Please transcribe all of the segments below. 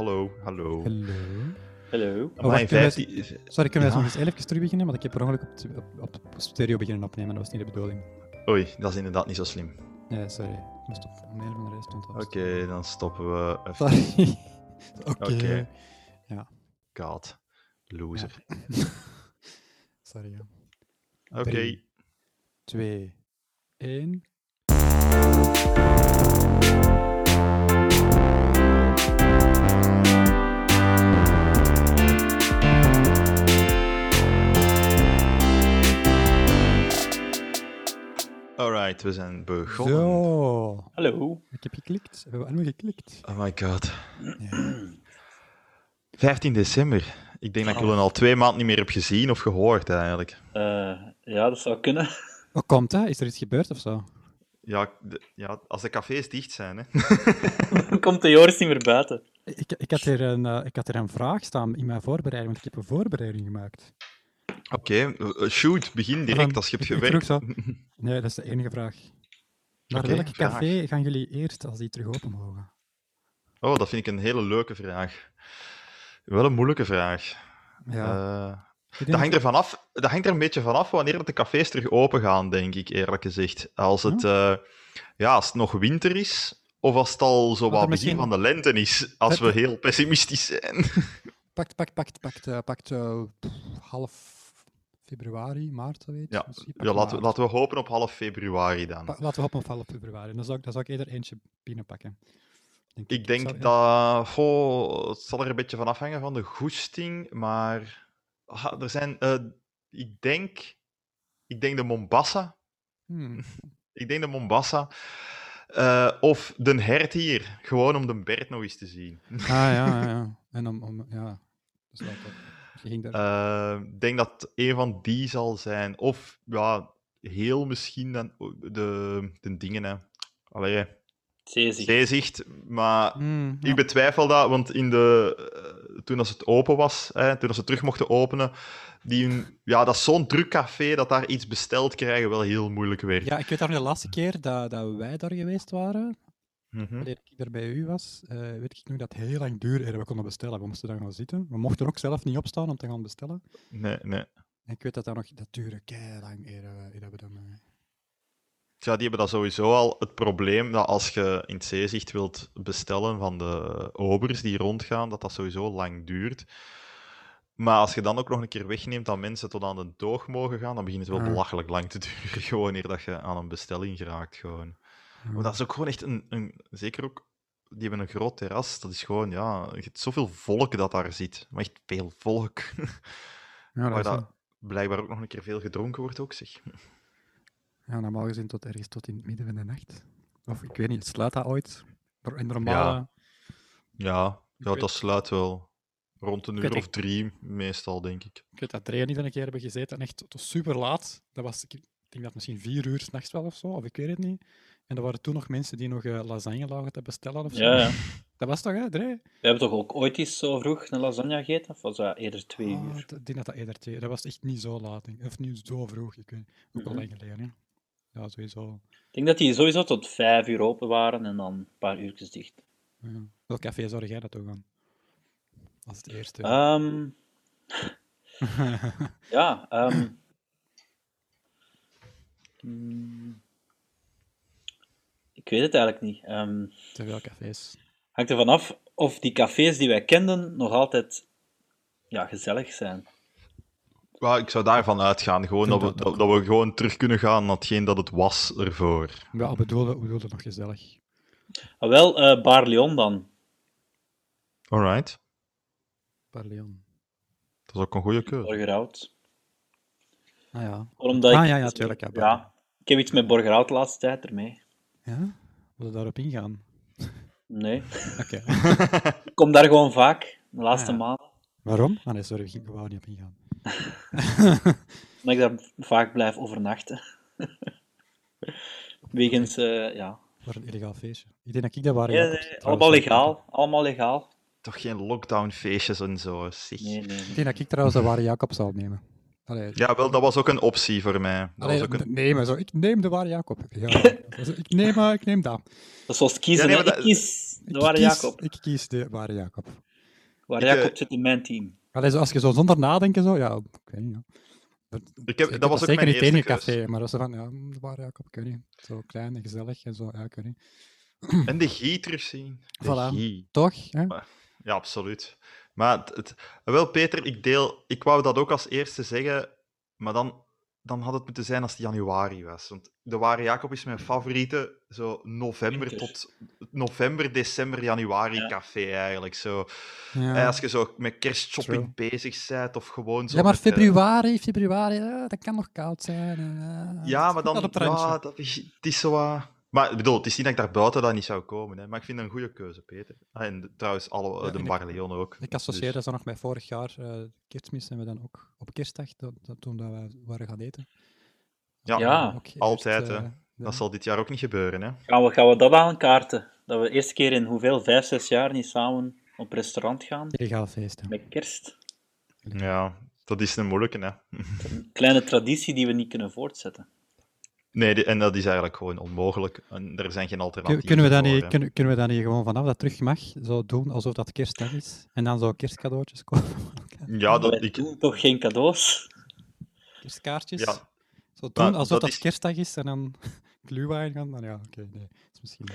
hallo, hallo. Hallo. Hallo. Oh. Sorry, kunnen we ja. nog eens even terug beginnen? Want ik heb per ongeluk op, de op stereo beginnen opnemen, dat was niet de bedoeling. Oei, dat is inderdaad niet zo slim. Ja, sorry. Ik moest op mail van de rest stond Oké, dan stoppen we even. Sorry. Oké. Ja. God. Loser. Ja. sorry. Oké. 2, 1. Alright, we zijn begonnen. Zo. Hallo. Ik heb geklikt. We hebben geklikt. Oh my god. Ja. 15 december. Ik denk dat ik jullie al twee maanden niet meer heb gezien of gehoord eigenlijk. Eh, ja, dat zou kunnen. Hoe komt dat? Is er iets gebeurd of zo? Ja, de- ja als de cafés dicht zijn, hè. Dan komt de Joris niet meer buiten. Ik, ik, had er een, eh, ik had er een vraag staan in mijn voorbereiding, want ik heb een voorbereiding gemaakt. Oké, eh, shoot, begin direct Van- als je hebt gewerkt. Nee, dat is de enige vraag. Naar welk vraag. café gaan jullie eerst als die terug open mogen? Oh, dat vind ik een hele leuke vraag. Wel een moeilijke vraag. Ja, Eh, dat, hangt er vanaf, dat hangt er een beetje vanaf wanneer dat de cafés terug open gaan, denk ik, eerlijk gezegd. Als het, eh, ja, als het nog winter is, of als het al zo wat begin van de lente is, als we heel pessimistisch zijn. Pakt, pakt, pakt, pakt, eh, pakt eh, half februari, maart. Ja, Misschien pakt Ja, laten, we, laten we hopen op half februari dan. Pa- laten we hopen op half februari. Dan zou ik, dan zou ik eerder eentje binnenpakken. Denk Ik denk Zou- dat... goh, het zal er een beetje van afhangen van de goesting, maar... ah, er zijn... eh, ik denk... Ik denk de Mombasa. Hmm. Ik denk de Mombasa. Eh, of de hert hier. Gewoon om de Bert nog eens te zien. Ah, ja, ja, ja. En om, om ja, dat is wel top. Je ging daar... Eh, Ik denk dat een van die zal zijn. Of ja, heel misschien dan de, de dingen. Hè. Allee, Zeezicht. zeezicht. Maar Hmm, ja. ik betwijfel dat, want in de, eh, toen als het open was, hè, toen als ze terug mochten openen, die hun, ja, dat is zo'n druk café dat daar iets besteld krijgen wel heel moeilijk werd. Ja, ik weet nog de laatste keer dat, dat wij daar geweest waren, Mhm. wanneer ik daar bij u was, eh, weet ik nog dat het heel lang duurde we konden bestellen. We moesten daar gaan zitten. We mochten ook zelf niet opstaan om te gaan bestellen. Nee, nee. En ik weet dat dat nog, dat duurde kei lang eer, we- eer dat we dan... eh, Ja, die hebben dat sowieso al het probleem dat als je in het zeezicht wilt bestellen van de obers die rondgaan, dat dat sowieso lang duurt. Maar als je dan ook nog een keer wegneemt dat mensen tot aan de doog mogen gaan, dan begint het wel belachelijk lang te duren, gewoon eer dat je aan een bestelling geraakt. Gewoon. Maar dat is ook gewoon echt een, een... Zeker ook, die hebben een groot terras, dat is gewoon, ja... Je hebt zoveel volk dat daar zit. Maar echt veel volk. ja, dat wel- dat blijkbaar ook nog een keer veel gedronken wordt ook, zeg. ja, normaal gezien tot ergens tot in het midden van de nacht. Of ik weet niet, sluit dat ooit? In normale... Ja, ja weet- dat sluit wel. Rond een uur of drie, meestal, denk ik. Ik weet dat Drea niet een keer hebben gezeten, en echt tot super laat. Dat was, ik denk dat misschien vier uur s'nachts wel of zo, of ik weet het niet. En er waren toen nog mensen die nog eh, lasagne lagen te bestellen of zo. Ja, ja. Dat was toch, hè, Drea? We hebben toch ook ooit eens zo vroeg een lasagne gegeten? Of was dat eerder twee Ah, uur? ik denk dat dat eerder twee... Dat was echt niet zo laat, denk of niet zo vroeg. Ik weet ook al Mhm. lang geleden, hè. Ja, sowieso. Ik denk dat die sowieso tot vijf uur open waren en dan een paar uurtjes dicht. Ja. Welk café zou jij dat toch aan? Als het eerste. Ehm, ja, ehm, mm, ik weet het eigenlijk niet. Ehm, Te veel cafés. hangt ervan af of die cafés die wij kenden nog altijd ja, gezellig zijn. Ja, ik zou daarvan uitgaan, gewoon dat we, dat dat, dat we gewoon terug kunnen gaan naar hetgeen dat het was ervoor. Ja, bedoelde, bedoelde nog gezellig. Ah, wel, eh Bar Leon dan. Alright. Parleon. Dat is ook een goede keuze. Borgerhout. Ah ja. Omdat Ah ik, ja, ja, tuurlijk. Ja, ja, ik heb iets met Borgerhout de laatste tijd ermee. Ja? Wil je daarop ingaan? Nee. Oké. Ik kom daar gewoon vaak, de laatste Ah, ja. maanden. Waarom? Ah nee, sorry, ik wou niet op ingaan. Omdat ik daar vaak blijf overnachten. Wegens, eh, ja. Voor een illegaal feestje. Ik denk dat ik dat waren. Ja, nee, allemaal zou legaal. Allemaal legaal. Toch geen lockdownfeestjes en zo, zeg. Nee, nee. nee. Ik denk dat ik trouwens de ware Jacob zal nemen. Allee, Ja, wel, dat was ook een optie voor mij. Dat allee, was ook een... nemen, zo. Ik neem de ware Jacob. Ja, ik, neem, eh, ik neem dat. Dat is zoals kiezen. Ja, nee, dat- Ik kies de Ik ware kies, Jacob. Ik kies de ware Jacob. waar Ik, Jacob eh, zit in mijn team. Allee, zo, als je zo zonder nadenken zo, ja, oké. ja. Dat, Ik heb, ik dat was ook zeker mijn niet café, maar als ze van, ja, mm, waar Jacob, ik weet niet. Zo klein en gezellig en zo, ja, ik weet niet. En de Guy terugzien. De Voilà. Toch? Hè? Ja, absoluut. Maar het, het- wel, Peter, ik deel. Ik wou dat ook als eerste zeggen, maar dan, dan had het moeten zijn als het januari was. Want de Ware Jacob is mijn favoriete, zo november Winter. tot november, december, januari Ja. café eigenlijk. Zo. Ja. Eh, Als je zo met kerstshopping bezig bent of gewoon zo. ja, maar met, eh, februari, februari, ja, dat kan nog koud zijn. eh, Ja, maar dan. Ja, dat is, het is zo. wat- Maar ik bedoel, het is niet dat ik daar buiten dat niet zou komen, hè, maar ik vind het een goede keuze, Peter. Ah, En trouwens, alle, Ja, de en ik- Bar Leon ook. Ik associeer Dus- dat nog met vorig jaar, eh kerstmis, en we dan ook op kerstdag, dat, dat, toen dat we waren gaan eten. Ja, Ja, Ook eerst, altijd, hè. eh, de- dat zal dit jaar ook niet gebeuren. Hè. Gaan we, gaan we dat aankaarten? Dat we de eerste keer in hoeveel? Vijf, zes jaar niet samen op restaurant gaan? Illegaal feest. hè. Met kerst? Ja, dat is een moeilijke, hè. Een kleine traditie die we niet kunnen voortzetten. Nee, en dat is eigenlijk gewoon onmogelijk. En er zijn geen alternatieven Kunnen we, voor, niet, kunnen, kunnen we dat niet gewoon vanaf dat terug mag, zo doen alsof dat kerstdag is? En dan zo kerstcadeautjes kopen? Ja, dat, ik, doen toch geen cadeaus? Kerstkaartjes? ja, Zo doen Maar alsof dat dat, is- kerstdag is en dan glühwein gaan? Dan ja, oké, nee. Dat is misschien...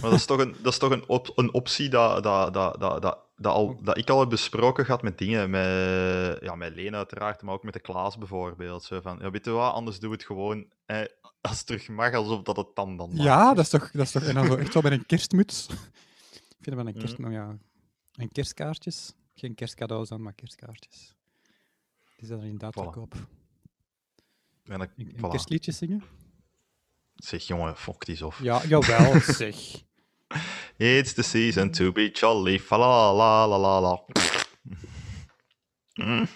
maar dat is toch een, dat is toch een, op, een optie dat, dat, dat, dat, dat, dat, al, dat ik al heb besproken gehad met dingen. Met, ja, met Leen uiteraard, maar ook met de Klaas bijvoorbeeld. Zo van, ja, weet je wat, anders doe het gewoon eh, als het terug mag, alsof dat het dan dan mag. Ja, dat is toch... Dat is toch en dan zo echt zo met een kerstmuts. Ik vind wel een kerst... nou ja, en kerstkaartjes. Geen kerstcadeaus dan, maar kerstkaartjes. Die zijn er inderdaad Voilà. te koop. En voilà. kerstliedje zingen? Zeg, jongen, fok die of. Ja, jawel, zeg. It's the season to be jolly, fa la la la la la. Mm.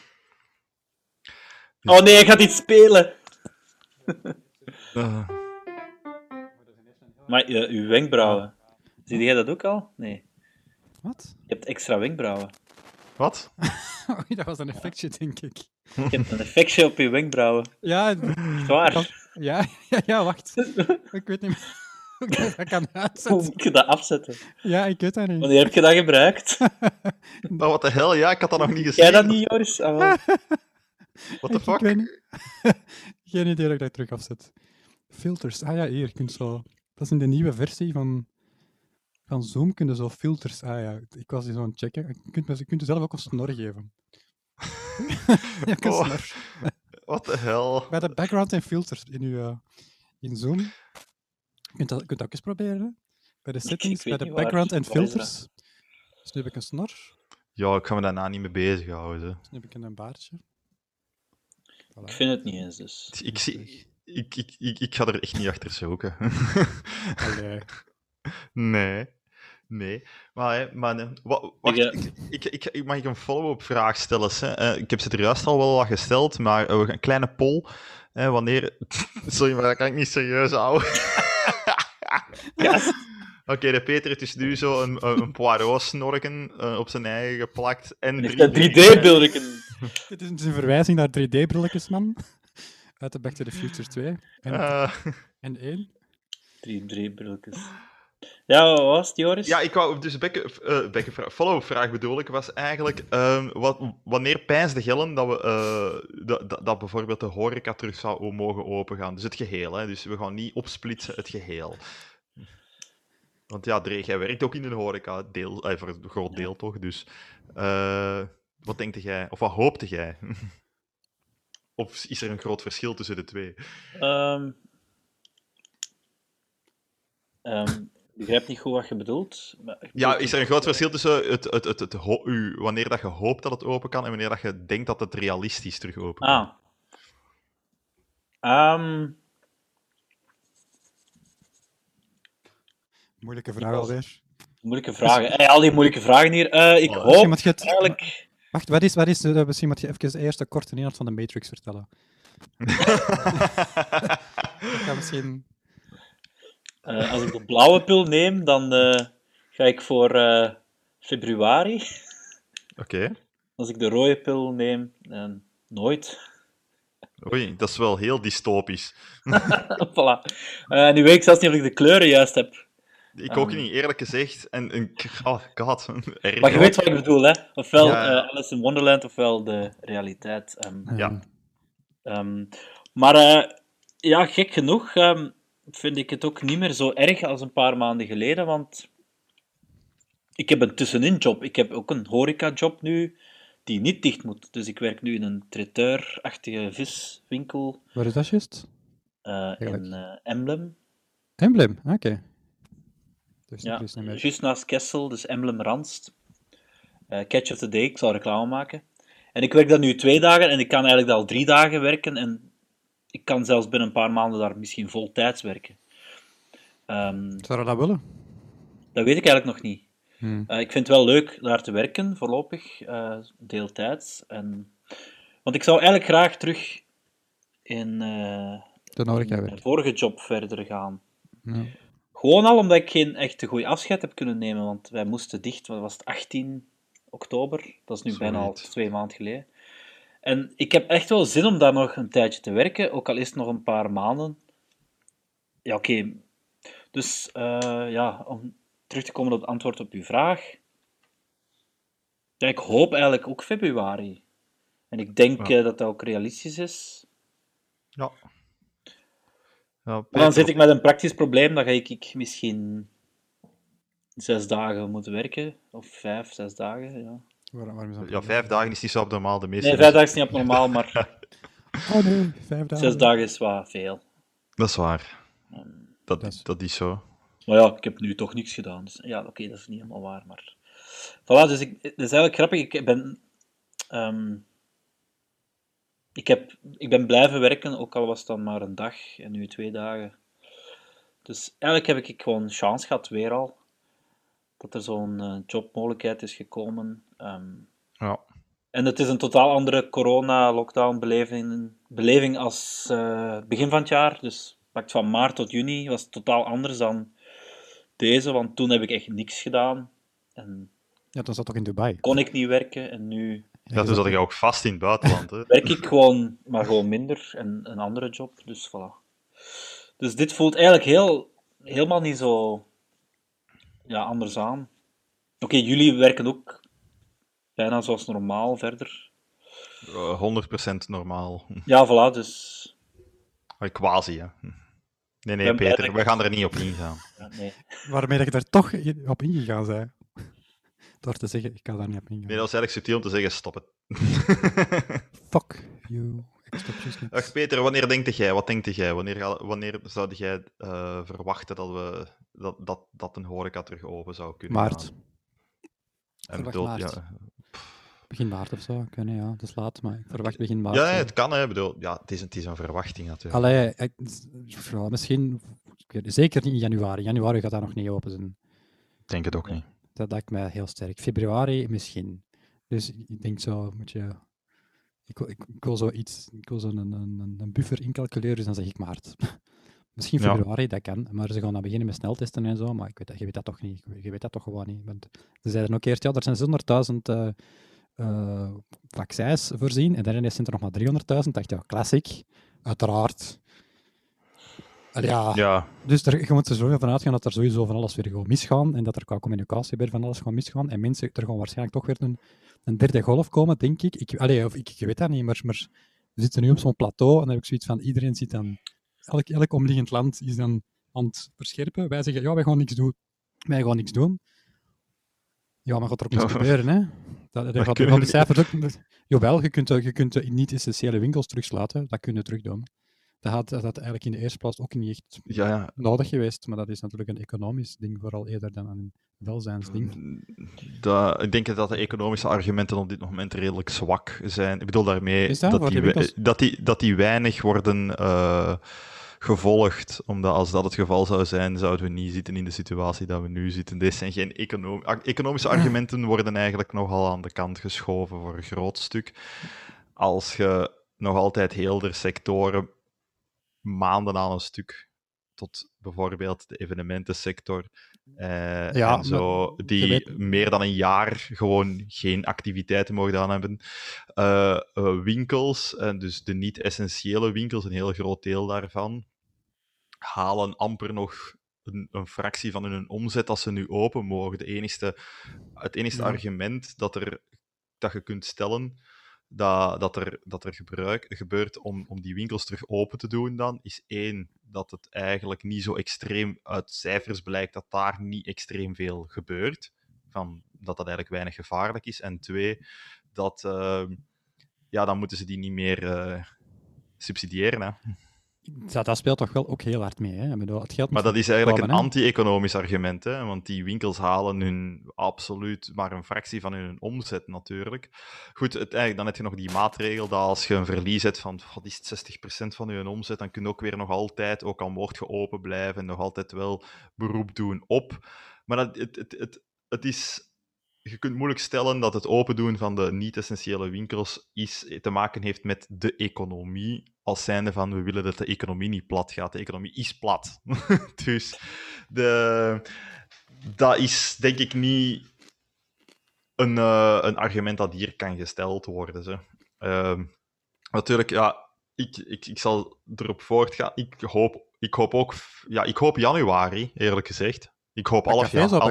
Oh nee, hij gaat iets spelen! Eh, Maar uh, uw wenkbrauwen. Zie jij dat ook al? Nee. Wat? Je hebt extra wenkbrauwen. wat? Oei, dat was een effectje, denk ik. Je hebt een effectje op je wenkbrauwen. Ja, Zwaar. ja, ja, ja, wacht. Ik weet niet meer ik dat kan Hoe uitzetten. moet je dat afzetten? Ja, ik weet dat niet. Wanneer heb je dat gebruikt? Oh, wat de hel? Ja, ik had dat nog niet gezien. Jij dat niet, Joris? Ah, wel. What the Ik- fuck? Ik weet niet. Geen idee dat ik dat terug afzet. Filters. Ah ja, hier. Je kunt zo... Dat is in de nieuwe versie van, van Zoom. Kun je zo filters... Ah ja, ik was hier zo aan het checken. Je kunt, je kunt jezelf ook een snor geven. ja, een Oh. snor. Wat de hel? Bij de background en filters in, uw, eh, in Zoom. Je kunt dat, je kunt dat ook eens proberen. Bij de settings, bij de background en filters. Dus nu heb ik een snor. Ja, ik ga me daarna niet mee bezighouden. Dus nu heb ik een baardje. Voilà. Ik vind het niet eens, dus. Ik, zie, ik, ik, ik, ik ga er echt niet achter zoeken. Allee. nee. Nee. Maar, hè, maar. Wa- wacht, Ik, ik, ik, mag ik een follow-up vraag stellen? Hè? Eh, ik heb ze er juist al wel wat gesteld, maar eh, we gaan een kleine poll. Hè, wanneer... Sorry, maar dat kan ik niet serieus houden. Oké, de Peter heeft dus nu zo een, een, een Poirot-snorken eh, op zijn eigen geplakt. En En heeft 3D. dat 3D-beeldje. Dit is een verwijzing naar 3D-brilletjes, man. Uit de Back to the Future 2. En, Eh, en 1. 3D-beeldjes. Ja, wat was het, Joris? Ja, ik wou dus bekke, eh, bekke vra- follow-up vraag bedoel ik, was eigenlijk ehm, wat, wanneer pijnsde Gillen dat we eh, dat, dat, bijvoorbeeld de horeca terug zou mogen opengaan? Dus het geheel, hè? dus we gaan niet opsplitsen het geheel. Want ja, Dreeg, jij werkt ook in de horeca, deel, eh, voor een groot deel toch? Dus eh, wat denkte jij, of wat hoopte jij? of is er een groot verschil tussen de twee? Ik begrijp niet goed wat je bedoelt. maar ik Ja, is er een groot verschil tussen het, het, het, het, u, wanneer dat je hoopt dat het open kan en wanneer dat je denkt dat het realistisch terug open kan? Ah. Ehm, Moeilijke vraag was- alweer. moeilijke vragen. Hey, al die moeilijke vragen hier. Eh, ik Oh, Misschien hoop moet je het- eigenlijk... Wacht, wat is, wat is, eh, misschien moet je even de eerste korte inhoud van de Matrix vertellen. Dat kan misschien... eh, als ik de blauwe pil neem, dan eh, ga ik voor eh, februari. Oké. Als ik de rode pil neem, dan nooit. Oei, dat is wel heel dystopisch. voilà. Nu weet ik zelfs niet of ik de kleuren juist heb. Ik ook niet, eerlijk gezegd. En, en oh god, erg. Maar je weet wat ik bedoel, hè? Ofwel Ja, Alice in Wonderland, ofwel de realiteit. ehm. Ja. Ehm, maar ja, gek genoeg ehm, vind ik het ook niet meer zo erg als een paar maanden geleden, want ik heb een tussenin job. Ik heb ook een horeca-job nu die niet dicht moet. Dus ik werk nu in een traiteur-achtige viswinkel Waar is dat juist? eh, in eh, Emblem. Emblem, Ah, oké. Dus Ja, juist naast Kessel, dus Emblem Randst. Eh, Catch of the Day, ik zal reclame maken. En ik werk dat nu twee dagen en ik kan eigenlijk al drie dagen werken en ik kan zelfs binnen een paar maanden daar misschien voltijds werken. Ehm, Zou je dat willen? dat weet ik eigenlijk nog niet. Hmm. Eh, ik vind het wel leuk daar te werken, voorlopig, eh, deeltijds. En... Want ik zou eigenlijk graag terug in De horeca mijn vorige job verder gaan. Ja. Gewoon al omdat ik geen echt goede afscheid heb kunnen nemen, want wij moesten dicht, wat was het, 18 oktober? Dat is nu bijna al twee maanden geleden. En ik heb echt wel zin om daar nog een tijdje te werken, ook al is het nog een paar maanden. Ja, oké. Dus eh, ja, om terug te komen op het antwoord op uw vraag. Ja, ik hoop eigenlijk ook februari. En ik denk Ja. eh, dat dat ook realistisch is. Ja. Ja, Maar dan zit ik met een praktisch probleem, dan ga ik, ik misschien zes dagen moeten werken, of vijf, zes dagen. Ja. Waar- waarom is dat? Ja, vijf dagen is niet zo abnormaal. De meeste Nee, vijf dagen is niet abnormaal, maar Oh nee, vijf dagen. zes dagen is wat veel. Dat is waar. Dat, Dat is- dat is zo. Maar ja, ik heb nu toch niks gedaan. Dus ja, oké, dat is niet helemaal waar, maar... Voilà, dus ik, het is eigenlijk grappig. Ik ben... ehm, ik, heb, ik ben blijven werken, ook al was het dan maar een dag en nu twee dagen. Dus eigenlijk heb ik gewoon chance gehad, weer al. Dat er zo'n eh, jobmogelijkheid is gekomen. Ehm, Ja. en het is een totaal andere corona-lockdown-beleving beleving als eh, begin van het jaar. Dus pakt van maart tot juni was het totaal anders dan deze, want toen heb ik echt niks gedaan. En Ja, dan zat toch in Dubai. kon ik niet werken en nu Ja, toen zat ik ook vast in het buitenland. Hè. werk ik gewoon, maar gewoon minder en een andere job. Dus voilà. Dus dit voelt eigenlijk heel, helemaal niet zo ja, anders aan. Oké, jullie werken ook bijna zoals normaal verder. Eh, 100% normaal. Ja, voilà, dus Eh, Quasi, hè. Nee, nee, Peter, ik- we gaan er niet op ingaan. ja, nee. Waarmee dat je daar toch in- op ingegaan bent. Door te zeggen, ik kan daar niet op ingaan. Nee, dat is eigenlijk subtiel om te zeggen, stop het. Fuck you. Ik. Dag Peter, wanneer denkt jij? Wat denkt jij? Wanneer, ga- wanneer zou jij eh, verwachten dat, we, dat, dat, dat een horeca terug open zou kunnen Maart. gaan? En bedoel, maart. ja, Begin maart of zo. Kunnen, ja. Dat is laat, maar ik verwacht begin maart. ja, nee, het kan, hè. Ik Bedoel, ja, het, is een, het is een verwachting natuurlijk. Allee, ik- ja, misschien... ik weet- Zeker niet in januari. Januari gaat dat nog niet open zijn. Ik denk het ook niet. Dat lijkt mij heel sterk. Februari misschien. Dus ik denk zo, moet je... Ik wil, ik, ik wil zo iets, ik wil zo een, een, een- buffer incalculeren, dus dan zeg ik maart. Misschien Ja. februari, dat kan. Maar ze gaan dan beginnen met sneltesten en zo, maar ik weet dat, je weet dat toch niet. Je weet dat toch gewoon niet. Want ze zeiden ook eerst, ja, er zijn 600.000 eh, eh, vaccins voorzien, en daarin zijn er nog maar 300.000. dacht je, ja, classic, uiteraard. Allee, ja, Ja, dus er, je moet er sowieso van uitgaan dat er sowieso van alles weer gewoon misgaan en dat er qua communicatie weer van alles gaat misgaan en mensen, er gewoon waarschijnlijk toch weer een, een derde golf komen, denk ik. ik allee, of ik, ik weet dat niet, maar, maar we zitten nu op zo'n plateau en dan heb ik zoiets van, iedereen zit dan, elk, elk omliggend land is dan aan het verscherpen. Wij zeggen, ja, wij gaan niks doen. Wij gaan niks doen. Ja, maar gaat er ook niks Ja. gebeuren, hè? Dat, dat cijfers ook... Jawel, je kunt, eh, je kunt de niet-essentiële winkels terugsluiten. Dat kun je terugdoen. Dat had, dat eigenlijk in de eerste plaats ook niet echt ja, ja. nodig geweest, maar dat is natuurlijk een economisch ding, vooral eerder dan een welzijnsding. Ik denk dat de economische argumenten op dit moment redelijk zwak zijn. Ik bedoel daarmee die, dat, die, dat die weinig worden eh, gevolgd. Omdat als dat het geval zou zijn, zouden we niet zitten in de situatie dat we nu zitten. Deze zijn geen econom economische argumenten, worden eigenlijk nogal aan de kant geschoven voor een groot stuk. Als je nog altijd heel de sectoren maanden aan een stuk, tot bijvoorbeeld de evenementensector, eh, Ja, en zo, die weet- meer dan een jaar gewoon geen activiteiten mogen aan hebben. Eh, eh, winkels, en dus de niet-essentiële winkels, een heel groot deel daarvan, halen amper nog een, een fractie van hun omzet als ze nu open mogen. De enigste, het enige Ja. argument dat, er, dat je kunt stellen dat, dat er, dat er gebruik, gebeurt om, om die winkels terug open te doen, dan is één, dat het eigenlijk niet zo extreem uit cijfers blijkt dat daar niet extreem veel gebeurt. Van, dat dat eigenlijk weinig gevaarlijk is. En twee, dat eh, ja, dan moeten ze die niet meer eh, subsidiëren. Hè. Dat, dat speelt toch wel ook heel hard mee. Hè? Ik bedoel, het geld Maar dat is eigenlijk een komen, anti-economisch argument, hè? want die winkels halen hun absoluut maar een fractie van hun omzet natuurlijk. Goed, het, eigenlijk, dan heb je nog die maatregel dat als je een verlies hebt van wat is het, 60% van je omzet, dan kun je ook weer nog altijd, ook al mocht je open blijven, nog altijd wel beroep doen op. Maar dat, het, het, het, het is je kunt moeilijk stellen dat het open doen van de niet-essentiële winkels is, te maken heeft met de economie. Als zijnde van we willen dat de economie niet plat gaat. De economie is plat. dus de, dat is denk ik niet een, eh, een argument dat hier kan gesteld worden. Zo. Ehm, natuurlijk, ja, ik, ik, ik zal erop voortgaan. Ik hoop, ik hoop ook, ja, ik hoop januari, eerlijk gezegd. Ik hoop alle-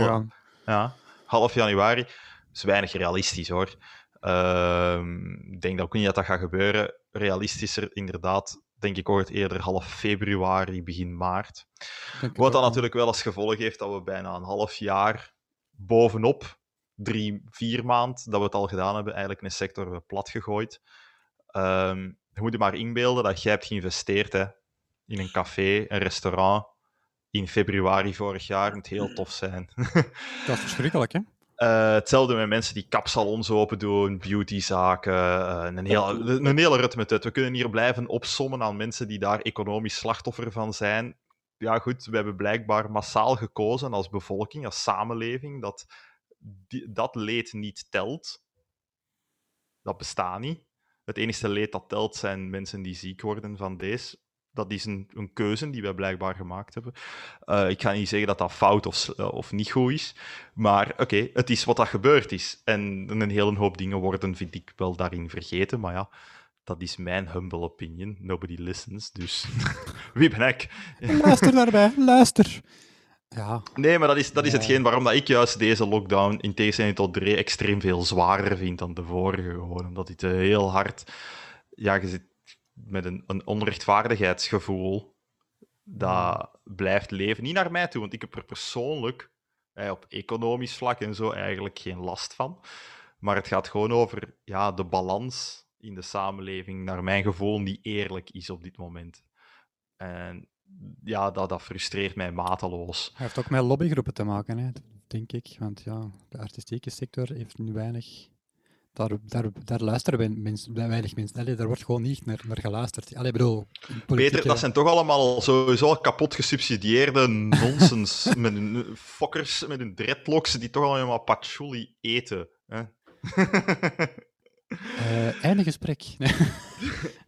gaan. ja, half januari. is weinig realistisch hoor. Ehm, Ik denk dat ook niet dat dat gaat gebeuren. Realistischer, inderdaad, denk ik ooit eerder half februari, begin maart. Wat dan natuurlijk wel als gevolg heeft dat we bijna een half jaar bovenop drie, vier maand dat we het al gedaan hebben, eigenlijk een sector hebben platgegooid. Ehm je moet je maar inbeelden dat jij hebt geïnvesteerd hè, in een café, een restaurant, in februari vorig jaar. moet heel tof zijn. Dat is verschrikkelijk, hè? Eh, hetzelfde met mensen die kapsalons open doen, beautyzaken, eh, een, heel, een hele rut met het. We kunnen hier blijven opsommen aan mensen die daar economisch slachtoffer van zijn. Ja, goed, we hebben blijkbaar massaal gekozen als bevolking, als samenleving, dat die- dat leed niet telt. Dat bestaat niet. Het enige leed dat telt zijn mensen die ziek worden van deze. Dat is een, een keuze die wij blijkbaar gemaakt hebben. Eh, ik ga niet zeggen dat dat fout of, eh, of niet goed is. Maar oké, het is wat dat gebeurd is. En een hele hoop dingen worden, vind ik, wel daarin vergeten. Maar ja, dat is mijn humble opinion. Nobody listens, dus wie ben ik? Luister daarbij, luister. Ja, Nee, maar dat is, dat is hetgeen waarom dat ik juist deze lockdown, in tegenstelling tot Dre, extreem veel zwaarder vind dan de vorige. Gewoon omdat het eh, heel hard... Ja, je zit met een, een onrechtvaardigheidsgevoel dat blijft leven. Niet naar mij toe, want ik heb er persoonlijk eh, op economisch vlak en zo eigenlijk geen last van. Maar het gaat gewoon over ja, de balans in de samenleving, naar mijn gevoel, niet eerlijk is op dit moment. En ja, dat, dat frustreert mij mateloos. hij heeft ook met lobbygroepen te maken, hè, denk ik. Want ja, de artistieke sector heeft nu weinig... Daar, daar, daar luisteren mensen, weinig mensen. Allee, daar wordt gewoon niet naar, naar geluisterd. Allee, bedoel, politieke- Peter, dat zijn toch allemaal sowieso al kapot gesubsidieerde nonsens. met hun fokkers, met hun dreadlocks, die toch allemaal patchouli eten. Hè? Eh, einde gesprek.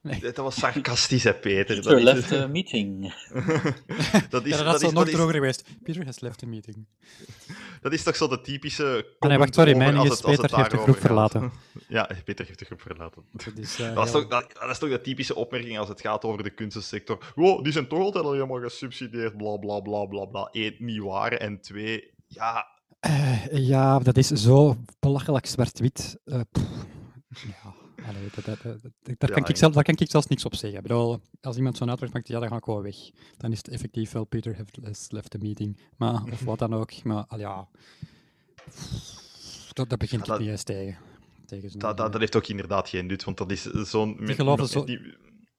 Nee. Dat was sarcastisch, hè, Peter. Peter is- left the meeting. dat, is, ja, dat, dat, is is, nog dat, is, droger geweest. Peter has left the meeting. dat is toch zo de typische. Ah, nee, wacht, sorry, mijn is Peter heeft de groep gaat. verlaten. Ja, Peter heeft de groep verlaten. Dat is, eh, Dat is, toch, dat, dat is toch de typische opmerking als het gaat over de kunstsector. Wow, die zijn toch altijd al helemaal gesubsidieerd, bla bla bla bla bla. Eén, niet waar. En twee, ja, Eh, ja, dat is zo belachelijk zwart-wit. Ja, allee, dat, dat, daar, Ja, kan ik zelf, daar kan ik zelfs niks op zeggen. Ik bedoel, als iemand zo'n uitdruk maakt, ja, dan ga ik gewoon weg. Dan is het effectief wel Peter has left the meeting. Maar, of wat dan ook. Maar al ja, dat, dat begint Ja, ik niet eens tegen. tegen Dat, dat, heeft ook inderdaad geen nut, want dat is zo'n... zo- Die, die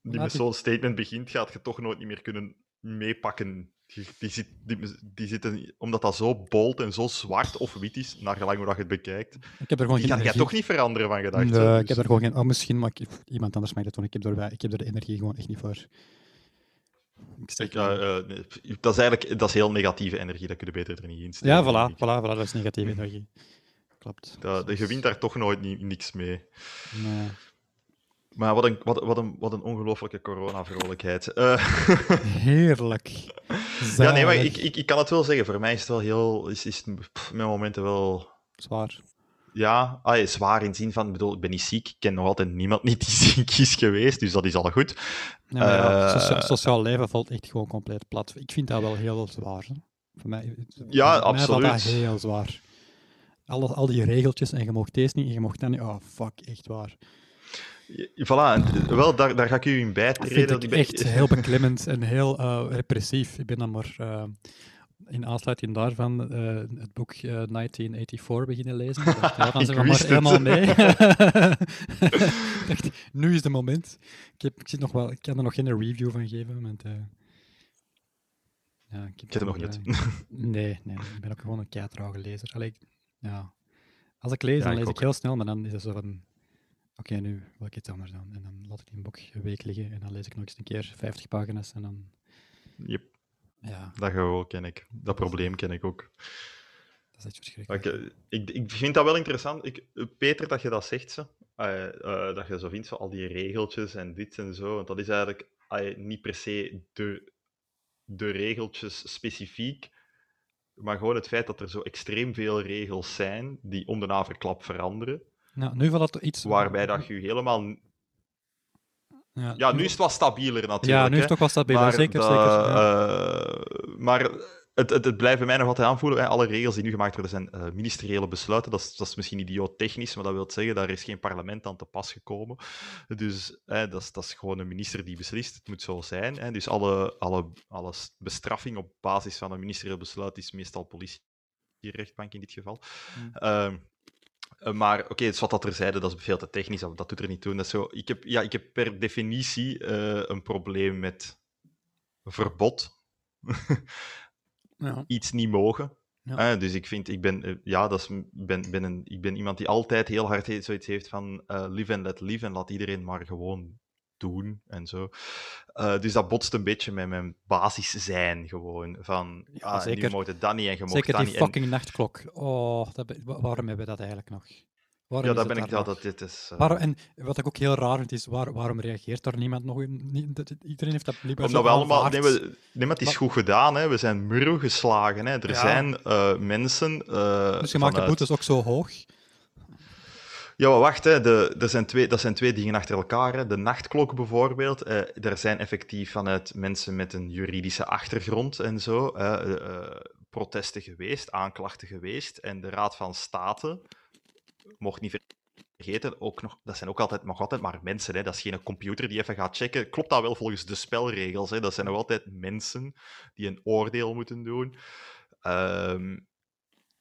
Laat met die- zo'n statement begint, gaat je toch nooit niet meer kunnen meepakken. Die, die, zit, die, die zitten, omdat dat zo bold en zo zwart of wit is, naar gelang hoe dat je het bekijkt, ik heb er gewoon die geen ga jij energie- toch niet veranderen van gedachten. Nee, dus- ik heb er gewoon geen... Oh, misschien, maar ik- iemand anders mag dat doen. Ik heb, er, ik heb er de energie gewoon echt niet voor. Ik eh, eh, nee, dat is eigenlijk dat is heel negatieve energie, dat kun je beter er niet in steken. ja, voilà, voilà, voilà, dat is negatieve energie. Klopt. Dat, je wint daar toch nooit ni- niks mee. Nee. Maar wat een, wat, wat een, wat een ongelofelijke corona-vrolijkheid. Eh, Heerlijk. ja, nee, maar ik, ik, ik kan het wel zeggen. Voor mij is het wel heel... Is, is pff, met momenten wel... Zwaar. Ja, ah, ja, zwaar in zin van... Ik bedoel, ik ben niet ziek. Ik ken nog altijd niemand niet die ziek is geweest. Dus dat is al goed. Ja, maar ja, Eh, socia- sociaal leven valt echt gewoon compleet plat. Ik vind dat wel heel zwaar. hè. Voor mij, Ja, voor mij valt dat absoluut. heel zwaar. Alles, al die regeltjes en je mocht deze niet en je mocht dat niet. Oh, fuck, echt waar. Voilà, en, wel, daar, daar ga ik u in bijtreden. vind dat ik ben- echt heel beklemmend en heel eh, repressief. Ik ben dan maar eh, in aansluiting daarvan eh, het boek eh, 1984 beginnen lezen. Ik dan Ik zijn we maar helemaal mee. ik dacht, nu is de moment. Ik, heb, ik, zit nog wel, ik kan er nog geen review van geven, want... eh, ja, ik, Ik heb het nog niet. eh, Nee, nee, ik ben ook gewoon een keitrage lezer. Allee, ik- ja. Als ik lees, Ja, dan ik lees ook. ik heel snel, maar dan is het zo van... Oké, nu wil ik iets anders doen. En dan laat ik die boek een week liggen en dan lees ik nog eens een keer 50 pagina's en dan... Yep, Ja, dat gevoel ken ik. Dat probleem ken ik ook. dat is echt verschrikkelijk. Ik, ik, ik vind dat wel interessant. Ik, Peter, dat je dat zegt, zo. Eh, eh, dat je zo vindt van al die regeltjes en dit en zo. Want dat is eigenlijk eh, niet per se de, de regeltjes specifiek, maar gewoon het feit dat er zo extreem veel regels zijn die om de naverklap veranderen. Nu valt het iets... Waarbij dat je helemaal. Ja, Ja, nu is het wat stabieler natuurlijk. Ja, nu is het toch wel stabiel. Maar, zeker, dat, zeker. ja. eh, maar het, het, het blijft bij mij nog altijd aanvoelen. hè, Alle regels die nu gemaakt worden zijn eh, ministeriële besluiten. Dat is, dat is misschien idioot technisch, maar dat wil zeggen, daar is geen parlement aan te pas gekomen. Dus hè, dat, is, dat is gewoon een minister die beslist. Het moet zo zijn. Hè. Dus alle, alle, alle bestraffing op basis van een ministerieel besluit is meestal politierechtbank in dit geval. Hmm. Ehm, eh, maar oké, het is wat dat er zeiden, dat is veel te technisch, dat, dat doet er niet toe. Dat is zo, ik, heb, ja, ik heb per definitie eh, een probleem met verbod. Ja. Iets niet mogen. Ja. Eh, dus ik vind, ik ben, eh, ja, dat is, ben, ben een, ik ben iemand die altijd heel hard zoiets heeft van eh, live and let live en laat iedereen maar gewoon doen en zo. Eh, dus dat botst een beetje met mijn basis zijn gewoon. Van, Ja, ah, zeker. nu het dat niet en je Zeker dat die niet. En- fucking nachtklok. Oh, dat waarom hebben we dat eigenlijk nog? Waarom ja, daar het ben ik, nog? dat dit is... eh, Waarom- en wat ik ook heel raar vind, is waar, waarom reageert daar niemand nog? Niet- dat- Iedereen heeft dat blijkbaar Omdat we allemaal. Nee, we, het is Maar- goed gedaan. Hè. We zijn murro geslagen. Hè. Er Ja. zijn eh, mensen. Dus je maakt de boetes ook zo hoog. Ja, maar wacht. Hè. De, er zijn twee, dat zijn twee dingen achter elkaar. Hè. De nachtklok bijvoorbeeld. eh, er zijn effectief vanuit mensen met een juridische achtergrond en zo. eh, protesten geweest, aanklachten geweest. En de Raad van State mocht niet vergeten, ook nog, dat zijn ook altijd, nog altijd maar mensen. Hè. Dat is geen computer die even gaat checken. Klopt dat wel volgens de spelregels? Hè? Dat zijn nog altijd mensen die een oordeel moeten doen. Ehm,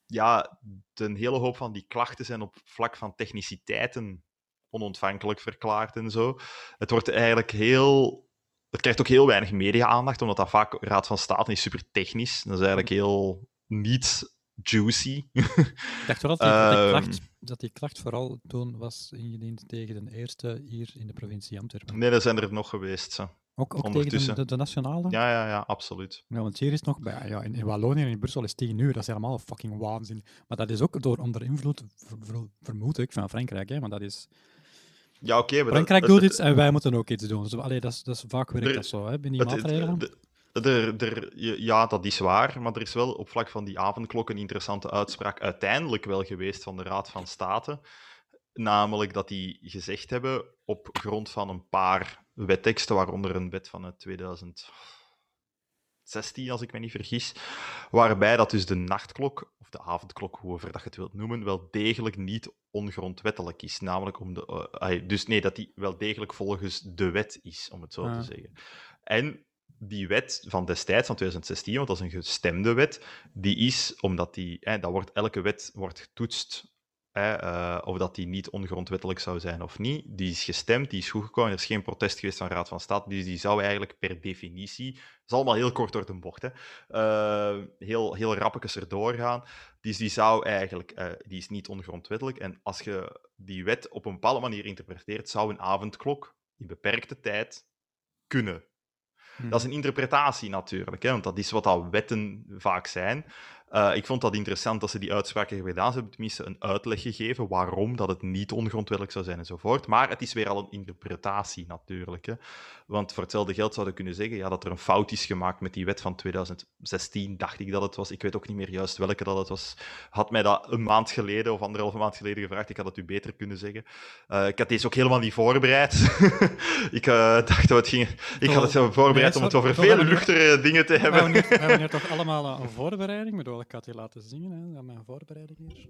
ja, een hele hoop van die klachten zijn op vlak van techniciteiten onontvankelijk verklaard en zo. Het wordt eigenlijk heel... Het krijgt ook heel weinig media-aandacht, omdat dat vaak Raad van State is super technisch. Dat is eigenlijk heel niet juicy. Ik dacht wel dat die, dat die, Ehm. klacht, dat die klacht vooral toen was ingediend tegen de eerste hier in de provincie Antwerpen. nee, er zijn er nog geweest. Zo. Ook, ook tegen de, de, nationale? Ja, ja, ja, absoluut. Ja, want hier is nog bij, ja, in, in Wallonië en in Brussel is 10 uur. Dat is helemaal fucking waanzin. Maar dat is ook door onder invloed, ver- ver- vermoed ik, van Frankrijk. Hè? Maar dat is, Ja, oké. Frankrijk dat- doet iets en wij moeten ook iets doen. Dus, allee, dat, is, dat is vaak werkt Er- dat zo, hè, binnen die Het- het- maatregelen. de- er- er- ja, dat is waar, maar er is wel op vlak van die avondklok een interessante uitspraak uiteindelijk wel geweest van de Raad van State. Namelijk dat die gezegd hebben, op grond van een paar wetteksten, waaronder een wet van het 2016, als ik me niet vergis, waarbij dat dus de nachtklok, of de avondklok, hoever dat je het wilt noemen, wel degelijk niet ongrondwettelijk is. Namelijk om de... eh, ah, dus nee, dat die wel degelijk volgens de wet is, om het zo Ah. te zeggen. En die wet van destijds, van 2016, want dat is een gestemde wet, die is, omdat die, hè, dat wordt, elke wet wordt getoetst, hè, eh, of dat die niet ongrondwettelijk zou zijn of niet. Die is gestemd, die is goedgekomen, er is geen protest geweest van de Raad van State, dus die zou eigenlijk per definitie, dat is allemaal heel kort door de bocht, hè, eh, heel, heel rappekes erdoor gaan. Dus die zou eigenlijk, eh, die is niet ongrondwettelijk. En als je die wet op een bepaalde manier interpreteert, zou een avondklok in beperkte tijd kunnen. Hm. Dat is een interpretatie natuurlijk, hè, want dat is wat dat wetten vaak zijn. Eh, ik vond dat interessant dat ze die uitspraken hebben gedaan. Ze hebben tenminste een uitleg gegeven waarom dat het niet ongrondwettelijk zou zijn enzovoort. Maar het is weer al een interpretatie natuurlijk. Hè. Want voor hetzelfde geld zouden kunnen zeggen ja, dat er een fout is gemaakt met die wet van 2016, dacht ik dat het was. Ik weet ook niet meer juist welke dat het was. Had mij dat een maand geleden of anderhalve maand geleden gevraagd. Ik had het u beter kunnen zeggen. Uh, ik had deze ook helemaal niet voorbereid. ik uh, dacht dat het ging... Ik had het zo voorbereid om het over veel luchtere dingen te hebben. We hebben hier toch allemaal een voorbereiding? Ik bedoel, ik had je laten zien, hè, mijn voorbereiding hier.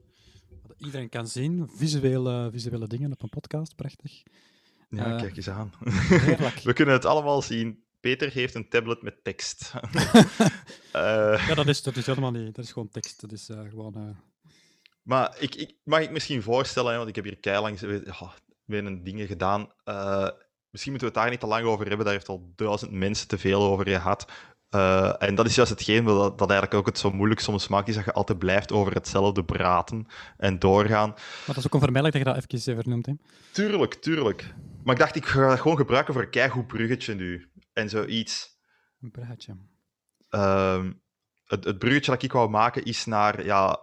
Wat iedereen kan zien, visuele, visuele dingen op een podcast, prachtig. Ja, uh, kijk eens aan. We kunnen het allemaal zien. Peter heeft een tablet met tekst. uh... Ja, dat is, dat is helemaal niet. Dat is gewoon tekst. Dat is uh, gewoon. Maar ik, ik, mag ik misschien voorstellen, hè, want ik heb hier keilang ja, een dingen gedaan. misschien moeten we het daar niet te lang over hebben. Daar heeft al duizend mensen te veel over gehad. Uh, en dat is juist hetgeen dat, dat eigenlijk ook het zo moeilijk soms maakt, is dat je altijd blijft over hetzelfde praten en doorgaan. Maar dat is ook onvermijdelijk dat je dat even vernoemt, hè? Tuurlijk, tuurlijk. Maar ik dacht, ik ga dat gewoon gebruiken voor een keigoed bruggetje nu. En zoiets. Een bruggetje. Uh, het, het bruggetje dat ik wou maken is naar ja,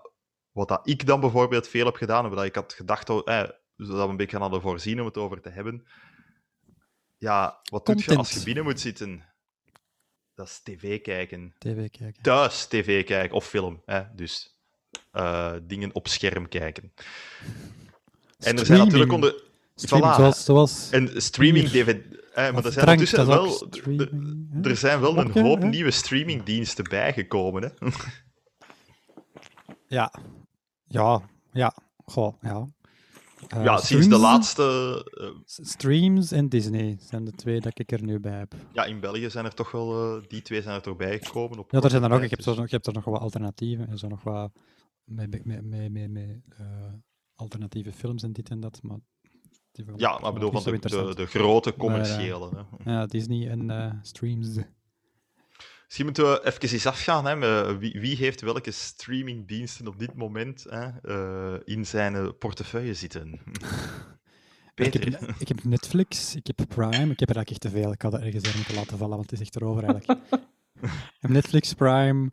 wat dat ik dan bijvoorbeeld veel heb gedaan. Wat ik had gedacht, eh, dat we een beetje hadden voorzien om het over te hebben. Ja, wat Content. doe je als je binnen moet zitten? Dat is tv kijken. TV kijken. Thuis tv kijken, of film. Hè? Dus uh, dingen op scherm kijken. En er zijn natuurlijk onder... Voilà. zoals, zoals... En streaming DVD... Eh, maar er zijn ondertussen wel... Er zijn wel een hoop nieuwe streamingdiensten bijgekomen. Hè? ja. Ja. Ja. Goh, ja. Uh, ja, sinds de laatste. Uh, streams en Disney zijn de twee dat ik er nu bij heb. Ja, in België zijn er toch wel. Uh, die twee zijn er toch bijgekomen. Op ja, er zijn er nog. Ik heb, zo, je hebt er nog wat alternatieven en zo nog wat. Met, met, met, met, met alternatieve films en dit en dat. Maar ja, maar bedoel van de, de, de, grote commerciële. Maar, ja, Disney en streams. Misschien moeten we even eens afgaan. Hè, wie, wie, heeft welke streamingdiensten op dit moment hè, uh, in zijn eh, portefeuille zitten? Peter. Ik heb, ik heb, Netflix, ik heb Prime, ik heb er eigenlijk echt te veel. Ik had er ergens moeten laten vallen, want het is echt erover eigenlijk. ik heb Netflix, Prime,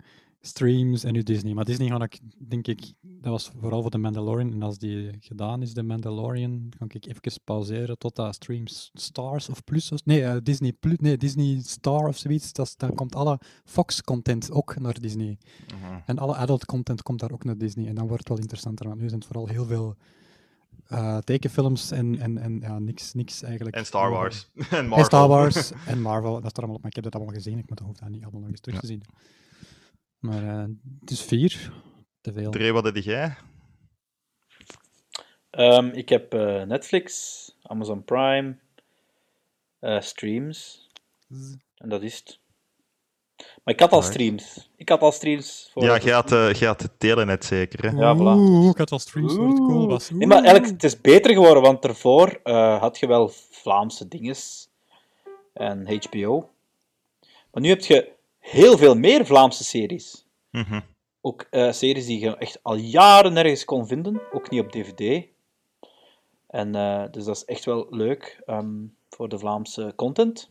streams en nu Disney. Maar Disney ga ik, denk ik, dat was vooral voor de Mandalorian. En als die gedaan is, de Mandalorian, kan ik even pauzeren tot dat streams Stars of Plus. Nee, uh, Disney Plus, nee, Disney Star of zoiets. Dat, dan komt alle Fox-content ook naar Disney. Uh-huh. En alle adult-content komt daar ook naar Disney. En dan wordt het wel interessanter, want nu zijn het vooral heel veel uh, tekenfilms en, en, en ja, niks, niks eigenlijk. En Star Wars. en Marvel. En Star Wars en Marvel. Dat is er allemaal op, maar ik heb dat allemaal gezien. Ik moet hoofd daar niet allemaal nog eens terug te zien. Maar uh, het is vier. Te veel. Dre, wat heb jij? Um, ik heb uh, Netflix, Amazon Prime, uh, streams. En dat is het. Maar ik had al streams. Ik had al streams. Voor ja, jij had, uh, had het telenet zeker. Hè? Ja, voilà. Oeh, ik had al streams voor het cool was. Nee, maar eigenlijk, het is beter geworden, want ervoor had je wel Vlaamse dinges en HBO. Maar nu heb je heel veel meer Vlaamse series. Mm Ook uh, series die je echt al jaren nergens kon vinden, ook niet op DVD. En uh, dus dat is echt wel leuk um, voor de Vlaamse content.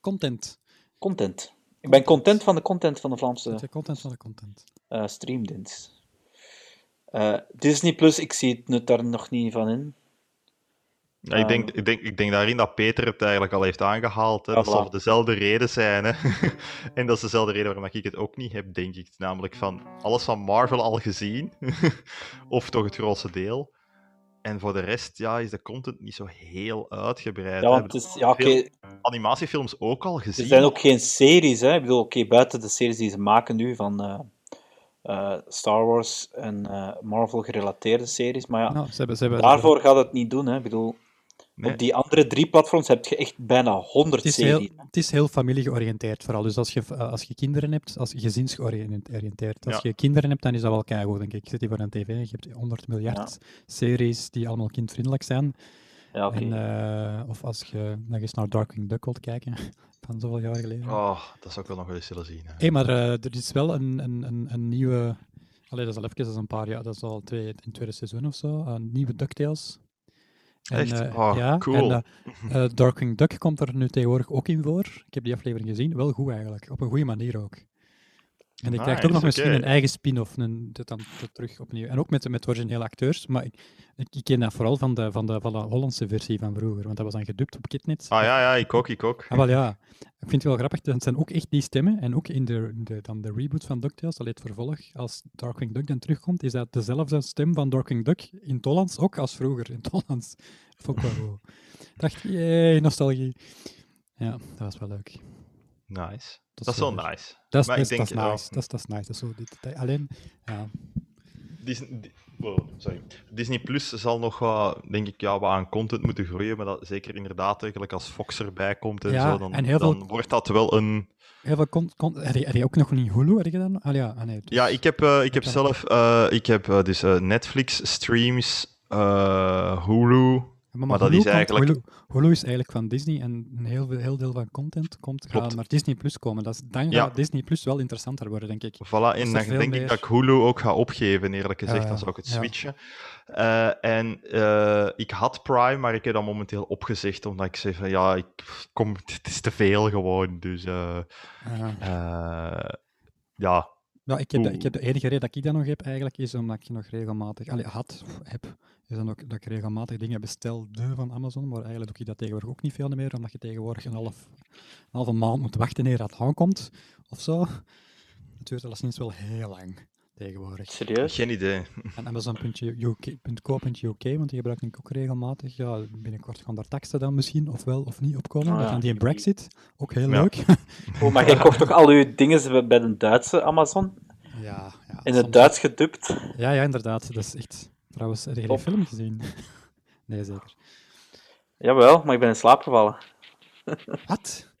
Content. Content. Ik ben content van de content van de Vlaamse. De content van de content. Uh, streamdienst. Disney Plus, ik zie het daar nog niet van in. Ja, ik, denk, ik, denk, ik denk daarin dat Peter het eigenlijk al heeft aangehaald. Hè. Dat zal dezelfde reden zijn. Hè. en dat is dezelfde reden waarom ik het ook niet heb, denk ik. Namelijk van alles van Marvel al gezien. of toch het grootste deel. En voor de rest ja, is de content niet zo heel uitgebreid. Ja, want het is, ja, okay. Animatiefilms ook al gezien. Er zijn ook geen series. Hè. Ik bedoel, oké, buiten de series die ze maken nu van uh, uh, Star Wars en uh, Marvel gerelateerde series. Maar ja, nou, ze hebben, ze hebben, daarvoor gaat het niet doen. Hè. Ik bedoel, op die andere drie platforms heb je echt bijna 100 het series. het is heel familiegeoriënteerd vooral. Dus als je, eh, als je kinderen hebt, als je gezinsgeoriënteerd, als je kinderen hebt, dan is dat wel keigoed, denk ik. Ik zit hier voor een tv, je hebt 100 miljard series die allemaal kindvriendelijk zijn. Ja, okay. en, uh, of als je nog eens naar Darkwing Duck wilt kijken, van zoveel jaar geleden. Oh, dat zou ik wel nog wel eens willen zien. Hé, hey, maar uh, er is wel een, een, een, een nieuwe... Allee, dat is al even, dat is een paar jaar, dat is al twee, in tweede seizoen of zo, een nieuwe DuckTales en, Echt? Uh, oh, ja, cool. En, uh, Darkwing Duck komt er nu tegenwoordig ook in voor. Ik heb die aflevering gezien. Wel goed eigenlijk. Op een goede manier ook. En ik krijg ook nog misschien een eigen spin-off, dit dan dit terug opnieuw. En ook met, met originele acteurs, maar ik, ik, ken dat vooral van de, van, de, van de Hollandse versie van vroeger, want dat was dan gedubt op Kidnet. Ah ja, ja, ik ook, ik ook. Ah, wel ja. Ik vind het wel grappig, dat zijn ook echt die stemmen. En ook in de, de, dan de reboot van DuckTales, dat het vervolg, als Darkwing Duck dan terugkomt, is dat dezelfde stem van Darkwing Duck in het Hollands, ook als vroeger in het Hollands. Vond ik wel dacht, jee, nostalgie. Ja, dat was wel leuk. Nice. Tot Dat is wel nice. Dat is, Maar dat ik is, dat denk, is ja, nice. Dat is, dat is nice. Dat is zo, dat- alleen, ja. Disney, Di- wow, sorry. Disney Plus zal nog wat, denk ik, ja, wat aan content moeten groeien, maar dat zeker inderdaad, eigenlijk als Fox erbij komt en Ja, zo, dan, en heel veel- dan wordt dat wel een... Heel veel con, con, heb, je, ook nog niet Hulu? Heb je dat nog? Ah ja, ah, nee. dus- Ja, ik heb, eh, ik heb dan- zelf eh, ik heb, eh, dus, Netflix, streams, Hulu. Maar dat is eigenlijk- Hulu, Hulu is eigenlijk van Disney en een heel, veel- heel deel van content komt, gaat Klopt. naar Disney Plus komen. Dat is, dan Ja. gaat Disney Plus wel interessanter worden, denk ik. Voilà, en dan denk meer- ik dat ik Hulu ook ga opgeven, eerlijk gezegd. Ja, dan zou ik het ja. switchen. Eh, en eh, ik had Prime, maar ik heb dat momenteel opgezegd, omdat ik zei van, ja, ik kom, het is te veel gewoon. Dus eh, eh, ja, Ja, ik heb, de, ik heb de enige reden dat ik dat nog heb, eigenlijk, is omdat ik nog regelmatig... Allee, had, heb, is dan ook dat ik regelmatig dingen bestelde van Amazon, maar eigenlijk doe ik dat tegenwoordig ook niet veel meer, omdat je tegenwoordig een, half, een halve maand moet wachten eer dat aankomt, of zo. Het duurt alleszins wel heel lang, tegenwoordig. Serieus? geen idee. En Amazon.co.uk, want die gebruik ik ook regelmatig. Ja, binnenkort gaan daar teksten dan misschien, ofwel of niet, opkomen. Ah, Dan ja. gaan die in Brexit, ook heel Ja. leuk. Oh, maar jij kocht toch al uw dingen bij de Duitse Amazon? ja, ja, In het soms- Duits gedubt? Ja, ja, inderdaad. Dat is echt... Trouwens, heb je film gezien? nee, zeker. Jawel, maar ik ben in slaap gevallen. Wat?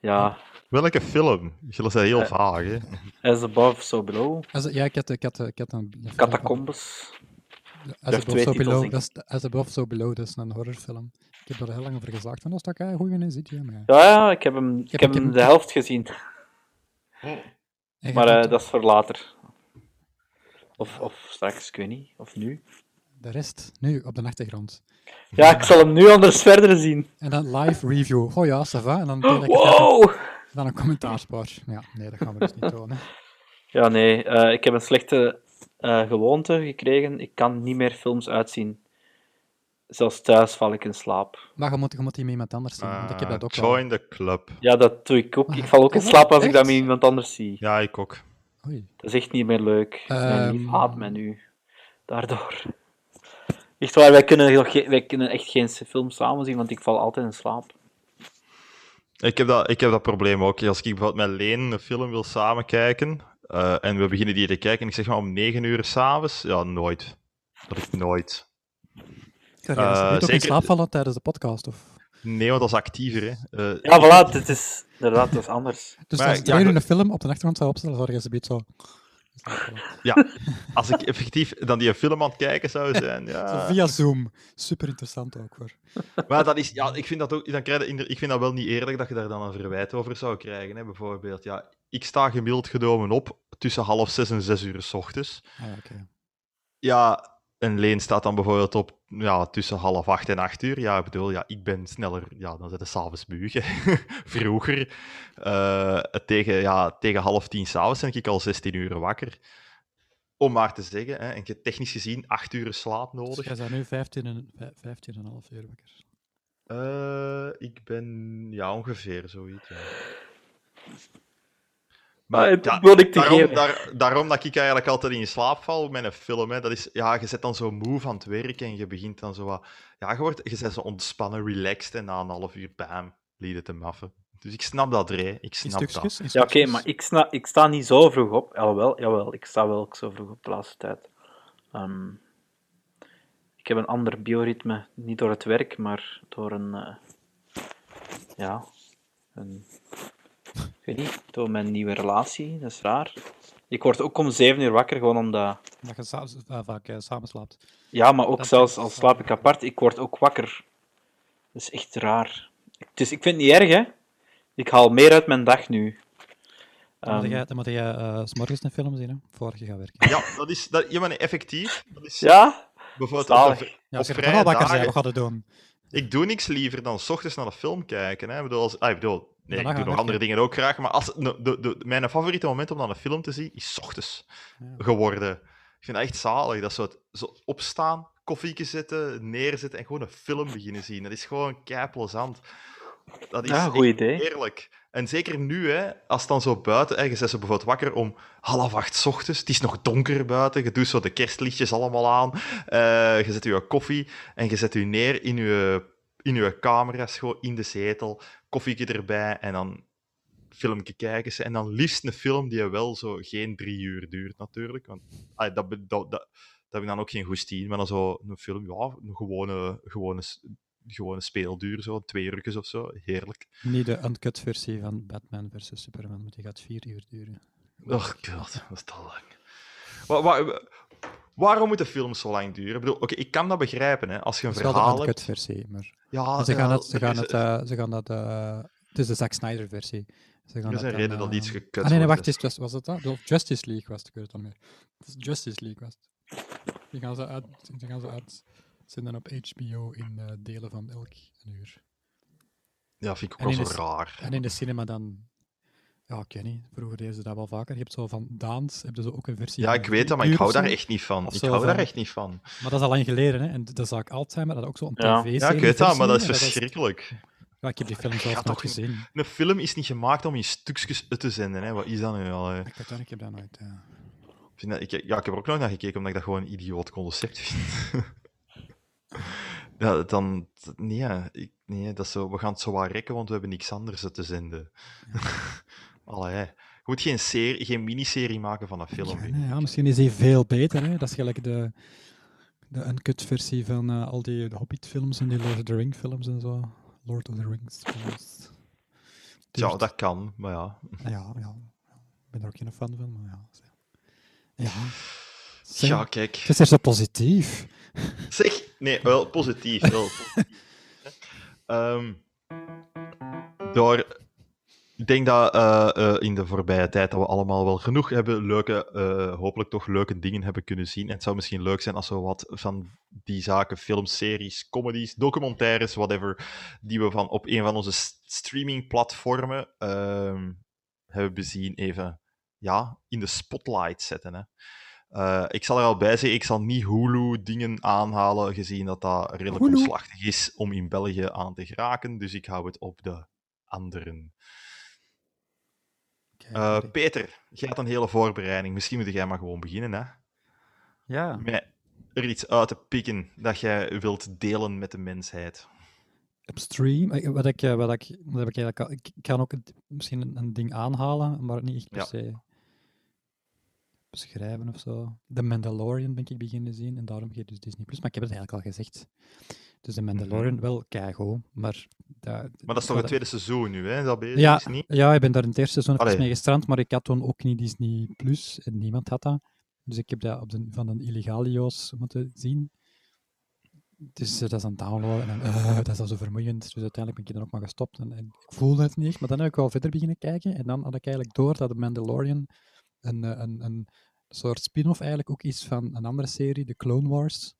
Ja, Welke film? Jullie zijn heel Eh, vaag, hè? As Above, So Below. As, ja, ik had, ik had, ik had een... Catacombes. As Above, twee so below, dat is, As Above, So Below, dat is een horrorfilm. Ik heb er heel lang over gezaagd, van dat is toch een goeie zit, ja. Maar, Ja, ja, ik heb hem, ik heb- heb ik heb hem hem- de helft gezien. En je Maar eh, dat is voor later. Of, of straks, ik weet niet. Of nu. De rest, nu, op de achtergrond. Ja, ik zal hem nu anders verder zien. En dan live review. Oh ja, ça va. En dan, Wow! dan een commentaarspoor. Ja, nee, dat gaan we dus niet doen. Hè. Ja, nee, eh, ik heb een slechte eh, gewoonte gekregen. Ik kan niet meer films uitzien. Zelfs thuis val ik in slaap. Maar je moet, je moet die met iemand anders zien, want ik heb Ah, dat ook wel. join the club. Ja, dat doe ik ook. Ik val ook in Oh, slaap als ik dat met iemand anders zie. Ja, ik ook. Oei. Dat is echt niet meer leuk. Ehm. haat mij nu. Daardoor. Echt waar, wij kunnen, nog wij kunnen echt geen film samen zien, want ik val altijd in slaap. Ik heb, dat, ik heb dat probleem ook. Als ik bijvoorbeeld met Leen een film wil samen kijken, eh, en we beginnen die te kijken, en ik zeg maar om 9 uur s'avonds, ja, nooit. Dat ik nooit. Ga jij Eh, niet ook in zeker- slaap vallen tijdens de podcast? Of? Nee, want dat is actiever, hè. Eh, Ja, voilà, dit is inderdaad dat is anders. Dus Maar als ja, jij goed. een film op de achtergrond zou opstellen, zou je ze beetje zo... Ja, als ik effectief dan die film aan het kijken zou zijn, ja. via Zoom. Super interessant ook hoor. Maar dat is, ja, ik vind dat ook, dan krijg je, ik vind dat wel niet eerlijk dat je daar dan een verwijt over zou krijgen, hè. Bijvoorbeeld, ja, ik sta gemiddeld genomen op tussen half zes en zes uur s ochtends. Ah, ja, oké. Ja, en Leen staat dan bijvoorbeeld op ja, tussen half acht en acht uur. Ja, ik bedoel, ja, ik ben sneller, ja, dan zit het s'avonds bugen. Vroeger, eh, tegen, ja, tegen half tien s'avonds ben ik al 16 uur wakker. Om maar te zeggen, hè, en je technisch gezien acht uur slaap Dus nodig. jij bent nu 15 en, vij- 15 en een half uur wakker. Eh, ik ben, ja, ongeveer zoiets. Ja. Maar ja, dat wil ik te daarom, geven. daar- daarom dat ik eigenlijk altijd in slaap val met een film. Hè. Dat is, ja, je zit dan zo moe van het werk en je begint dan zo wat... Ja, je, wordt, je bent zo ontspannen, relaxed en na een half uur, bam, liet het te maffen. Dus ik snap dat, Ray. Ik snap stukjes? in Ja, oké, maar ik, sna, ik sta niet zo vroeg op. Jawel, jawel, ik sta wel zo vroeg op de laatste tijd. Ehm, ik heb een ander bioritme, niet door het werk, maar door een... eh, ja, een... Ik weet niet, door mijn nieuwe relatie, dat is raar. Ik word ook om zeven uur wakker, gewoon omdat... Dat je sa- eh, vaak eh, samen slaapt. Ja, maar ook Dat zelfs al slaap ik apart, ik word ook wakker. Dat is echt raar. Dus ik vind het niet erg, hè. Ik haal meer uit mijn dag nu. Dan moet Ehm, jij, dan moet jij eh, 's morgens een film zien, hè, voor je gaat werken. Ja, dat is... Dat, ja, maar nee, effectief. Dat is ja? bijvoorbeeld op, Ja, als je er vrije wakker bent, dagen- wat gaat het doen? Ik doe niks liever dan s ochtends naar de film kijken. Hè. Ik bedoel, als, ah, ik bedoel, Nee, Daarna ik doe nog andere dingen ook graag, maar als, de, de, de- mijn favoriete moment om dan een film te zien is 's ochtends Ja. geworden. Ik vind dat echt zalig. Dat zo, het- zo opstaan, koffieke zetten, neerzetten en gewoon een film beginnen zien. Dat is gewoon kei plezant. Dat is Ja, echt goed idee. heerlijk. En zeker nu, hè, als het dan zo buiten... Hè, je bent zo bijvoorbeeld wakker om half acht 's ochtends. Het is nog donker buiten. Je doet zo de kerstlichtjes allemaal aan. eh, je zet je koffie en je zet je neer in je, in je kamer, gewoon in de zetel. Koffieke erbij en dan filmpje kijken. ze. En dan liefst een film die wel zo geen drie uur duurt, natuurlijk. Want ah, dat, dat, dat, dat heb ik dan ook geen goestie. Maar dan zo een film, ja, een gewone, gewone, gewone speelduur, zo, twee uurtjes of zo. Heerlijk. Niet de uncut versie van Batman versus Superman, want die gaat vier uur duren. Oh god, dat is te lang. Wa- wa- waarom moeten films zo lang duren? Ik bedoel, oké, ik kan dat begrijpen, hè. Als je een Dat is de verhaal hebt... versie, maar... Ja, ze gaan het, ze gaan is- het, eh, ze gaan dat, het is de Zack Snyder versie. Ze gaan Er is dat een dan, reden dat eh, iets gekut Ah, nee, nee, wordt, wacht dus- eens, was, was het dat? Of Justice League was het, ik weet het al meer. Het is Justice League was het. Die gaan ze uit, die gaan ze uitzenden op HBO in eh, delen van elk een uur. Ja, vind ik ook wel de zo raar. En in de cinema dan... Ja, ik weet niet. Vroeger deden ze dat wel vaker. Je hebt zo van Daans, heb je zo ook een versie Ja, ik weet dat, maar ik hou daar zo. echt niet van. Ik zo hou daar echt niet van. Maar dat is al lang geleden, hè. En dat zag Alzheimer, dat ook zo'n Ja. tv-serie Ja, ik weet dat, maar dat is verschrikkelijk. Ja, ik heb die film Ga zelf niet- gezien. Een film is niet gemaakt om in stukjes uit te zenden. Hè. Wat is dat nu al? hè? Ik weet dat, ik heb dat nooit... ja. Ik, vind dat, ik, ja, ik heb er ook nog naar gekeken, omdat ik dat gewoon een idioot concept vind. ja, dan... Nee, ja, ik, nee, dat zo, we gaan het zo wat rekken, want we hebben niks anders te zenden. Allee, je moet geen, serie, geen miniserie maken van een film. Ja, nee, ja, misschien is die veel beter. Hè? Dat is gelijk de, de uncut versie van eh, al die Hobbit-films en die Lord of the Rings films en zo. Lord of the Rings films. Ja, dat kan, maar ja. Ja, ja. Ik ben er ook geen fan van, maar ja. Ja. Zeg, Ja, kijk. Het is er zo positief. Zeg, nee, wel positief. Wel positief. Ehm, door, ik denk dat eh, eh, in de voorbije tijd dat we allemaal wel genoeg hebben, leuke, eh, hopelijk toch leuke dingen hebben kunnen zien. En het zou misschien leuk zijn als we wat van die zaken, films, series, comedies, documentaires, whatever, die we van op een van onze streamingplatformen ehm, hebben bezien, even ja, in de spotlight zetten. Hè. Ik zal er al bij zeggen, ik zal niet Hulu-dingen aanhalen, gezien dat dat redelijk Hulu? omslachtig is om in België aan te geraken. Dus ik hou het op de anderen. Eh. Peter, jij had een hele voorbereiding. Misschien moet jij maar gewoon beginnen, hè? Ja. Met er iets uit te pikken dat jij wilt delen met de mensheid. op stream, eh, wat ik, eh, wat ik, wat heb ik eigenlijk al, ik, kan ook misschien een, een ding aanhalen, maar niet echt per Ja. se beschrijven of zo. The Mandalorian ben ik beginnen zien en daarom geef dus Disney Plus. Maar ik heb het eigenlijk al gezegd. Dus The Mandalorian wel keigoed, maar... Dat, Mhm. Maar dat is toch het tweede seizoen nu, hè? Dat bezig ja, is niet? ja, ik ben daar in het eerste seizoen Allee. mee gestrand, maar ik had toen ook niet Disney Plus en niemand had dat. Dus ik heb dat op de, van een illegalio's moeten zien. Dus eh, dat is aan het downloaden en dan, eh, dat is al zo vermoeiend. Dus uiteindelijk ben ik dan ook maar gestopt en, en ik voelde het niet echt. Maar dan heb ik wel verder beginnen kijken en dan had ik eigenlijk door dat de Mandalorian een, eh, een, een soort spin-off eigenlijk ook is van een andere serie, de Clone Wars.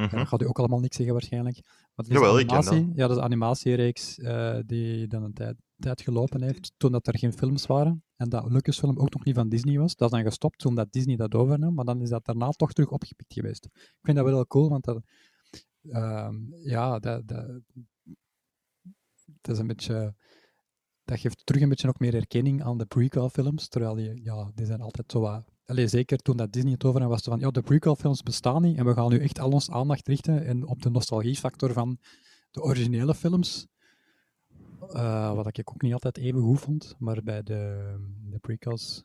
Mhm. dat gaat u ook allemaal niks zeggen waarschijnlijk. Maar is Jawel, een ik ken animatie, ja, dat is animatiereeks eh, die dan een tijd, tijd gelopen heeft, toen dat er geen films waren. En dat Lucasfilm ook nog niet van Disney was. Dat is dan gestopt toen dat Disney dat overnam, maar dan is dat daarna toch terug opgepikt geweest. Ik vind dat wel heel cool, want dat, ehm, ja, dat, dat, dat is een beetje... Dat geeft terug een beetje ook meer erkenning aan de prequel-films, terwijl die, ja, die zijn altijd zo wat... Allee, zeker toen dat Disney het overnam, was het van, ja, de prequel-films bestaan niet en we gaan nu echt al ons aandacht richten en op de nostalgiefactor van de originele films. Eh, wat ik ook niet altijd even goed vond, maar bij de, de prequels...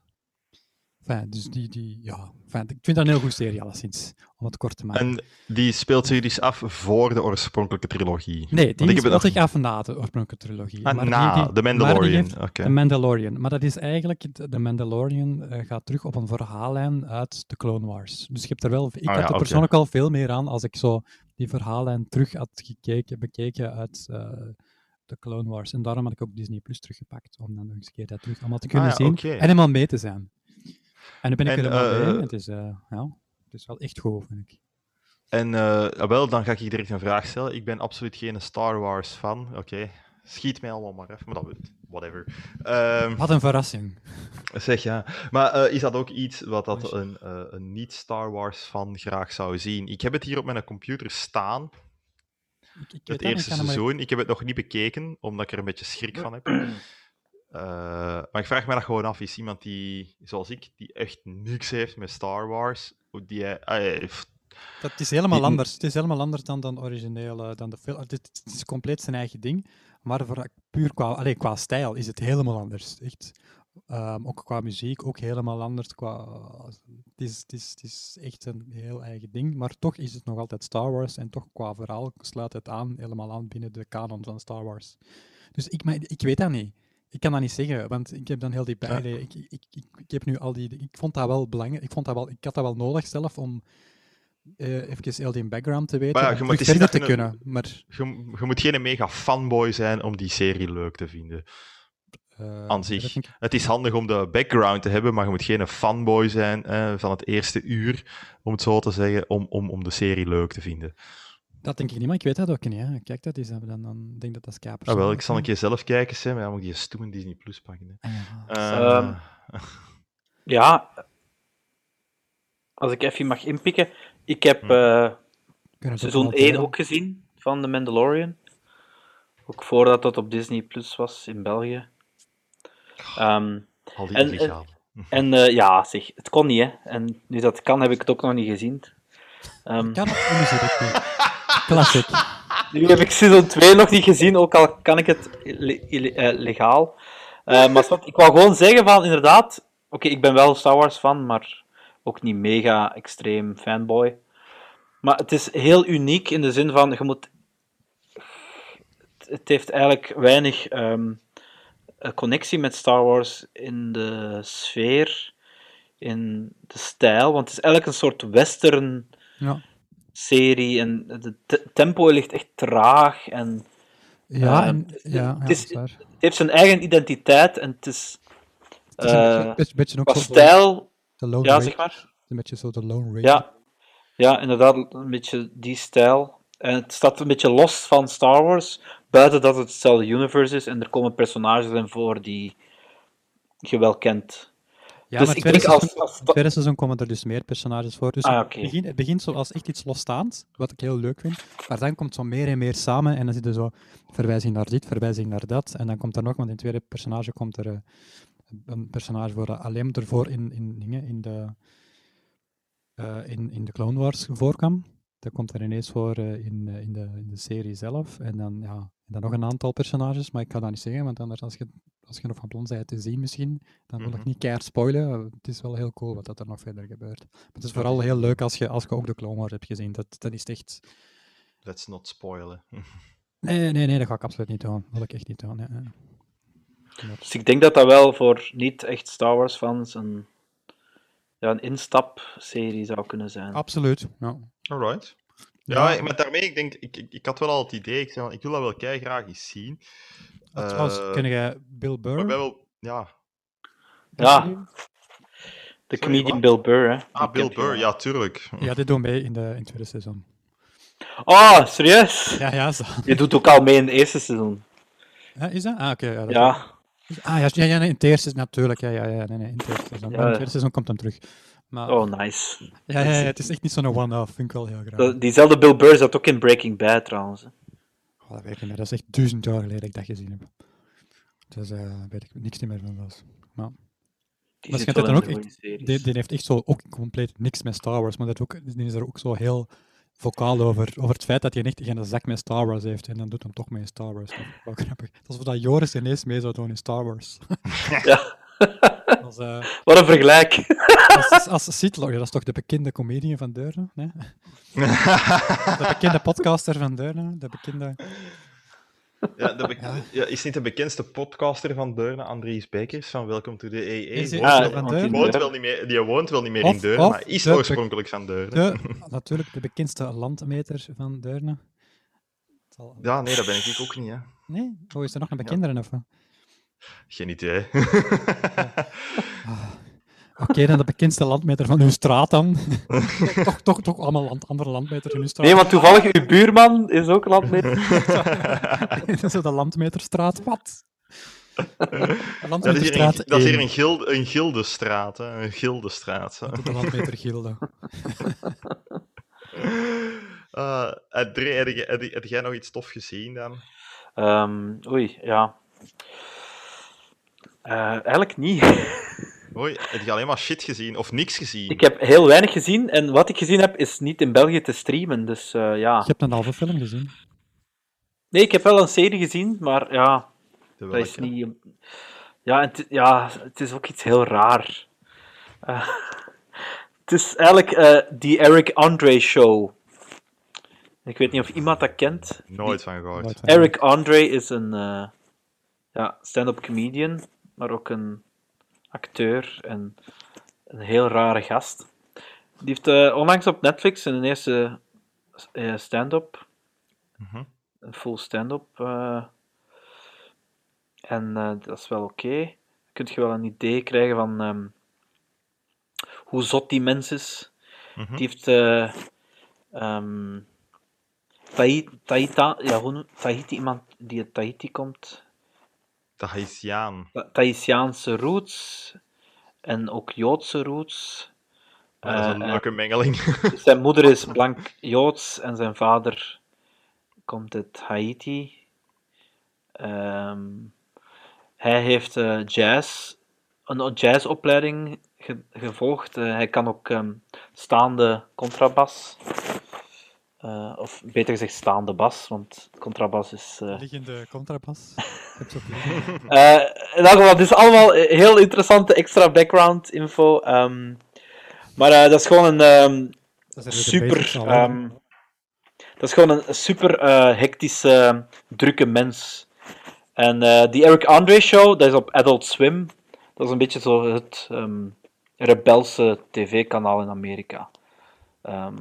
Enfin, dus die, die, ja, enfin, ik vind dat een heel goede serie, alleszins, om het kort te maken. En die speelt zich dus af voor de oorspronkelijke trilogie. Nee, die ik speelt zich af na de oorspronkelijke trilogie. Ah, maar na die- die- The Mandalorian. heeft-. De Mandalorian. Maar dat is eigenlijk, de Mandalorian eh, gaat terug op een verhaallijn uit de Clone Wars. Dus je hebt er wel, ik Ah, had ja, er persoonlijk al veel meer aan als ik zo die verhaallijn terug had gekeken, bekeken uit eh, de Clone Wars. En daarom had ik ook Disney Plus teruggepakt, om dan nog eens een keer dat terug allemaal te kunnen Ah, ja, zien en helemaal mee te zijn. En nu ben ik En, er eh, bij. en Het is, eh, ja, het is wel echt goed, vind ik. En eh, wel, dan ga ik je direct een vraag stellen. Ik ben absoluut geen Star Wars fan. Oké, Schiet mij allemaal maar even, maar dat whatever. Ehm, Wat een verrassing. zeg ja. Maar eh, is dat ook iets wat dat een, eh, een niet-Star Wars-fan graag zou zien? Ik heb het hier op mijn computer staan, Ik, het eerste maar- seizoen. Ik heb het nog niet bekeken, omdat ik er een beetje schrik van heb. Eh, maar ik vraag me dat gewoon af. Is iemand die, zoals ik, die echt niks heeft met Star Wars, hoe die hij... ah, Dat is helemaal Die- anders. Het is helemaal anders dan dan originele, dan de film. Het, is- het is compleet zijn eigen ding, maar voor, puur qua, allee, qua stijl is het helemaal anders. Echt. Ehm, ook qua muziek, ook helemaal anders. Qua, het, is, het, is, het is echt een heel eigen ding, maar toch is het nog altijd Star Wars en toch qua verhaal sluit het aan, helemaal aan binnen de kanon van Star Wars. Dus ik, maar, ik weet dat niet. Ik kan dat niet zeggen, want ik heb dan heel die Ja. allee, ik, ik, ik, ik, heb nu al die. Ik vond dat wel belangrijk. Ik, vond dat wel, ik had dat wel nodig zelf om eh even heel die background te weten. Maar ja, je moet verder te kunnen. Maar je, je moet geen mega fanboy zijn om die serie leuk te vinden. eh, Aan zich. ik- Het is handig om de background te hebben, maar je moet geen fanboy zijn eh, van het eerste uur, om het zo te zeggen, om, om, om de serie leuk te vinden. Dat denk ik niet, maar ik weet dat ook niet. Hè. Kijk, dat is dan, dan denk ik dat dat is kapers. Ah, wel, ik zal een keer zelf kijken, Sam, maar dan moet ik die stoemen Disney Plus pakken. Hè. Ah, Eh, Ehm, Ja, als ik even mag inpikken. Ik heb Hm. eh, we seizoen ook wel 1 delen. ook gezien van The Mandalorian. Ook voordat dat op Disney Plus was in België. Ehm, al die en- illegaal. en eh, ja, zeg, het kon niet, hè. En nu dat kan, heb ik het ook nog niet gezien. Ehm, Kan het niet. Classic. Nu heb ik seizoen 2 nog niet gezien, ook al kan ik het eh, legaal. Eh, maar ik wou gewoon zeggen van, inderdaad, oké, ik ben wel Star Wars fan, maar ook niet mega extreem fanboy. Maar het is heel uniek in de zin van, je moet... Het, heeft eigenlijk weinig ehm, eh, connectie met Star Wars in de sfeer, in de stijl, want het is eigenlijk een soort western Ja, serie en het te- tempo ligt echt traag en ja, Eh, en, het- ja, het is- heeft zijn eigen identiteit en het is Het is een eh, beetje- beetje, ook stijl, de Lone ja zeg maar, Een beetje zo de Lone Ranger. ja, ja inderdaad een beetje die stijl. En het staat een beetje los van Star Wars, buiten dat het hetzelfde universe is en er komen personages in voor die je wel kent. Ja, dus maar ik het tweede, denk als, seizoen, als het tweede seizoen komen er dus meer personages voor. Dus Ah, het, begint, het begint zo als echt iets losstaand, wat ik heel leuk vind. Maar dan komt zo meer en meer samen en dan zit er zo verwijzing naar dit, verwijzing naar dat. En dan komt er nog, want in het tweede personage komt er eh, een personage voor dat alleen ervoor in, in, dingen, in, de, eh, in, in de Clone Wars voorkwam. Dat komt er ineens voor eh, in, eh, in, de, in de serie zelf. En dan, ja, en dan nog een aantal personages, maar ik kan dat niet zeggen, want anders als je, als je nog van plan bent te zien misschien, dan wil ik Mhm. niet keihard spoilen. Het is wel heel cool wat dat er nog verder gebeurt. Maar het is vooral heel leuk als je, als je ook de Clone Wars hebt gezien. Dat, dat is echt... Let's not spoilen. Nee, nee, nee, dat ga ik absoluut niet doen. Dat wil ik echt niet doen. Ja, Dus ik denk dat dat wel voor niet echt Star Wars fans een, ja, een instapserie zou kunnen zijn. Absoluut, ja. Alright. Ja, Ja. maar daarmee, ik denk, ik, ik, ik had wel al het idee, ik, zei, ik wil dat wel kei graag eens zien. Uh, trouwens, Eh, ken jij Bill Burr? Wel, ja. Ja. De comedian? Bill Burr, hè. Ah, Bill Burr, ja, tuurlijk. Ja, dit doen mee in, de, in het tweede seizoen. Oh, serieus? Ja, ja, zo. Je doet ook al mee in het eerste seizoen. Ja, is dat? Ah, oké. ja, Ja, Ah, ja, ja, nee, in het eerste is natuurlijk. Ja, ja, ja, nee, nee, in het eerste seizoen. Ja. In het tweede seizoen komt hem terug. Maar, oh nice. ja, ja, ja, het is echt niet zo'n one-off. Vind ik wel heel graag. Diezelfde Bill Burr zat ook in Breaking Bad trouwens. Oh, dat weet ik niet meer. Dat is echt duizend jaar geleden dat ik dat gezien heb. Dus daar weet ik niks meer van. Was. Maar Die Maar schijnt dat dan ook die, die heeft echt zo ook compleet niks met Star Wars. Maar dat ook, die is er ook zo heel vocaal over, over het feit dat hij echt geen zak met Star Wars heeft. En dan doet hem toch mee in Star Wars. Dat is wel grappig. Dat Joris ineens mee zou doen in Star Wars. Ja, als, eh, wat een vergelijk. als, als dat is toch de bekende comedian van Deurne? Nee? De bekende podcaster van Deurne? De bekende... ja, de be- ja, is niet de bekendste podcaster van Deurne, Andries Bekers, van Welcome to the EE. Is hij Woont Ja, wel- van want die, woont wel niet meer, die woont wel niet meer Of- in Deurne, maar is de be- oorspronkelijk van Deurne. De, natuurlijk de bekendste landmeter van Deurne. Ja, nee, dat ben ik ook niet, hè. Nee? Oh, is er nog een bekendere of wat? Geen idee. Ah. Oké, dan de bekendste landmeter van uw straat dan. toch, toch, toch allemaal land, andere landmeters in uw straat. Nee, want toevallig uw buurman is ook landmeter. dat is de landmeterstraat. Wat? De Dat is hier, landmeterstraat een, dat is hier één. een, gilde, een gildestraat, hè? een gildestraat. hè. De landmetergilde. Uh, André, heb, jij- heb, heb jij nog iets tof gezien dan? Ehm, oei, ja. Eh, eigenlijk niet. Hoi, heb je alleen maar shit gezien of niks gezien? Ik heb heel weinig gezien en wat ik gezien heb is niet in België te streamen. Dus eh, ja. Je hebt een halve film gezien. Nee, ik heb wel een serie gezien, maar ja, dat is niet. Ja, het, ja, het is ook iets heel raar. Eh, het is eigenlijk eh die Eric Andre Show. Ik weet niet of iemand dat kent. Nooit van gehoord. Eric Andre is een eh, ja, stand-up comedian, maar ook een acteur en een heel rare gast. Die heeft eh, onlangs op Netflix een eerste eh, stand-up, Mhm. een full stand-up. eh, en dat is wel oké. Dan kun je wel een idee krijgen van ehm, hoe zot die mens is. Mhm. Die heeft Tahi- Tahita, ja, hoe noem- Tahiti, iemand die uit Tahiti komt. De Haitiaan. Tahitiaanse roots en ook Joodse roots. Dat is een leuke mengeling. zijn moeder is blank Joods en zijn vader komt uit Haiti. Ehm, hij heeft eh, jazz, een jazzopleiding ge- gevolgd. Eh, hij kan ook ehm, staande contrabas. Eh, of beter gezegd staande bas, want contrabas is... eh, Liggende contrabas. Liggen. eh, in elk geval, het is allemaal heel interessante extra background info. ehm, maar dat is gewoon een ehm, is er super. ehm, dat is gewoon een super hectische, drukke mens. En die Eric Andre Show, dat is op Adult Swim. Dat is een beetje zo het rebelse tv-kanaal in Amerika. Ehm,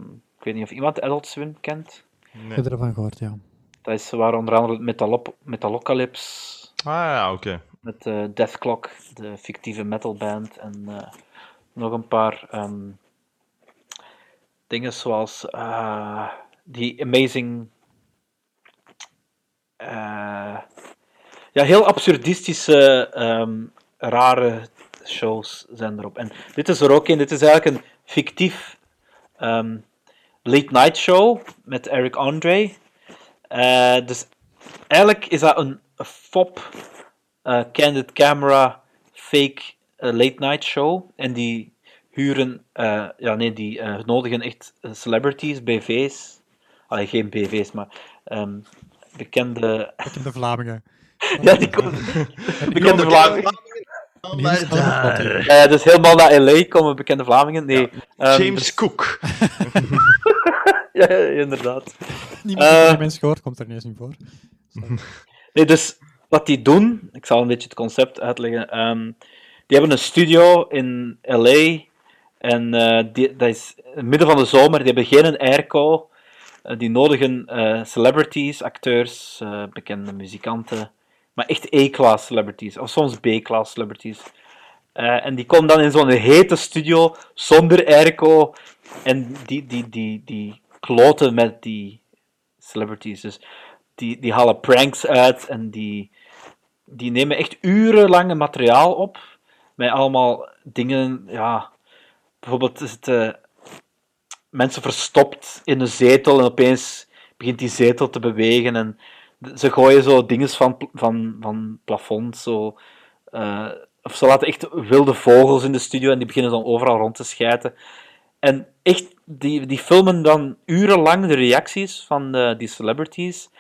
ik weet niet of iemand Adult Swim kent. Ik Nee. heb ervan gehoord, ja. Dat is waar onder andere Metalop Metalocalypse Ah ja, oké. met eh Death Clock, de fictieve metalband, en eh, nog een paar ehm, dingen zoals eh, die Amazing. eh, ja, heel absurdistische, ehm, rare shows zijn erop. En dit is er ook in. Dit is eigenlijk een fictief ehm, late night show met Eric Andre. Eh, dus eigenlijk is dat een fop eh, candid camera fake eh, late night show. En die huren, ja nee, die nodigen echt celebrities, BV's. Allee, geen BV's, maar ehm, bekende. Bekende Vlamingen. ja, die komen. bekende Vlamingen. Eh, dus helemaal naar LA komen bekende Vlamingen. Nee, ehm, James dus- Cook. ja, inderdaad. Niemand die Eh. die mensen gehoord, komt er niet eens in voor. Nee, dus wat die doen, ik zal een beetje het concept uitleggen. ehm, die hebben een studio in LA. En eh, die, dat is in het midden van de zomer. Die hebben geen airco. Die nodigen eh, celebrities, acteurs, eh, bekende muzikanten. Maar echt A-class celebrities. Of soms B-class celebrities. Eh, en die komen dan in zo'n hete studio zonder airco. En die, die, die, die kloten met die celebrities. Dus die, die halen pranks uit en die, die nemen echt urenlange materiaal op. Met allemaal dingen, ja. Bijvoorbeeld eh, mensen verstopt in een zetel en opeens begint die zetel te bewegen. En ze gooien zo dingen van, van, van plafond. Zo, eh, of ze laten echt wilde vogels in de studio en die beginnen dan overal rond te schijten. En echt, die, die filmen dan urenlang de reacties van eh, die celebrities.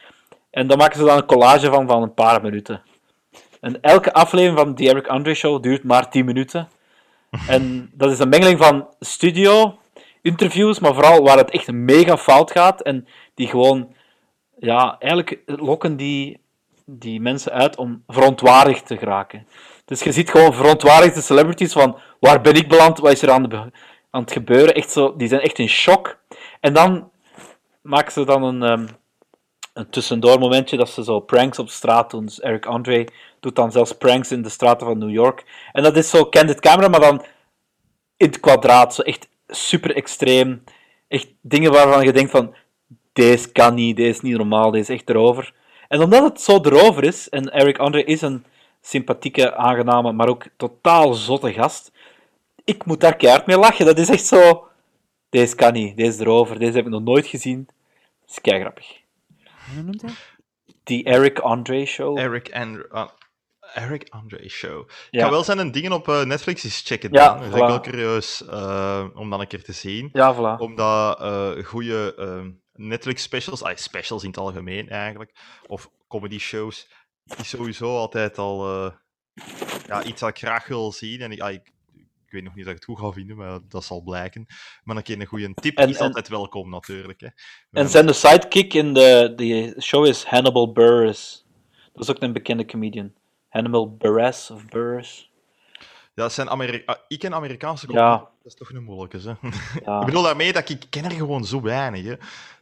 En dan maken ze dan een collage van van een paar minuten. En elke aflevering van The Eric Andre Show duurt maar 10 minuten. En dat is een mengeling van studio, interviews, maar vooral waar het echt mega fout gaat. En die gewoon, ja, eigenlijk lokken die, die mensen uit om verontwaardigd te geraken. Dus je ziet gewoon verontwaardigde celebrities van waar ben ik beland, wat is er aan, aan het gebeuren. Echt zo, die zijn echt in shock. En dan maken ze dan een, ehm, een tussendoor momentje dat ze zo pranks op straat doen. Dus Eric Andre doet dan zelfs pranks in de straten van New York. En dat is zo candid camera, maar dan in het kwadraat. Zo echt super extreem. Echt dingen waarvan je denkt van, deze kan niet, deze is niet normaal, deze is echt erover. En omdat het zo erover is, en Eric Andre is een sympathieke, aangename, maar ook totaal zotte gast, ik moet daar keihard mee lachen. Dat is echt zo, deze kan niet, deze is erover, deze heb ik nog nooit gezien. Dat is kei grappig. Hoe noemt dat? Die Eric Andre Show. Eric, and, uh, Eric Andre Show. Ik Ja. ga wel zijn dingen op eh, Netflix eens checken. Ja, dan. Dat is ik wel voilà. curieus eh, om dan een keer te zien. Ja, voilà. Omdat eh goede Netflix specials, ah, specials in het algemeen eigenlijk, of comedy shows, is sowieso altijd al eh, ja, iets wat ik graag wil zien. En ik, ah, ik, ik weet nog niet dat ik het goed ga vinden, maar dat zal blijken. Maar een keer een goede tip En- is en- altijd welkom natuurlijk. Hè. En zijn de sidekick in de, de show is Hannibal Buress. Dat is ook een bekende comedian. Hannibal Buress of Buress. Ja, dat zijn Ameri ah, ik ken Amerikaanse Ja. comedy, dat is toch een moeilijke. Hè? Ja. Ik bedoel daarmee dat ik ken er gewoon zo weinig. Hè.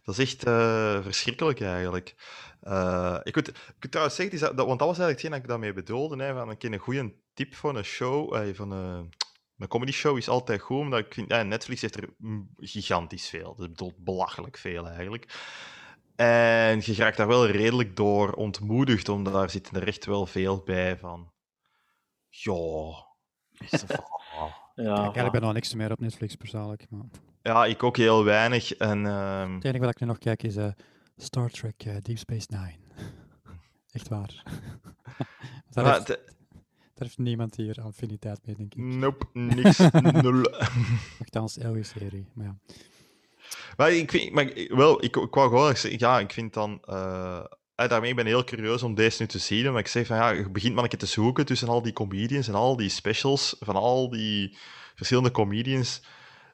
Dat is echt eh, verschrikkelijk eigenlijk. Eh, ik, moet, ik moet trouwens zeggen, dat, want dat was eigenlijk hetgeen dat ik daarmee bedoelde. Hè, van een keer een goede tip voor een show, eh, van een, een comedy show is altijd goed, omdat ik vind, ja, Netflix heeft er gigantisch veel. Dat bedoelt belachelijk veel eigenlijk. En je raakt daar wel redelijk door ontmoedigd, omdat daar zitten er echt wel veel bij van... Ja... is Ja, Kijk, ik ben nog niks meer op Netflix persoonlijk. Maar Ja, ik ook heel weinig. En ehm, het enige wat ik nu nog kijk is eh, Star Trek eh, Deep Space Nine. Echt waar. daar, maar heeft, daar heeft niemand hier affiniteit mee, denk ik. Nope, niks, nul. Nogthans, elke serie. Maar ja. maar ik vind, maar wel, ik, ik wou gewoon zeggen, ja, ik vind dan, eh, eh, daarmee ben ik heel curieus om deze nu te zien, maar ik zeg van, ja, je begint maar een keer te zoeken tussen al die comedians en al die specials van al die verschillende comedians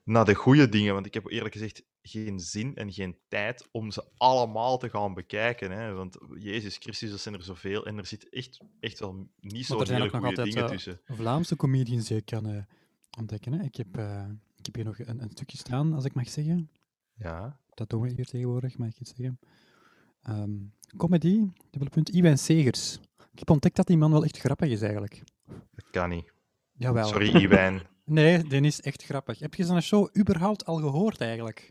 naar de goede dingen, want ik heb eerlijk gezegd geen zin en geen tijd om ze allemaal te gaan bekijken, hè, want Jezus Christus, er zijn er zoveel en er zit echt, echt wel niet zo hele nog goede altijd, dingen eh, tussen. Vlaamse comedians die ik kan eh, ontdekken. Hè. Ik, heb, eh, ik heb hier nog een, een stukje staan, als ik mag zeggen. Ja. Dat doen we hier tegenwoordig, mag ik het zeggen. Ehm, comedy, dubbele punt, Iwijn Segers. Ik heb ontdekt dat die man wel echt grappig is, eigenlijk. Dat kan niet. Jawel. Sorry, Iwijn. Nee, die is echt grappig. Heb je zijn show überhaupt al gehoord, eigenlijk?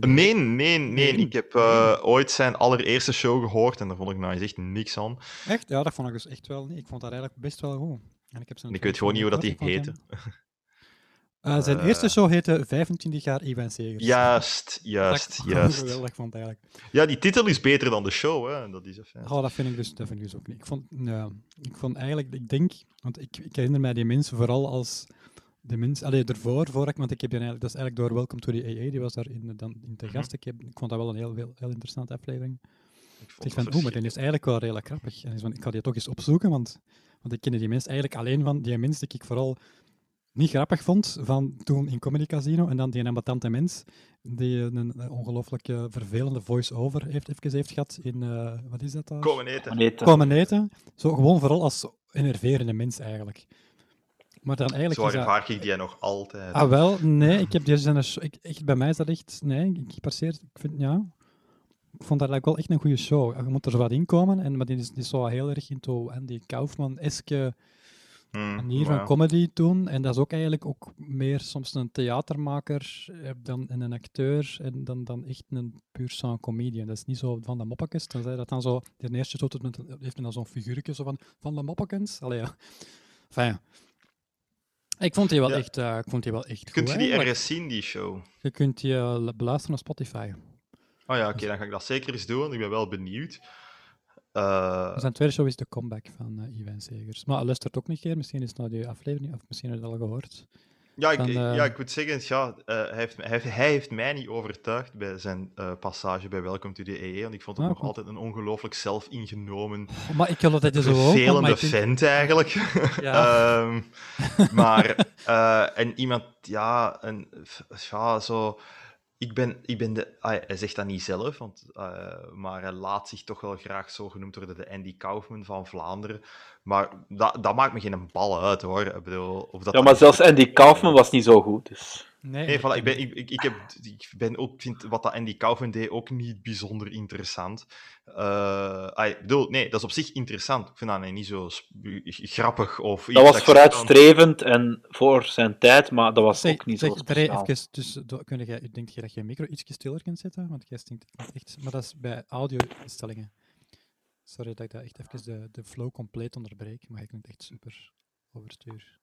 Nee, nee, nee. Ik heb eh, ooit zijn allereerste show gehoord en daar vond ik nou eens echt niks aan. Echt? Ja, dat vond ik dus echt wel niet. Ik vond dat eigenlijk best wel goed. En ik, heb zijn En ik weet gewoon niet hoe dat die heette. Eh, zijn Eh. eerste show heette 25 jaar Iwijn Segers. Juist, Dat juist, ik gewoon juist. geweldig vond, eigenlijk. Ja, die titel is beter dan de show, hè. Dat is. Oh, dat vind ik dus, dat vind ik dus ook niet. Ik vond, ja, ik vond eigenlijk, ik denk, want ik, ik herinner mij die mensen vooral als de mensen, allee, ervoor, voor ik, want ik heb die eigenlijk, dat is eigenlijk door Welcome to the AA, die was daar in, dan, in te Mhm. gast. Ik, heb, ik vond dat wel een heel, heel, heel interessante aflevering. Ik vond van, oeh, maar die is eigenlijk wel redelijk grappig. En ik, van, ik ga die toch eens opzoeken, want, want ik kende die mensen eigenlijk alleen van die mensen die ik vooral niet grappig vond van toen in Comedy Casino. En dan die ambetante mens die een, een ongelooflijk vervelende voice-over heeft, even heeft gehad in, eh, wat is dat daar? Eten. Komen eten. Zo gewoon vooral als enerverende mens eigenlijk. Maar dan eigenlijk Zo dat... ervaar ik die nog altijd. Ah, wel, nee, ik heb die zijn sh- ik, echt, bij mij is dat echt, nee, ik passeer, ik vind, ja, ik vond dat eigenlijk wel echt een goede show. Je moet er zo wat in komen, en, maar die is, die is zo heel erg into Andy Kaufman-eske Hmm, manier van comedy doen. En dat is ook eigenlijk ook meer soms een theatermaker eh, dan en een acteur en dan, dan echt een puur sang comedian. Dat is niet zo van de moppekens. Dan zei dat dan zo, de eerste zo, heeft dan zo'n figuurtje zo van, van de moppekens. Allee, ja. Enfin, ik vond die wel Ja. echt, eh, ik vond die wel echt Kunt goed, je die eigenlijk. ergens zien, die show? Je kunt die eh, beluisteren op Spotify. Oh ja, oké, dan ga ik dat zeker eens doen. Ik ben wel benieuwd. Eh, Zijn tweede show is de comeback van Iwan Segers. Maar hij luistert ook niet keer. Misschien is het nou die aflevering, of misschien heb je het al gehoord. Ja, ik, van, eh, ja, ik moet zeggen, ja, eh, hij, heeft, hij, heeft, hij heeft mij niet overtuigd bij zijn eh, passage bij Welcome to the EE. Want ik vond het Ah, nog altijd een ongelooflijk zelfingenomen, Oh, maar ik dat ook. vervelende vind- vent eigenlijk. Ja. Ehm, maar, en iemand, ja, een, ja, zo. Ik ben, ik ben de. ah, hij zegt dat niet zelf, want, maar hij laat zich toch wel graag zo genoemd worden de Andy Kaufman van Vlaanderen. Maar dat, dat maakt me geen bal uit hoor. Ik bedoel, of dat Ja, maar zelfs Andy Kaufman was niet zo goed. Dus. Nee, Nee, voilà, ik, ben, ik, ik, ik heb, ik ben ook, vind wat dat Andy Kaufman deed ook niet bijzonder interessant. Eh, ik bedoel, nee, dat is op zich interessant. Ik vind dat niet zo grappig of iets Dat was vooruitstrevend en voor zijn tijd, maar dat was Zeg, ook niet zeg, zo speciaal. even, dus, kun jij, ik denk je dat je je micro iets stiller kunt zetten? Want jij stinkt echt... Maar dat is bij audio-instellingen. Sorry dat ik dat echt even de, de flow compleet onderbreek, maar je klinkt echt super overstuur.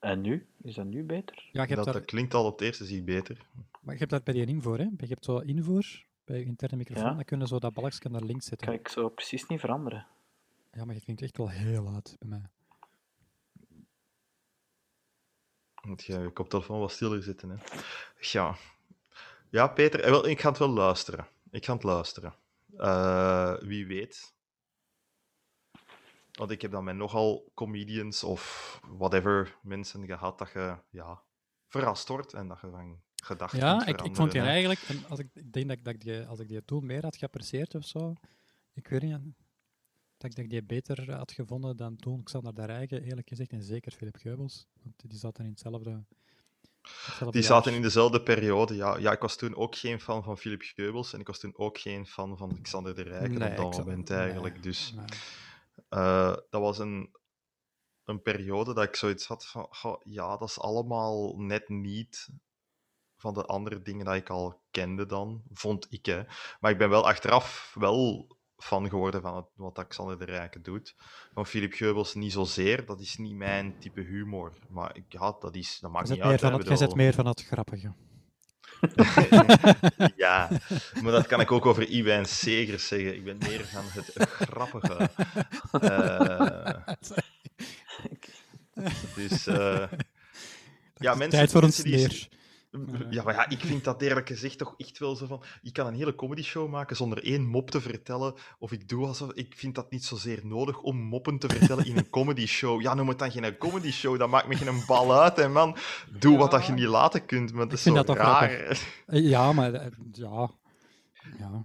En nu? Is dat nu beter? Ja, je hebt, dat, daar, dat klinkt al op het eerste zicht beter. maar je hebt dat bij die invoer, hè? Je hebt zo invoer bij je interne microfoon, Ja. dan kun je zo dat balkje naar links zetten. Kan ik zo precies niet veranderen. Ja, maar je klinkt echt wel heel luid bij mij. Moet je je koptelefoon wat stiller zitten. Hè. Ja. ja, Peter, eh, wel, ik ga het wel luisteren. Ik ga het luisteren. Eh, wie weet. Want ik heb dan met nogal comedians of whatever mensen gehad dat je ja, verrast wordt en dat je van gedacht Ja, ik, ik vond die eigenlijk, en als ik, ik denk dat ik, dat ik die, als ik die toen meer had geapprecieerd of zo, ik weet niet, dat ik, dat ik die beter had gevonden dan toen Xander de Rijke, eerlijk gezegd, en zeker Philip Geubels, want die zaten in hetzelfde... hetzelfde Die jaar. zaten in dezelfde periode. Ja, ja, ik was toen ook geen fan van Philip Geubels en ik was toen ook geen fan van Xander de Rijken Nee, op dat moment nee, eigenlijk. Dus nee. Eh, dat was een, een periode dat ik zoiets had van, goh, ja, dat is allemaal net niet van de andere dingen dat ik al kende dan, vond ik. Hè. Maar ik ben wel achteraf wel fan geworden van het, wat Xander de Rijken doet. Van Philip Geubels niet zozeer, dat is niet mijn type humor. Maar ik, ja, dat, is, dat Je maakt niet uit. van het, jij zet meer van het grappige. ja, maar dat kan ik ook over Iwijn Segers zeggen. Ik ben meer van het grappige. Eh, dus eh, ja, Het is mensen, Tijd voor een die-. Ja, maar ja, ik vind dat eerlijk gezegd toch echt wel zo van... Ik kan een hele comedy show maken zonder één mop te vertellen. Of ik doe alsof... Ik vind dat niet zozeer nodig om moppen te vertellen in een comedy show. Ja, noem het dan geen comedy show. Dat maakt me geen bal uit, hè, man. Doe wat dat je niet laten kunt, maar dat is zo dat raar. Eh, Ja, maar... eh, Ja. Ja.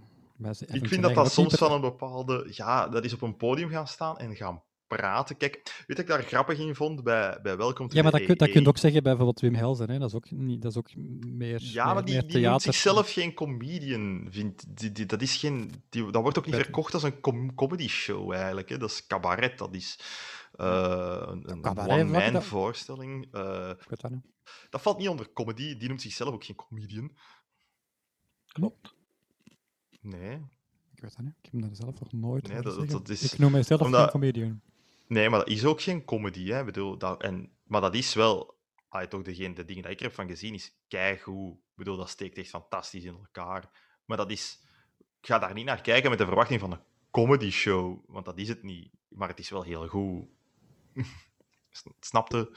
Ik vind dat dat soms van een bepaalde... Ja, dat is op een podium gaan staan en gaan praten. Kijk, weet ik daar grappig in vond bij, bij Welcome to Ja, maar dat, kun, dat AA? kun je ook zeggen bij bijvoorbeeld Wim Helsen. Hè? Dat, is ook niet, dat is ook meer, Ja, meer, maar die, die noemt zichzelf geen comedian. Vindt, die, die, dat, is geen, die, dat wordt ook niet verkocht als een com comedy show eigenlijk. Hè. Dat is cabaret. Dat is eh, een, een one-man voorstelling. Ik weet dat niet. dat valt niet onder comedy. Die noemt zichzelf ook geen comedian. Klopt. Nee. Ik weet dat niet. Ik heb dat zelf nog nooit Nee, dat- is- Ik noem mijzelf omdat- geen comedian. Nee, maar dat is ook geen comedy. Hè. Ik Bedoel, dat, en, maar dat is wel... Ah, toch degene, de dingen die ik er heb van gezien is keigoed. Ik bedoel, dat steekt echt fantastisch in elkaar. Maar dat is... Ik ga daar niet naar kijken met de verwachting van een comedy show, want dat is het niet. Maar het is wel heel goed. Snapte?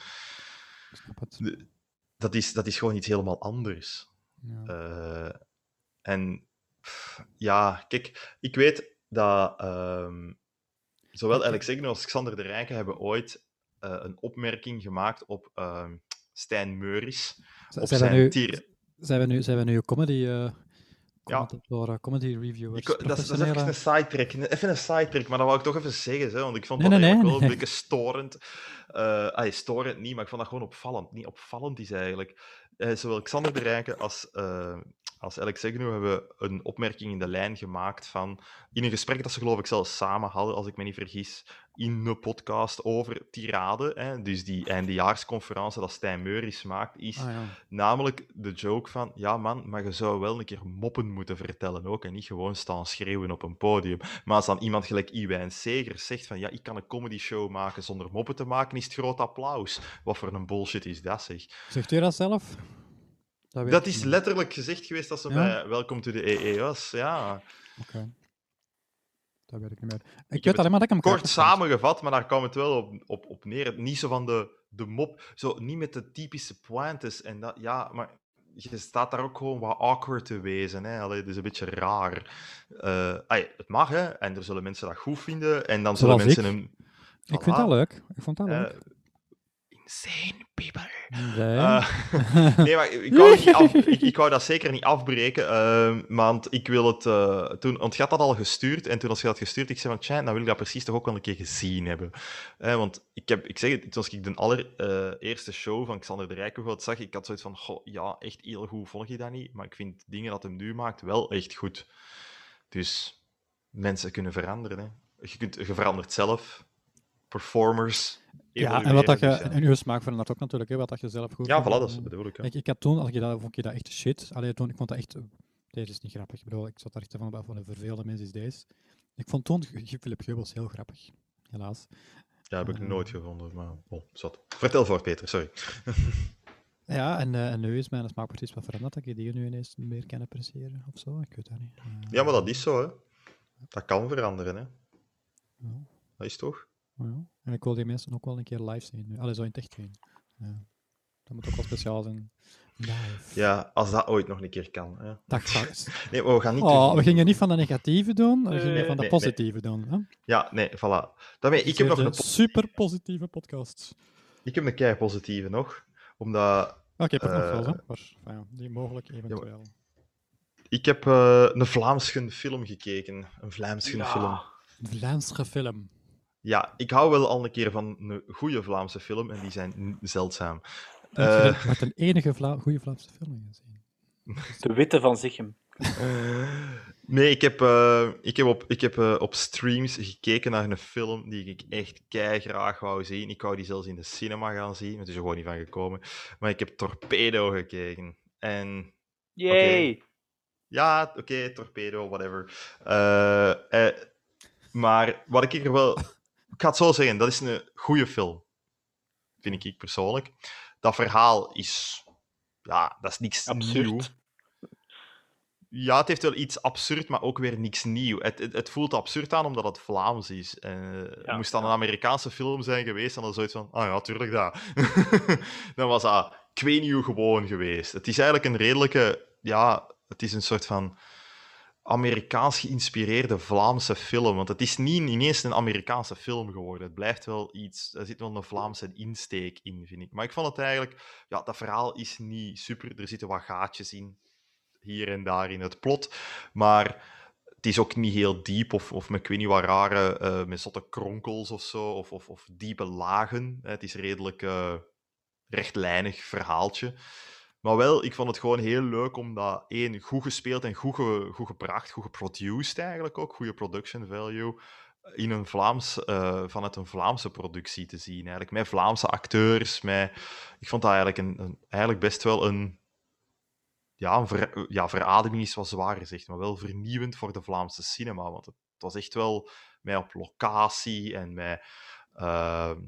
Ik snap het. Dat is, dat is gewoon iets helemaal anders. Ja. Eh, en ja, kijk, ik weet dat ehm, zowel Alex Egno als Xander de Rijken hebben ooit eh, een opmerking gemaakt op ehm Stijn Meuris. Z- Op zijn, we zijn nu, tier. zijn, we nu, zijn we nu een comedy, eh Ja. commentator, comedy reviewers? Ik, dat, is, dat is even een sidetrack. Even een sidetrack, maar dat wou ik toch even zeggen. Hè, want ik vond Nee, dat nee, eigenlijk nee, wel een beetje storend. Eh ah, storend niet, maar ik vond dat gewoon opvallend. Niet opvallend is eigenlijk. Eh, zowel Xander de Rijken als, eh als Alex Egno hebben een opmerking in de lijn gemaakt van... In een gesprek dat ze geloof ik zelfs samen hadden, als ik me niet vergis, in een podcast over tirade. Hè, dus die eindejaarsconferentie dat Stijn Meuris maakt, is Ah, ja. Namelijk de joke van, ja man, maar je zou wel een keer moppen moeten vertellen ook en niet gewoon staan schreeuwen op een podium. Maar als dan iemand gelijk Iwijn Segers zegt van, ja, ik kan een comedy show maken zonder moppen te maken, is het groot applaus. Wat voor een bullshit is dat, zeg. Zegt u dat zelf? Dat, ik is letterlijk gezegd geweest als ze Ja? bij Welcome to the EE was, ja. Oké. Dat weet ik niet meer. Ik, heb weet alleen maar dat ik hem Kort samengevat, maar daar kwam het wel op, op, op neer. Niet zo van de, de mop, zo niet met de typische pointes. En dat, ja, maar je staat daar ook gewoon wat awkward te wezen. Hè? Allee, het is een beetje raar. Eh, het mag, hè. En er zullen mensen dat goed vinden. En dan zullen Zoals mensen ik. hem... Ik vind Voilà. dat leuk. Ik vond dat Eh, leuk. Insane people. Nee. Eh, nee, maar ik wou, het niet af- ik, ik wou dat zeker niet afbreken, ehm, want ik wil het... eh, toen, want je had dat al gestuurd, en toen als je dat gestuurd, ik zei van, tja, dan wil ik dat precies toch ook wel een keer gezien hebben. Eh, want ik, heb, ik zeg het, toen ik de allereerste show van Xander de Rijkenvoort zag, ik had zoiets van, goh, ja, echt heel goed vond je dat niet, maar ik vind dingen dat hem nu maakt wel echt goed. Dus mensen kunnen veranderen. Hè. Je, kunt, je verandert zelf. Performers. ja, en wat dat je, dus en uw smaak verandert ook natuurlijk, hè, wat dat je zelf goed ja. voilà, dat is bedoel ik. Ik, ik had toen, als je dat, vond ik dat echt shit. Allee, toen, ik vond dat echt... eh, Deze is niet grappig. Ik bedoel, ik zat daar echt van, van een vervelende mens is deze. Ik vond toen Philip Geubels heel grappig. Helaas. Ja, heb ik Eh. nooit gevonden, maar... Oh, zat. Vertel voor, Peter, sorry. Ja, en, eh, en nu is mijn smaak precies wat veranderd, dat ik die nu ineens meer kan appreciëren of zo. Ik weet dat niet. Ja, maar dat is zo, hè. Dat kan veranderen, hè. Dat is toch? Ja. En ik wil die mensen ook wel een keer live zien. Allee, zo in het echt zien. Ja. Dat moet ook wel speciaal zijn. Live. Ja, als dat ooit nog een keer kan. Hè. Dag, Gars. Nee, we gaan niet... Oh, we gingen niet van de negatieve doen, we gingen Nee, van de nee, positieve doen. Hè? Ja, nee, voilà. Daarmee, ik heb nog een, super positieve podcast. ik heb een kei positieve nog. Omdat Oké, ik heb nog wel, Eh, hè. Maar, enfin, ja, die mogelijk eventueel. ik heb eh, een Vlaamse film gekeken. Een Vlaamse Ja. film. Een Vlaamse film. Ja, ik hou wel al een keer van een goede Vlaamse film. En die zijn zeldzaam. Eh, de- wat een enige Vla goede Vlaamse film gezien? De Witte van Zichem. Nee, ik heb, eh, ik heb, op, ik heb eh, op streams gekeken naar een film die ik echt kei graag wou zien. Ik wou die zelfs in de cinema gaan zien, maar het is er gewoon niet van gekomen. Maar ik heb Torpedo gekeken. En Yay! ja, oké, Torpedo, whatever. Eh, eh, maar wat ik er wel... Ik ga het zo zeggen, dat is een goede film. Vind ik persoonlijk. Dat verhaal is... Ja, dat is niks Absurd. nieuw. Ja, het heeft wel iets absurd, maar ook weer niks nieuw. Het, het, het voelt absurd aan omdat het Vlaams is. Eh Ja, moest dan ja. een Amerikaanse film zijn geweest, dan was zoiets van, ah ja, tuurlijk dat. dan was dat nieuw gewoon geweest. Het is eigenlijk een redelijke, ja, het is een soort van Amerikaans geïnspireerde Vlaamse film. Want het is niet ineens een Amerikaanse film geworden. Het blijft wel iets, er zit wel een Vlaamse insteek in, vind ik. Maar ik vond het eigenlijk, ja, dat verhaal is niet super. Er zitten wat gaatjes in hier en daar in het plot. Maar het is ook niet heel diep of, of met ik weet niet wat rare, eh, met zotte kronkels of zo, of, of, of diepe lagen. Het is redelijk eh, rechtlijnig verhaaltje. Maar wel, ik vond het gewoon heel leuk om dat één goed gespeeld en goed, goed gebracht, goed geproduced eigenlijk ook, goede production value in een Vlaams, eh, vanuit een Vlaamse productie te zien. Eigenlijk met Vlaamse acteurs. Met, ik vond dat eigenlijk, een, een- eigenlijk best wel een ja, een ver- ja, verademing is wat zwaar gezegd, maar wel vernieuwend voor de Vlaamse cinema. Want het, was echt wel met op locatie en met ehm,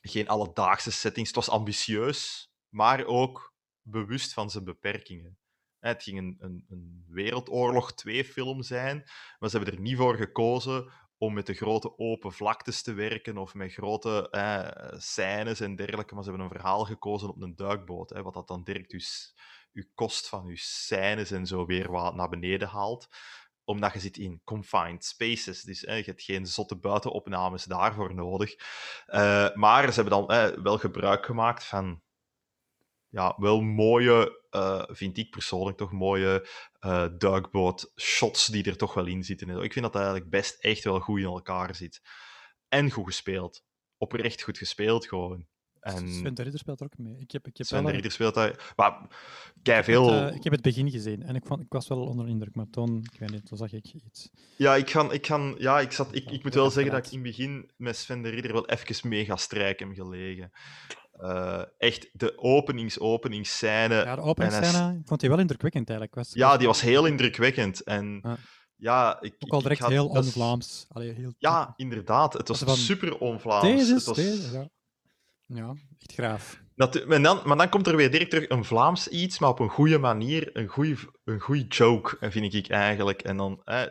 geen alledaagse settings. Het was ambitieus, maar ook bewust van zijn beperkingen. Het ging een, een, een Wereldoorlog 2-film zijn, maar ze hebben er niet voor gekozen om met de grote open vlaktes te werken of met grote eh, scènes en dergelijke, maar ze hebben een verhaal gekozen op een duikboot, hè, wat dat dan direct dus je kost van je scènes en zo weer wat naar beneden haalt. Omdat je zit in confined spaces. Dus je hebt geen zotte buitenopnames daarvoor nodig. Eh, maar ze hebben dan wel gebruik gemaakt van ja, wel mooie, eh, vind ik persoonlijk toch mooie eh duikboot-shots die er toch wel in zitten. Ik vind dat dat eigenlijk best echt wel goed in elkaar zit. En goed gespeeld. Oprecht goed gespeeld gewoon. En Sven de Ridder speelt er ook mee. Ik heb, ik heb, Sven de Ridder speelt daar... Maar veel... heb het, eh, ik heb het begin gezien en ik, vond, ik was wel onder de indruk, maar toen, ik weet niet, toen zag ik iets. Ja, ik, ga, ik, ga, ja ik, zat, ik, ik moet wel zeggen dat ik in het begin met Sven de Ridder wel even mega strijk heb gelegen. Eh, echt, de openings-openingsscène. Ja, de openingsscène, ik vond die wel indrukwekkend eigenlijk. Was, Ja, die was heel indrukwekkend. En Ja. ja, ik, Ook al direct ik had- heel is- on-Vlaams. Heel Ja, inderdaad. Het was Van, super on-Vlaams. Deze, Het was... deze, ja. Ja, echt graaf. Dat, maar, dan, maar dan komt er weer direct terug een Vlaams iets, maar op een goede manier. Een goede een goeie joke, vind ik eigenlijk. En dan, eh,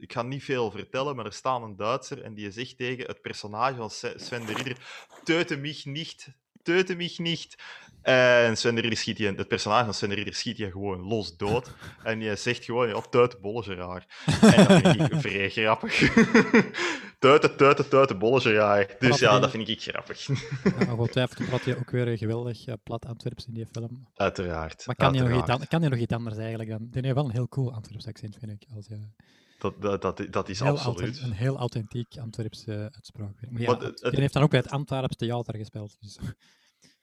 ik ga niet veel vertellen, maar er staat een Duitser en die zegt tegen het personage van Sven de Ridder: Töte mich nicht, töte mich nicht. En Sven schiet die, het personage van Sven schiet je gewoon los dood. En je zegt gewoon: Ja, tuit bolle raar. En dat vind ik vrij grappig. tuiten, tuiten, tuiten, bolletje, ja. Dus ja, dat vind ik grappig. Ja, ongetwijfeld had hij ook weer geweldig eh, plat Antwerps in die film. Uiteraard. Maar kan hij, nog iets, kan hij nog iets anders eigenlijk dan? Die heeft wel een heel cool Antwerps accent, vind ik. Als je Dat, dat, dat, dat is heel absoluut. een heel authentiek Antwerps eh, uitspraak. Maar ja, heeft dan ook bij het Antwerps Theater gespeeld. Dus.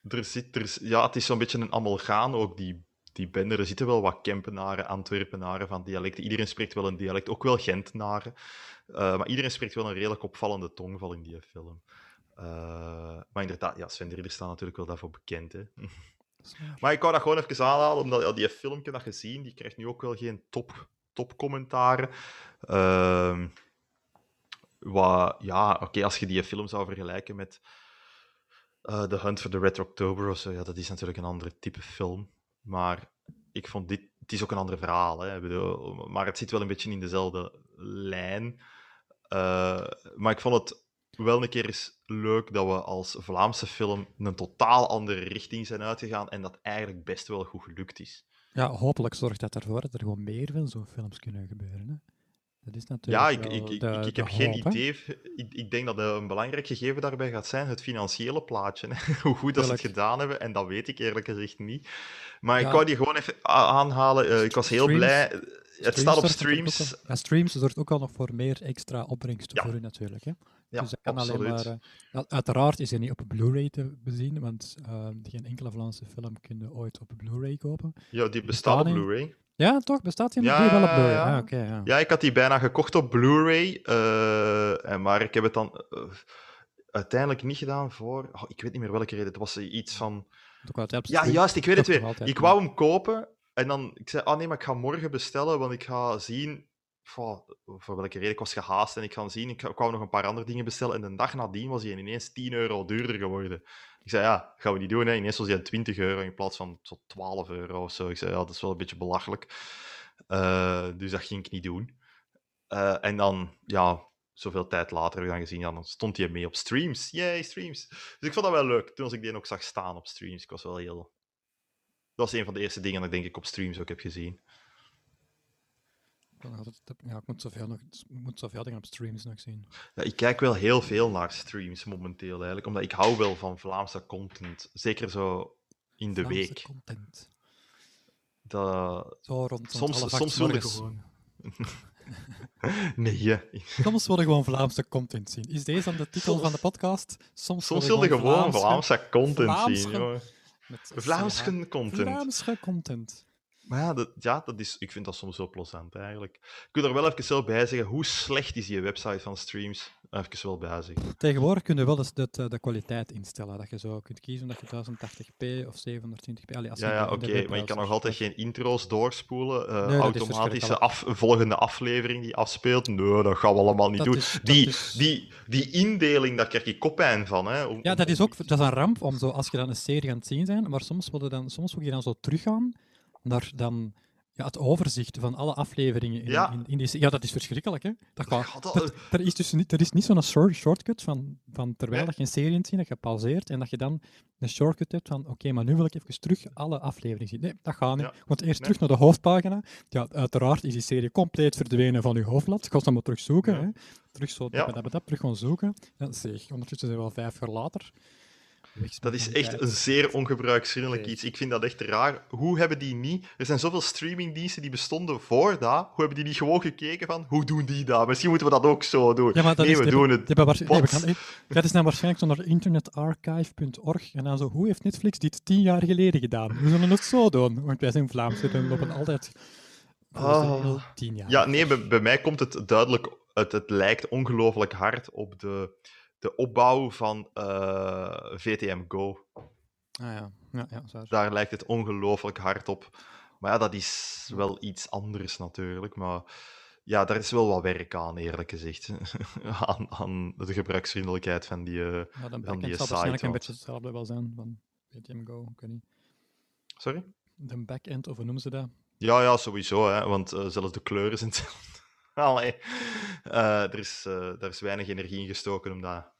Er zit, er, ja, het is zo'n beetje een amalgaan ook, die, die bende. Er zitten wel wat Kempenaren, Antwerpenaren van dialecten. Iedereen spreekt wel een dialect, ook wel Gentenaren. Eh, maar iedereen spreekt wel een redelijk opvallende tongval in die film. Eh, maar inderdaad, ja, Sven Ridder staat natuurlijk wel daarvoor bekend. Hè. Maar ik wou dat gewoon even aanhalen, omdat ja, die filmpje dat gezien, die krijgt nu ook wel geen top, top Ehm, ja, oké, als je die film zou vergelijken met eh The Hunt for the Red October of zo, ja, dat is natuurlijk een andere type film. Maar ik vond dit, het is ook een ander verhaal, hè, bedoel, maar het zit wel een beetje in dezelfde lijn. Eh, maar ik vond het wel een keer eens leuk dat we als Vlaamse film een totaal andere richting zijn uitgegaan en dat eigenlijk best wel goed gelukt is. Ja, hopelijk zorgt dat ervoor dat er gewoon meer van zo'n films kunnen gebeuren. Hè? Dat is natuurlijk Ja, ik, ik, ik, de- heb geen hoop, idee. Ik, ik denk dat een belangrijk gegeven daarbij gaat zijn het financiële plaatje. hè. Hoe goed dat ze het gedaan hebben, en dat weet ik eerlijk gezegd niet. Maar Ja. ik wou die gewoon even aanhalen. Eh, ik was heel Streams- blij. Het staat op streams. ja, streams zorgt ook al nog voor meer extra opbrengsten Ja. voor u natuurlijk. Hè? Ja, dus kan absoluut. alleen maar... eh, uiteraard is hij niet op Blu-ray te bezien, want eh, geen enkele Vlaamse film kun je ooit op Blu-ray kopen. Ja, die bestaat op Blu-ray. Ja, toch? Bestaat hij Ja, wel op Blu-ray? ja. Ah, ja. Ja, ik had die bijna gekocht op Blu-ray. eh, maar ik heb het dan eh, uiteindelijk niet gedaan voor. oh, ik weet niet meer welke reden. Het was iets van. Ja, juist, ik weet het weer. Ik wou hem kopen en dan ik zei, ah nee, maar ik ga morgen bestellen, want ik ga zien, voor welke reden, ik was gehaast en ik ga zien, ik wou nog een paar andere dingen bestellen en de dag nadien was hij ineens 10 euro duurder geworden. Ik zei, ja, gaan we niet doen, hè. ineens was hij 20 euro in plaats van zo 12 euro of zo. Ik zei, ja, dat is wel een beetje belachelijk. Eh, dus dat ging ik niet doen. Eh, en dan, ja, zoveel tijd later heb ik dan gezien, ja, dan stond hij mee op streams. Yay, streams. Dus ik vond dat wel leuk, toen als ik die ook zag staan op streams. Ik was wel heel... Dat was een van de eerste dingen dat ik denk ik op streams ook heb gezien. Ik Ja, ik moet zoveel, nog, ik moet zoveel dingen op streams nog zien. Ja, ik kijk wel heel veel naar streams momenteel eigenlijk, omdat ik hou wel van Vlaamse content. Zeker zo in de Vlaamse week. content. Dat... Zo rond, Soms- soms wil ik gewoon- Nee, ja. Soms wil je gewoon Vlaamse content zien. Is deze dan de titel Soms- van de podcast? Soms, Soms wil je gewoon Vlaamse content Vlaamse- zien. jongen. Vlaamse content. Vlaamse content. Maar ja, dat, ja dat is, ik vind dat soms wel plezant eigenlijk. Ik wil er wel even wel bij zeggen, hoe slecht is die website van streams? Even wel bij zeggen. Tegenwoordig kun je wel eens de, de, de kwaliteit instellen. Dat je zo kunt kiezen dat je 1080p of 720p... Allee, als Ja, ja oké, maar je kan nog altijd geen intro's doorspoelen. eh, Nee, dat is automatische af, volgende aflevering die afspeelt. Nee, dat gaan we allemaal niet Dat doen. is- die, is- die, die indeling, daar krijg ik koppijn van. Hè, om- Ja, dat is ook dat is een ramp om zo, als je dan een serie het zien zijn, maar soms wil je dan, soms wil je dan zo teruggaan naar dan, ja, het overzicht van alle afleveringen in, Ja. in, in die se- Ja, dat is verschrikkelijk, hè? Dat gaat, Ja, dat- er, er is dus niet, er is niet zo'n short, shortcut van, van terwijl dat je een serie zien, dat je pauzeert en dat je dan een shortcut hebt van oké, maar nu wil ik even terug alle afleveringen zien. Nee, dat gaat niet. Want eerst Nee. terug naar de hoofdpagina. Ja, uiteraard is die serie compleet verdwenen van je hoofdblad. Ik ga ze maar terug zoeken. Hè? Terug zo, dat, dat, dat, terug gaan zoeken. Ja, zeg, ondertussen zijn we al vijf jaar later. Dat is echt een zeer ongebruiksvriendelijk iets. Ik vind dat echt raar. Hoe hebben die niet... Er zijn zoveel streamingdiensten die bestonden voor dat. Hoe hebben die niet gewoon gekeken van, hoe doen die dat? Misschien moeten we dat ook zo doen. Ja, maar dat nee, is, we doen het. die hebben waarsch- nee, we bots. gaan- dat is dan waarschijnlijk zo naar internetarchive.org en dan zo, hoe heeft Netflix dit tien jaar geleden gedaan? We zullen het zo doen, want wij zijn Vlaams, we lopen altijd Ah. tien jaar. Ja, nee, bij, bij mij komt het duidelijk... Het, het lijkt ongelooflijk hard op de, de opbouw van eh, VTM Go. Ah, ja, ja, ja, zo. Daar lijkt het ongelooflijk hard op. Maar ja, dat is wel iets anders natuurlijk. Maar ja, daar is wel wat werk aan, eerlijk gezegd. aan, aan de gebruiksvriendelijkheid van die... eh, Ja, de van die zal site. waarschijnlijk een beetje hetzelfde wel zijn van VTM Go, ik weet niet. Sorry? De backend, of hoe noemen ze dat? Ja, ja, sowieso, hè, want eh, zelfs de kleuren zijn hetzelfde. Allee. Er, is, er is weinig energie in gestoken om dat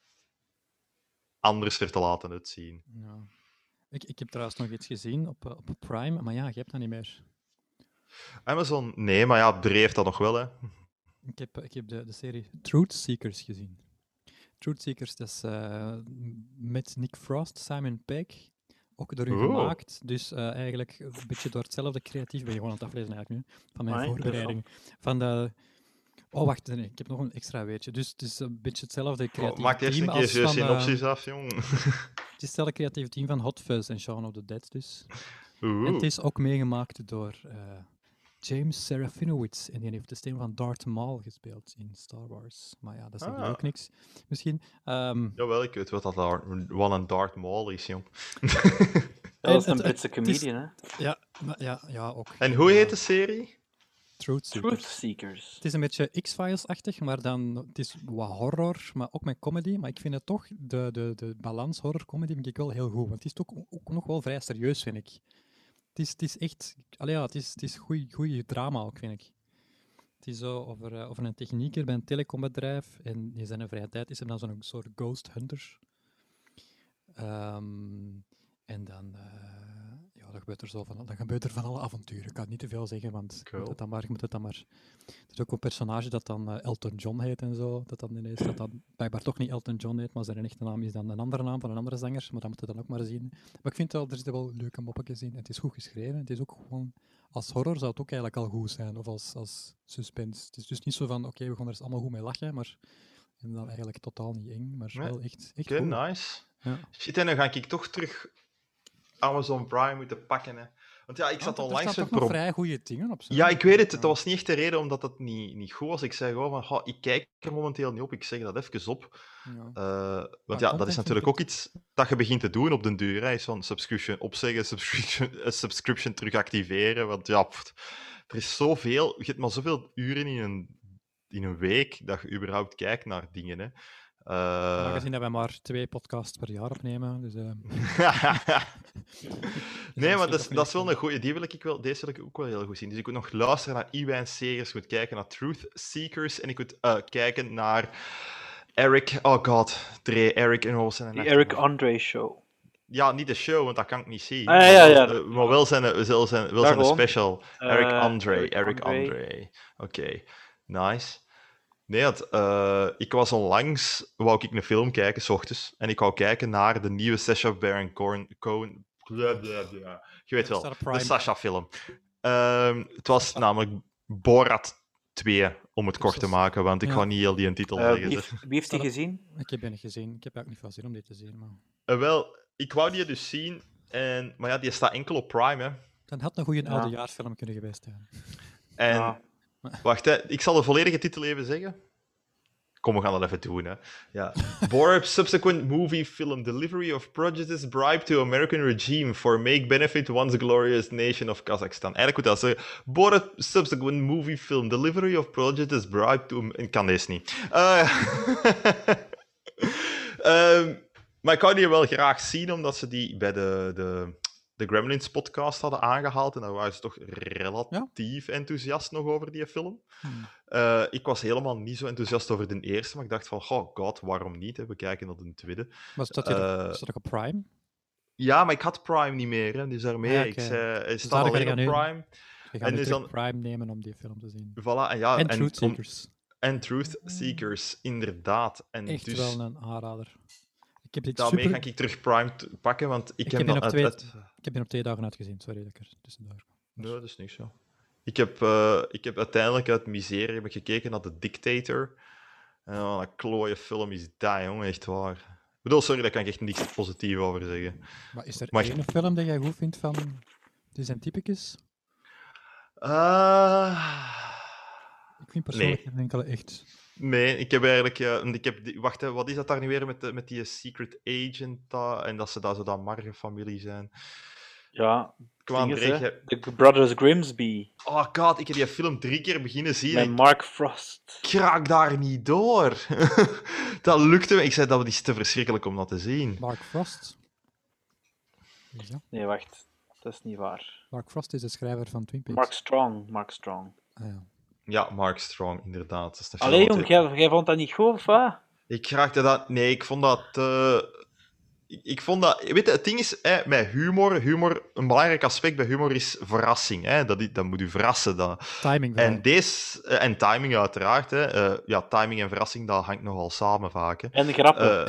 anders er te laten uitzien. Ja. Ik, ik heb trouwens nog iets gezien op, eh, op Prime, maar ja, je hebt dat niet meer. Amazon, nee, maar ja, Bree heeft dat nog wel, hè. Ik heb, ik heb de, de serie Truth Seekers gezien. Truth Seekers, dat is eh, met Nick Frost, Simon Pegg, ook door u gemaakt. Dus eh, eigenlijk een beetje door hetzelfde creatief, ben je gewoon aan het aflezen eigenlijk nu, van mijn Amai, voorbereiding. Van de... Oh, wacht, nee, ik heb nog een extra weetje. Dus het is een beetje hetzelfde creatief Oh, maak eerst team een keer van... eh, synopsis af, jong. het is hetzelfde creatief team van Hot Fuzz en Shaun of the Dead dus. En het is ook meegemaakt door eh, James Serafinowicz. En die heeft de stem van Darth Maul gespeeld in Star Wars. Maar ja, dat zegt Ah. ook niks. Misschien. Ehm, Jawel, ik weet wat dat daar, wat een Darth Maul is, jong. Dat is En een Britse is- comedian, hè? ja, maar ja, ja, ook. En hoe heet de serie? Truth Seekers. Truth Seekers. Het is een beetje X-Files-achtig, maar dan het is wat horror, maar ook met comedy. Maar ik vind het toch, de, de, de balans horror-comedy vind ik wel heel goed. Want het is toch ook nog wel vrij serieus, vind ik. Het is, het is echt, allee, ja, het is, het is goede drama ook, vind ik. Het is zo over, eh, over een technieker bij een telecombedrijf. En in zijn vrije tijd is hij dan zo'n soort ghost hunter. Ehm, en dan, eh, ja, dan gebeurt er zo van, dan gebeurt er van alle avonturen. Ik kan niet te veel zeggen, want Cool. moet het dan maar, moet het dan maar. Er is ook een personage dat dan eh, Elton John heet en zo. Dat dan ineens, dat dan blijkbaar toch niet Elton John heet, maar zijn echte naam is dan een andere naam van een andere zanger. Maar dat moet je dan ook maar zien. Maar ik vind wel, er zitten wel leuke moppetjes in. Het is goed geschreven. Het is ook gewoon, als horror zou het ook eigenlijk al goed zijn. Of als, als suspense. Het is dus niet zo van, oké, we gaan er eens allemaal goed mee lachen, maar en dan eigenlijk totaal niet eng, maar wel echt, echt nice. Ja. Shit, en dan ga ik toch terug Amazon Prime moeten pakken. Hè. Want ja, ik Ja, zat er- al er staan vrij goede dingen op. zo. Ja, ik weet het. Het Ja. was niet echt de reden omdat het niet, niet goed was. Ik zei gewoon van, "Goh, ik kijk er momenteel niet op. Ik zeg dat even op. Ja. Eh, want ja, dat is natuurlijk ook iets dat je begint te doen op den duur. Hè. Is Zo'n subscription opzeggen, subscription, eh, subscription terug activeren. Want ja, pff, er is zoveel. Je hebt maar zoveel uren in een, in een week dat je überhaupt kijkt naar dingen. Hè. Eh, Aangezien dat wij maar twee podcasts per jaar opnemen, dus... eh, nee, maar dat is, dat is wel een goeie. Die wil ik wel, deze wil ik ook wel heel goed zien. Dus ik moet nog luisteren naar Iwijn Segers, ik moet kijken naar Truth Seekers en ik moet eh, kijken naar Eric. Oh god, Dre, Eric en Die naam? Eric Andre Show. Ja, niet de show, want dat kan ik niet zien. Ah, ja, ja, ja. Maar, wel- maar wel zijn, wel zijn, wel zijn special. Eric Eh, Andre. Eric. Andre. Oké, nice. Nee, eh, ik was onlangs, wou ik een film kijken, s ochtends, en ik wou kijken naar de nieuwe Sacha Baron Cohen. Cohen bla, bla, bla. Je weet wel, de Prime. Sacha-film. Ehm, het was namelijk Borat 2, om het kort te maken, want ik Ja. ga niet heel die een titel Eh, zeggen. wie, heeft- wie heeft die gezien? Ik heb die niet gezien. Ik heb ook niet veel zin om dit te zien. Maar... Eh, wel, ik wou die dus zien, en, maar ja, die staat enkel op Prime, hè. Dan had een goede Ja. oudejaarfilm kunnen geweest zijn. En Ja. Wacht, hè, ik zal de volledige titel even zeggen. Kom, we gaan dat even doen. Hè. Ja. Subsequent movie film delivery of prejudice bribe to American regime for make benefit once glorious nation of Kazakhstan. Eigenlijk moet dat zeggen. Subsequent movie film delivery of prejudice bribe to... Ik kan deze niet. Eh, ehm, maar ik wou die wel graag zien, omdat ze die bij de, de, de Gremlins podcast hadden aangehaald. En daar waren ze toch relatief enthousiast nog over die film. Hmm. Eh, ik was helemaal niet zo enthousiast over de eerste, maar ik dacht van, oh god, waarom niet? Hè? We kijken naar de tweede. Staat hij Eh, op, Prime? Ja, maar ik had Prime niet meer, hè? dus daarmee, Ah, ik zei, hij staat ga alleen ik op Prime. We gaan en terug dan- Prime nemen om die film te zien. Voilà, en ja, en en, Truth Seekers. en Truth Seekers, inderdaad. En Echt dus wel een aanrader. Ik heb dit daarmee super... ga ik terug Prime pakken, want ik, Ik heb heb die dan op twee- uit- Ik heb die op twee dagen uitgezien. Sorry dat ik er tussendoor kom. Nee, dat is niet zo. Ik heb, eh, ik heb uiteindelijk uit miserie heb ik gekeken naar The Dictator. En oh, dat klooie film is dat, jongen, echt waar. Ik bedoel, sorry, daar kan ik echt niks positief over zeggen. Maar is er Maar- één film dat jij goed vindt van... Die zijn typicus? Ah, Ik vind persoonlijk Nee. geen enkele echt... nee, ik heb eigenlijk... ik heb die- wacht, hè, wat is dat daar nu weer met, de- met die secret agent? en dat ze daar zo dat Marge-familie zijn. Ja, Kwam The Brothers Grimsby. Oh god, ik heb die film drie keer beginnen zien. Met en Mark Frost. ik raak daar niet door. dat lukte me. Ik zei, dat is te verschrikkelijk om dat te zien. Mark Frost. Wie is dat? Nee, wacht. Dat is niet waar. Mark Frost is de schrijver van Twin Peaks. Mark Strong. Mark Strong. Ah, ja. Ja, Mark Strong, inderdaad. Dat is Allee, jong, jij, jij vond dat niet goed, of wat? Ik raakte dat... Nee, ik vond dat... eh, ik, ik vond dat... Weet je, het ding is, hè, met humor, humor... Een belangrijk aspect bij humor is verrassing. Hè? Dat, dat moet u verrassen. Dat, Timing en, deze, eh, en timing uiteraard. Hè. Eh, ja, timing en verrassing, dat hangt nogal samen vaak. Hè. En grappen.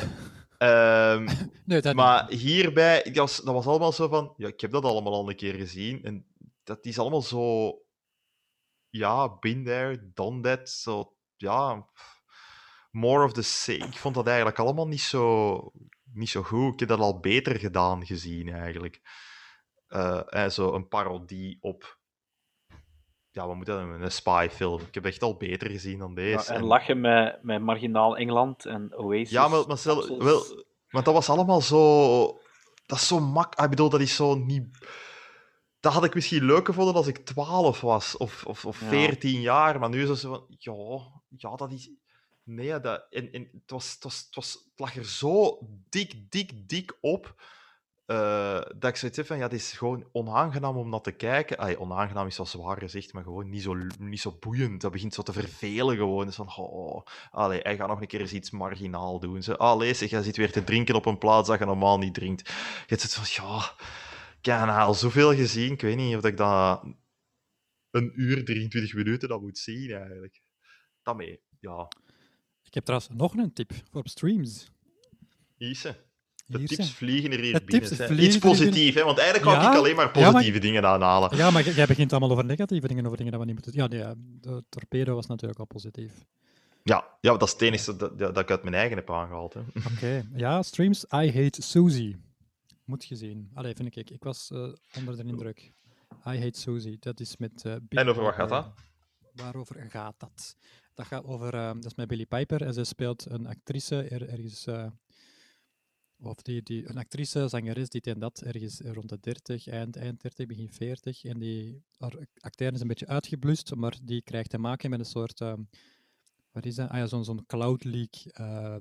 Eh, ehm, nee, dat maar hierbij, dat was, dat was allemaal zo van... Ja, ik heb dat allemaal al een keer gezien. En dat is allemaal zo... Ja, been there, done that. Zo, ja... More of the same. Ik vond dat eigenlijk allemaal niet zo, niet zo goed. Ik heb dat al beter gedaan gezien, eigenlijk. Eh, en zo een parodie op... Ja, wat moet dat noemen? Een spy-film. Ik heb echt al beter gezien dan Ja, deze. en En- lachen met, met marginaal Engeland en Oasis. ja, maar, maar, stel- wel, maar dat was allemaal zo... Dat is zo mak... Ik bedoel, dat is zo niet... Dat had ik misschien leuk gevonden als ik 12 was, of, of, of Ja. 14 jaar. Maar nu is het zo van... Ja, ja dat is... Nee, dat, en, en het, was, het, was, het, was, het lag er zo dik, dik, dik op... eh, dat ik zoiets heb van, ja, het is gewoon onaangenaam om naar te kijken. Ay, onaangenaam is wel zwaar gezegd, maar gewoon niet zo, niet zo boeiend. Dat begint zo te vervelen gewoon. Dus van, oh, allee, hij gaat nog een keer eens iets marginaal doen. Zo, allee, zeg, jij zit weer te drinken op een plaats dat je normaal niet drinkt. Je zit van, ja, ik heb al zoveel gezien. Ik weet niet of ik dat een uur, 23 minuten dat moet zien, eigenlijk. Dat mee, ja. Ik heb trouwens nog een tip voor streams. Ise. De Hier tips zijn. vliegen er hier De binnen. tips hè. vliegen Iets positiefs, hè? want eigenlijk kan Ja, ik alleen maar ja, maar- positieve dingen aanhalen. Ja, maar jij begint allemaal over negatieve dingen, over dingen dat we niet moeten... Ja, nee, ja, de torpedo was natuurlijk al positief. Ja, ja, dat is het enige dat, dat, ik uit mijn eigen heb aangehaald. Oké, ja, streams I Hate Susie. Moet gezien. Allee, vind ik. Ik was eh, onder de indruk. I Hate Susie, dat is met... eh, En over wat gaat dat? Waarover gaat dat? Dat gaat over... eh, dat is met Billy Piper en zij speelt een actrice er, ergens... of die, die, een actrice, zangeres, dit en dat, ergens rond de 30, eind, eind 30, begin 40. En die, haar acteur is een beetje uitgeblust, maar die krijgt te maken met een soort... wat is dat? Ah ja, zo'n zo'n cloud leak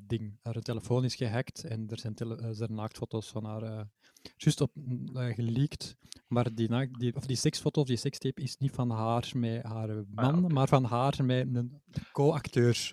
ding. Haar telefoon is gehackt en er zijn, tele- zijn naaktfoto's van haar juist op uh, geleakt. Maar die, die, of die seksfoto of die sekstape is niet van haar met haar man, oké. maar van haar met een co-acteur.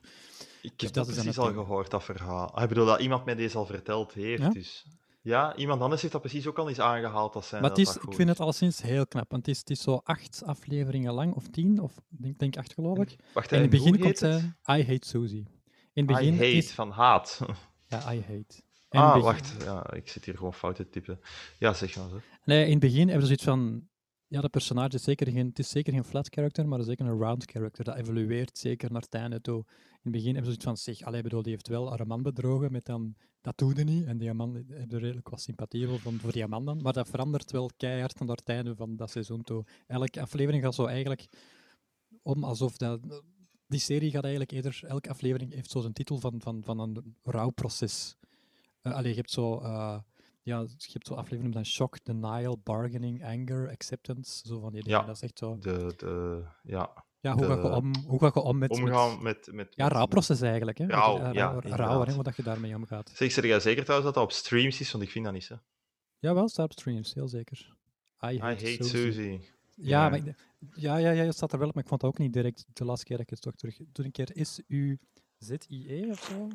Ik Dus heb dat precies al gehoord, dat verhaal. Ah, Ik bedoel, dat iemand mij deze al verteld heeft. Ja? Dus. Ja, iemand anders heeft dat precies ook al eens aangehaald. Dat zijn, Maar het is, dat ik vind het alleszins heel knap, want het is, het is zo acht afleveringen lang, of tien, of denk, denk acht geloof ik. Wacht, En in het begin komt zij, I Hate Susie. In het I begin hate, is... van haat. Ja, I Hate. In Ah, begin- wacht. Ja, ik zit hier gewoon fout te typen. Ja, zeg maar zo. Nee, in het begin hebben ze zoiets van... Ja, de personage is zeker geen, het is zeker geen flat character, maar zeker een round character. Dat evolueert zeker naar het einde toe. In het begin hebben ze zoiets van, zeg, allee, bedoel, die heeft wel haar man bedrogen met dan... Dat doe je niet. En die man heeft er redelijk wat sympathie voor, voor die man dan. Maar dat verandert wel keihard naar het einde van dat seizoen toe. Elke aflevering gaat zo eigenlijk om alsof dat... Die serie gaat eigenlijk eerder... Elke aflevering heeft zo zijn titel van, van, van een rouwproces. Eh allee, je hebt zo... eh, ja, je hebt zo afleveringen van shock, denial, bargaining, anger, acceptance. Zo van die dingen. Ja. Dat is echt zo... De, de, ja, Ja, hoe, de- ga je om, hoe ga je om met... omgaan met... met, ja, met- rouwproces eigenlijk. Hè? Wat eh, ja, inderdaad. rouw, hè, hoe dat je daarmee omgaat. Zeg, zeg jij zeker trouwens dat dat op streams is? Want ik vind dat niet, hè. Jawel, staat op streams, heel zeker. I I hate, hate Susie. Susie. Ja, Ja. maar ik- ja, ja, ja, het staat er wel op, maar ik vond het ook niet direct de laatste keer dat ik het toch terug... Doe een keer S-U-Z-I-E of zo?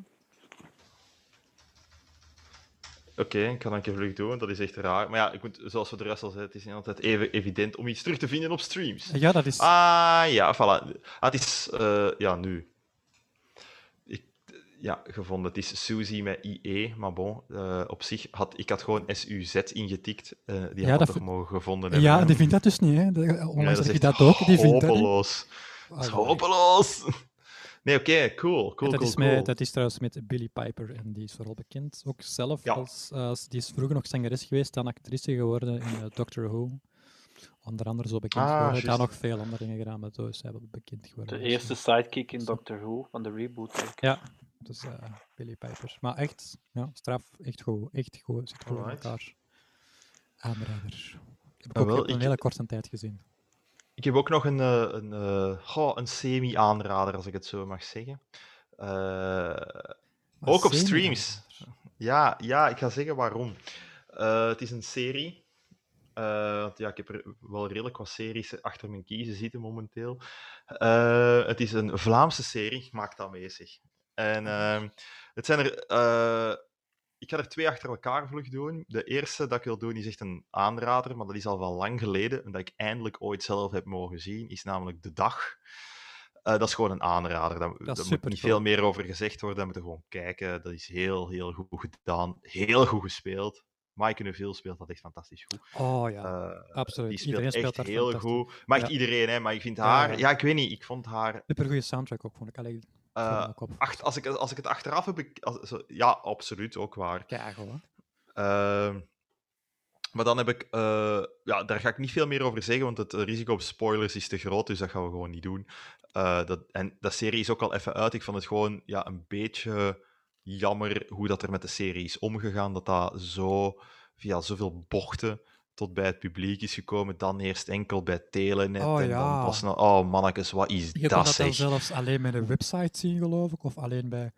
Oké, ik ga dat een keer vlug doen, dat is echt raar. Maar ja, ik moet, zoals we de rest al zeiden, het is niet altijd even evident om iets terug te vinden op streams. Ja, dat is... Ah, ja, voilà. Ah, het is, eh, ja, nu. Ik, ja, gevonden. Het is Suzy met IE, maar bon, eh, op zich had ik had gewoon SUZ ingetikt. eh die Ja, had dat toch mogen gevonden hebben. ja, die vindt dat dus niet, hè. Onlangs dat echt dat ook, die vindt dat hopeloos. Dat is Ah, hopeloos. Nee, oké, cool, cool, dat, cool, is met- dat is trouwens met Billy Piper en die is vooral bekend. Ook zelf, Ja. als, als- die is vroeger nog zangeres geweest, dan actrice geworden in eh, Doctor Who. Onder andere zo bekend Ah, geworden. Dan nog veel andere dingen gedaan, maar zo is hij wel bekend geworden. De Dus, eerste sidekick in Doctor Who van de reboot. denk ik. Ja, dus eh, Billy Piper. Maar echt, ja, straf, echt goed. Echt goed, zit goed in elkaar. Aanrader. Heb ik Ah, ook wel, op een ik- hele korte tijd gezien. Ik heb ook nog een, eh, een, eh, een semi-aanrader, als ik het zo mag zeggen. Eh, Ook op streams. Ja, ja, ik ga zeggen waarom. Het is een serie. Want ja, ik heb er wel redelijk wat series achter mijn kiezen zitten momenteel. Het is een Vlaamse serie, maak dat mee zeg. En ehm, het zijn er. Ik ga er twee achter elkaar vlug doen. De eerste dat ik wil doen is echt een aanrader, maar dat is al wel lang geleden. En dat ik eindelijk ooit zelf heb mogen zien, is namelijk De Dag. Eh, dat is gewoon een aanrader. Daar, daar moet niet veel meer over gezegd worden. Daar moeten we gewoon kijken. Dat is heel, heel goed gedaan. Heel goed gespeeld. Maaike Neuville speelt dat echt fantastisch goed. Oh ja, Eh, absoluut. Die speelt Iedereen echt heel goed. Maar echt Ja. iedereen, hè. Maar ik vind haar... ja. Ja, ik weet niet. Ik vond haar... Super goede soundtrack ook, vond ik. Allee, uh, op. acht, als, ik, als ik het achteraf heb... als- zo- ja, absoluut. Ook waar. Kijk, hoor. Ehm, maar dan heb ik... eh, ja, daar ga ik niet veel meer over zeggen, want het risico op spoilers is te groot, dus dat gaan we gewoon niet doen. Eh, dat, en dat serie is ook al even uit. Ik vond het gewoon ja, een beetje jammer hoe dat er met de serie is omgegaan. Dat dat zo via zoveel bochten tot bij het publiek is gekomen. Dan eerst enkel bij Telenet. Oh, en dan pas na- Oh, mannetjes, wat is Je dat dat zeg? zelfs alleen met een website zien, geloof ik. Of alleen bij...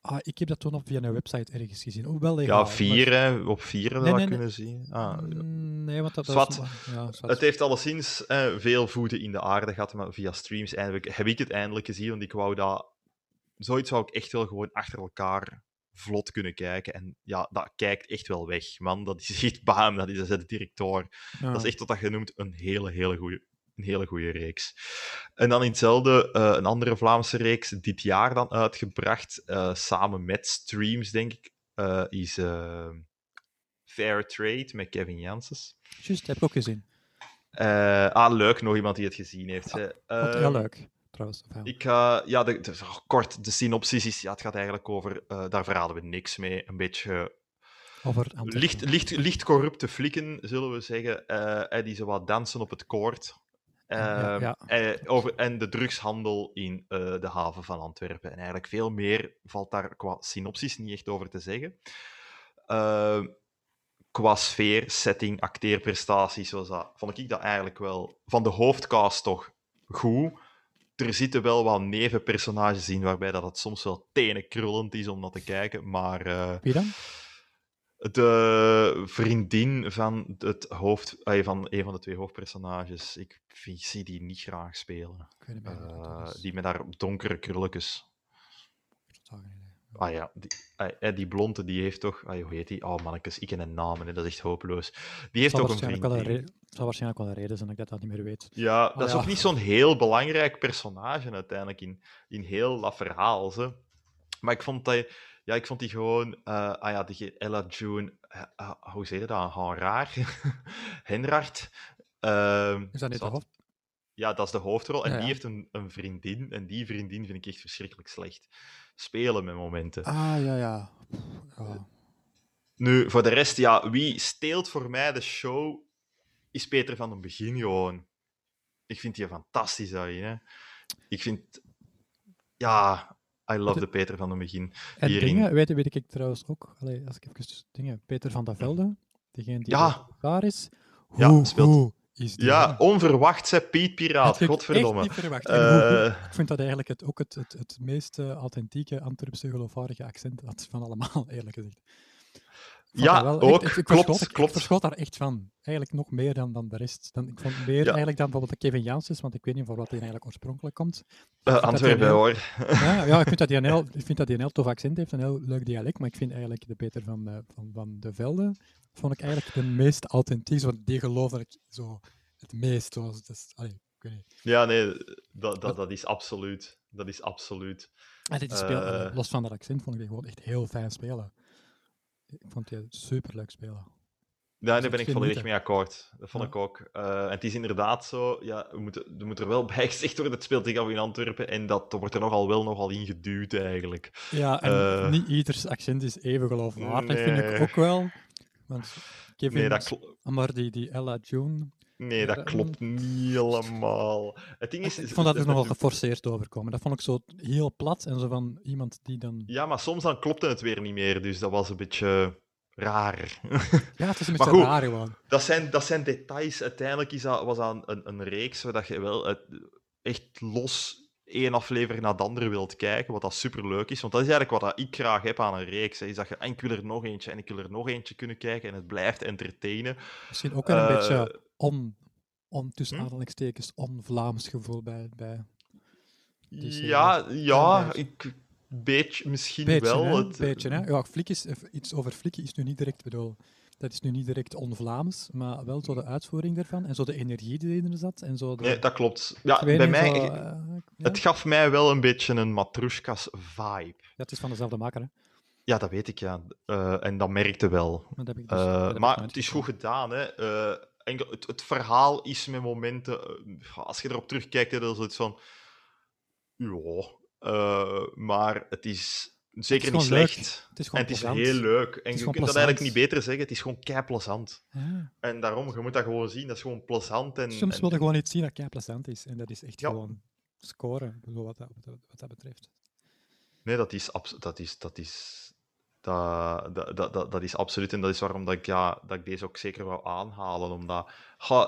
Ah, ik heb dat toen op via een website ergens gezien. Oh, wel legaal. Ja, maar- vier, hè. Op vier Nee, kunnen zien. Ah, Mm, Nee, want dat, is... Ja, zwart. Het heeft alleszins eh, veel voeten in de aarde gehad, maar via streams eindelijk, heb ik het eindelijk gezien, want ik wou dat... Zoiets zou ik echt wel gewoon achter elkaar vlot kunnen kijken. En ja, dat kijkt echt wel weg, man. Dat is echt bam, dat is de directeur. Ja. Dat is echt wat dat je noemt een hele, hele goede. Een hele goede reeks. En dan in hetzelfde, eh, een andere Vlaamse reeks, dit jaar dan uitgebracht, eh, samen met streams, denk ik, eh, is Fair Trade met Kevin Janssens. Juist, heb ik ook gezien. Ah, leuk, nog iemand die het gezien heeft. hè. Ehm, heel leuk, trouwens. Ik ga, ja, de, de- kort, de synopsis is, ja, het gaat eigenlijk over, eh, daar verraden we niks mee, een beetje Over Antwerpen. licht, licht, licht corrupte flikken, zullen we zeggen, eh, eh, die zo wat dansen op het koord. Ja, ja. eh, over, en de drugshandel in eh, de haven van Antwerpen. En eigenlijk veel meer valt daar qua synopsis niet echt over te zeggen. Ehm, qua sfeer, setting, acteerprestaties, was dat, vond ik dat eigenlijk wel van de hoofdcast toch goed. Er zitten wel wat nevenpersonages in, waarbij dat het soms wel tenenkrullend is om naar te kijken. Maar eh, Wie dan? de vriendin van, het hoofd, eh, van een van de twee hoofdpersonages, ik vind, zie die niet graag spelen. Ik weet niet Eh, die met haar donkere krulletjes. Idee. Ah ja, die, eh, eh, die blonde, die heeft toch... Ah, hoe heet die? Oh mannetjes, ik ken een naam, hè, dat is echt hopeloos. Die heeft toch een vriendin. re- zal waarschijnlijk wel een reden zijn dat ik dat niet meer weet. Ja, dat is ja. ook niet zo'n heel belangrijk personage uiteindelijk in, in heel dat verhaal. Ze. Maar ik vond, dat, ja, ik vond die gewoon... eh, ah ja, die Ella June... eh, eh, hoe zeg je dat? Gewoon raar. Henrard. ehm, Is dat niet de hoofd? Ja, dat is de hoofdrol. En Ja, die heeft een, een vriendin. En die vriendin vind ik echt verschrikkelijk slecht. Spelen met momenten. Ah, ja, ja. Nu, voor de rest, ja, wie steelt voor mij de show is Peter van den Begin gewoon. Ik vind die fantastisch daarin. Hè. Ik vind... Ja, I love de Peter van den Begin. En Hierin- dingen, weet, weet ik trouwens ook, allee, als ik even dingen, Peter van der Velde, degene die Ja. daar is. Hoe Ja, speelt- is die? Ja, onverwacht, zei Piet Piraat. Godverdomme. echt niet verwacht. Eh, ik vind dat eigenlijk het, ook het, het, het meest eh, authentieke Antwerpse geloofwaardige accent had van allemaal, eerlijk gezegd. Ja, wel ook. echt- ik, ik Klopt, verschoot, ik- klopt. Ik verschoot daar echt van. Eigenlijk nog meer dan, dan de rest. Dan, ik vond meer Ja. eigenlijk dan bijvoorbeeld de Kevin Janssens, want ik weet niet voor wat hij eigenlijk oorspronkelijk komt. dat Antwerpen, heel- hoor. Ja, ja ik, vind dat hij een heel, ik vind dat hij een heel tof accent heeft, een heel leuk dialect, maar ik vind eigenlijk de Peter van, eh, van, van de Velde, vond ik eigenlijk de meest authentiek, want die geloofde ik zo het meest. Zoals, dus, allee, ik weet niet. Ja, nee, dat, dat, dat is absoluut. Dat is absoluut. En dit Eh. eh, los van dat accent, vond ik die gewoon echt heel fijn spelen. Ik vond die super leuk spelen. Ja, Dus daar ben het ik volledig mee akkoord. Dat vond Ja. ik ook. Eh, en het is inderdaad zo, ja, we moeten, er moet er wel bij gezegd worden, het speelt zich af in Antwerpen en dat wordt er nogal wel nogal in geduwd eigenlijk. Ja, en Eh. niet ieders accent is even geloofwaardig, vind Nee. ik ook wel. Want Kevin, Nee, dat, maar die, die Ella June, nee, dat dat- klopt niet helemaal. Het ding is... ik vond dat het- nogal geforceerd overkomen. Dat vond ik zo heel plat en zo van iemand die dan... Ja, maar soms dan klopte het weer niet meer, dus dat was een beetje raar. Ja, het is een beetje goed. raar gewoon. dat, zijn, dat zijn details. Uiteindelijk is dat, was dat een, een reeks waar dat je wel het- echt los één aflevering naar de andere wilt kijken, wat dat superleuk is. Want dat is eigenlijk wat dat ik graag heb aan een reeks. Hè, is dat je, en ik wil er nog eentje en ik wil er nog eentje kunnen kijken en het blijft entertainen. Misschien ook wel een Eh, beetje on, on, tussen hm? aanhalingstekens, on-Vlaams gevoel bij, bij... Ja, ja beetje. ik, beetje, misschien Beetje, wel. hè? Het, Beetje, hè? Ja, flik is, eh, iets over flikken is nu niet direct, bedoel, dat is nu niet direct on-Vlaams, maar wel zo de uitvoering daarvan en zo de energie die erin zat en zo de... Nee, dat klopt. Ja, bij niet, mij, zo, eh, ja? het gaf mij wel een beetje een Matrushkas vibe. Ja, het is van dezelfde maker, hè? Ja, dat weet ik, ja. Eh, en dat merkte wel. Maar, dat heb ik dus, Eh, dat heb maar het is goed gedaan, hè. Eh, enkel, het, het verhaal is met momenten... eh, als je erop terugkijkt, hè, is het zoiets van... Ja, eh, maar het is zeker niet leuk. slecht. Het is En het is plezant. heel leuk. En je kunt dat eigenlijk niet beter zeggen. Het is gewoon kei plezant. Ja. En daarom, je moet dat gewoon zien. Dat is gewoon plezant. En, Soms en- wil je gewoon iets zien dat kei plezant is en dat is echt Ja. gewoon scoren, wat, dat, wat, dat, betreft. Nee, dat is, dat is, dat is, dat, dat, dat, dat, dat is absoluut. En dat is waarom dat ik, ja, dat ik deze ook zeker wou aanhalen. Omdat,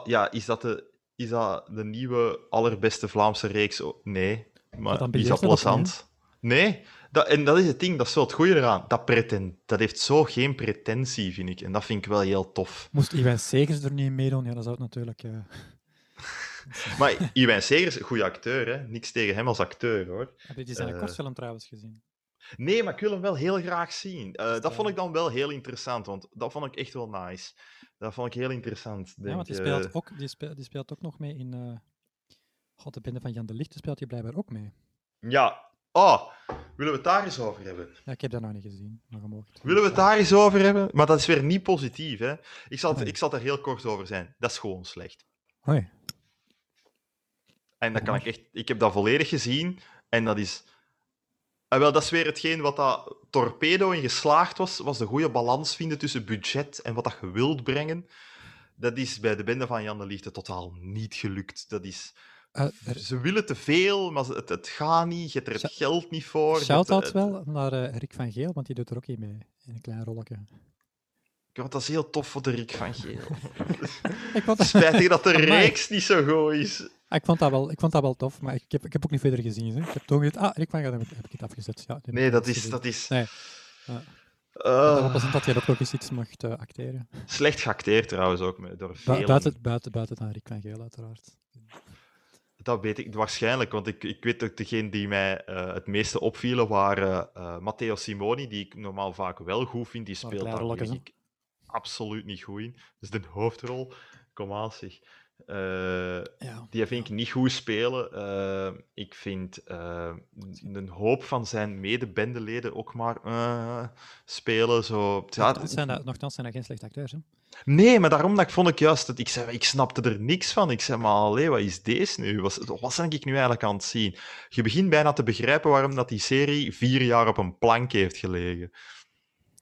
ja, is dat, de, is dat de nieuwe allerbeste Vlaamse reeks? Nee. Maar is dat dat plezant? Nee. Dat, en dat is het ding, dat is wel het goede eraan. Dat, preten, dat heeft zo geen pretentie, vind ik. En dat vind ik wel heel tof. Moest Iwan Segers er niet in meedoen, ja, dan zou het natuurlijk... eh, Maar Iwijn Segers, een goede acteur, hè? Niks tegen hem als acteur, hoor. Heb je die zijn Eh, kortfilm trouwens gezien? Nee, maar ik wil hem wel heel graag zien. Eh, dat vond ik dan wel heel interessant, want dat vond ik echt wel nice. Dat vond ik heel interessant. Ja, want die eh, speelt, ook, die, speelt, die speelt ook nog mee in... eh God, de bende van Jan de Lichte speelt hij blijkbaar ook mee. Ja. Oh, willen we het daar eens over hebben? Ja, ik heb dat nog niet gezien, maar Willen we het daar eens over hebben? Maar dat is weer niet positief, hè? Ik zal, het- ik zal er heel kort over zijn. Dat is gewoon slecht. Hoi. En dat kan ik echt... Ik heb dat volledig gezien en dat is... En wel, dat is weer hetgeen wat dat Torpedo in geslaagd was, was de goede balans vinden tussen budget en wat dat je wilt brengen. Dat is bij de bende van Jan de Liefde totaal niet gelukt. Dat is... Eh, er- Ze willen te veel, maar het, het gaat niet. Je hebt er het geld niet voor. Shout-out wel naar eh, Rick van Geel, want die doet er ook in mee, in een klein rolletje. Ja, dat is heel tof voor de Rick van Geel. Ik vond, dat, Spijtig dat de reeks niet zo goed is. ik, vond dat wel, ik vond dat wel tof, maar ik heb, ik heb ook niet verder gezien. Hè. Ik heb toch gezegd, ah, Rick van Geel, heb ik, ik het afgezet. Ja, Nee, ik dat is... Dat is Nee. Ja. Eh, Dat dat jij ook nog eens iets mocht eh, acteren. slecht geacteerd trouwens ook, door Bu- velen. buiten, buiten, buiten dan Rick van Geel, uiteraard. Dat weet ik waarschijnlijk, want ik, ik weet dat degene die mij eh, het meeste opvielen waren eh, Matteo Simoni, die ik normaal vaak wel goed vind. Die speelt daar ik absoluut niet goed in. Dus de hoofdrol, kom aan zeg. Eh, Ja. die vind ik niet goed spelen. Eh, ik vind eh, een hoop van zijn medebendeleden ook maar eh, spelen. Zo. Ja, Nochtans zijn dat, zijn dat geen slechte acteurs. Hè? Nee, maar daarom dat ik vond ik juist dat ik zei, ik snapte er niks van. Ik zei, maar allee, wat is deze nu? Wat, wat ben ik nu eigenlijk aan het zien? Je begint bijna te begrijpen waarom dat die serie vier jaar op een plank heeft gelegen.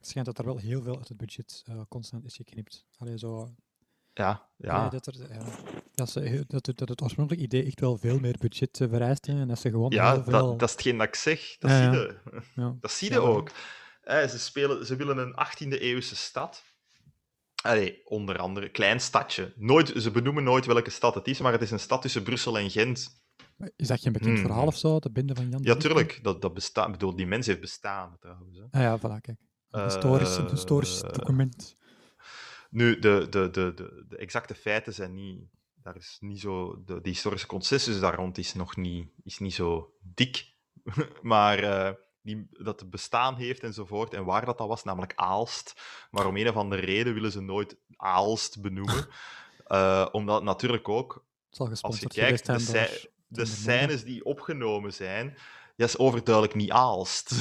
Het schijnt dat er wel heel veel uit het budget eh, constant is geknipt. Allee, zo, Ja, ja. ja. dat, er, ja, dat, ze, heel- dat, het- dat het oorspronkelijke idee echt wel veel meer budget eh, vereist. hè, En dat ze gewoon Ja, veel... dat, dat is hetgeen dat ik zeg. Dat Ja, zie je. ja. Dat zie je ook. Eh, ze, spelen, ze willen een 18e-eeuwse stad. Allee, onder andere, klein stadje. Nooit, ze benoemen nooit welke stad het is, maar het is een stad tussen Brussel en Gent. Is dat geen bekend Hmm. verhaal of zo? De binde van Jan Ja, tuurlijk. Dat, dat bestaat. Ik bedoel, die mens heeft bestaan, trouwens. Hè. Ah ja, voilà, kijk. Historisch, een historisch Eh, document. Nu, de, de, de, de, de exacte feiten zijn niet. Daar is niet zo. De, de historische consensus daar rond is nog niet, is niet zo dik. maar eh, die, dat het bestaan heeft enzovoort. En waar dat, dat was, namelijk Aalst. Maar om een of andere reden willen ze nooit Aalst benoemen. Eh, omdat natuurlijk ook als je kijkt, de, de de scènes die opgenomen zijn, dat is overduidelijk niet Aalst.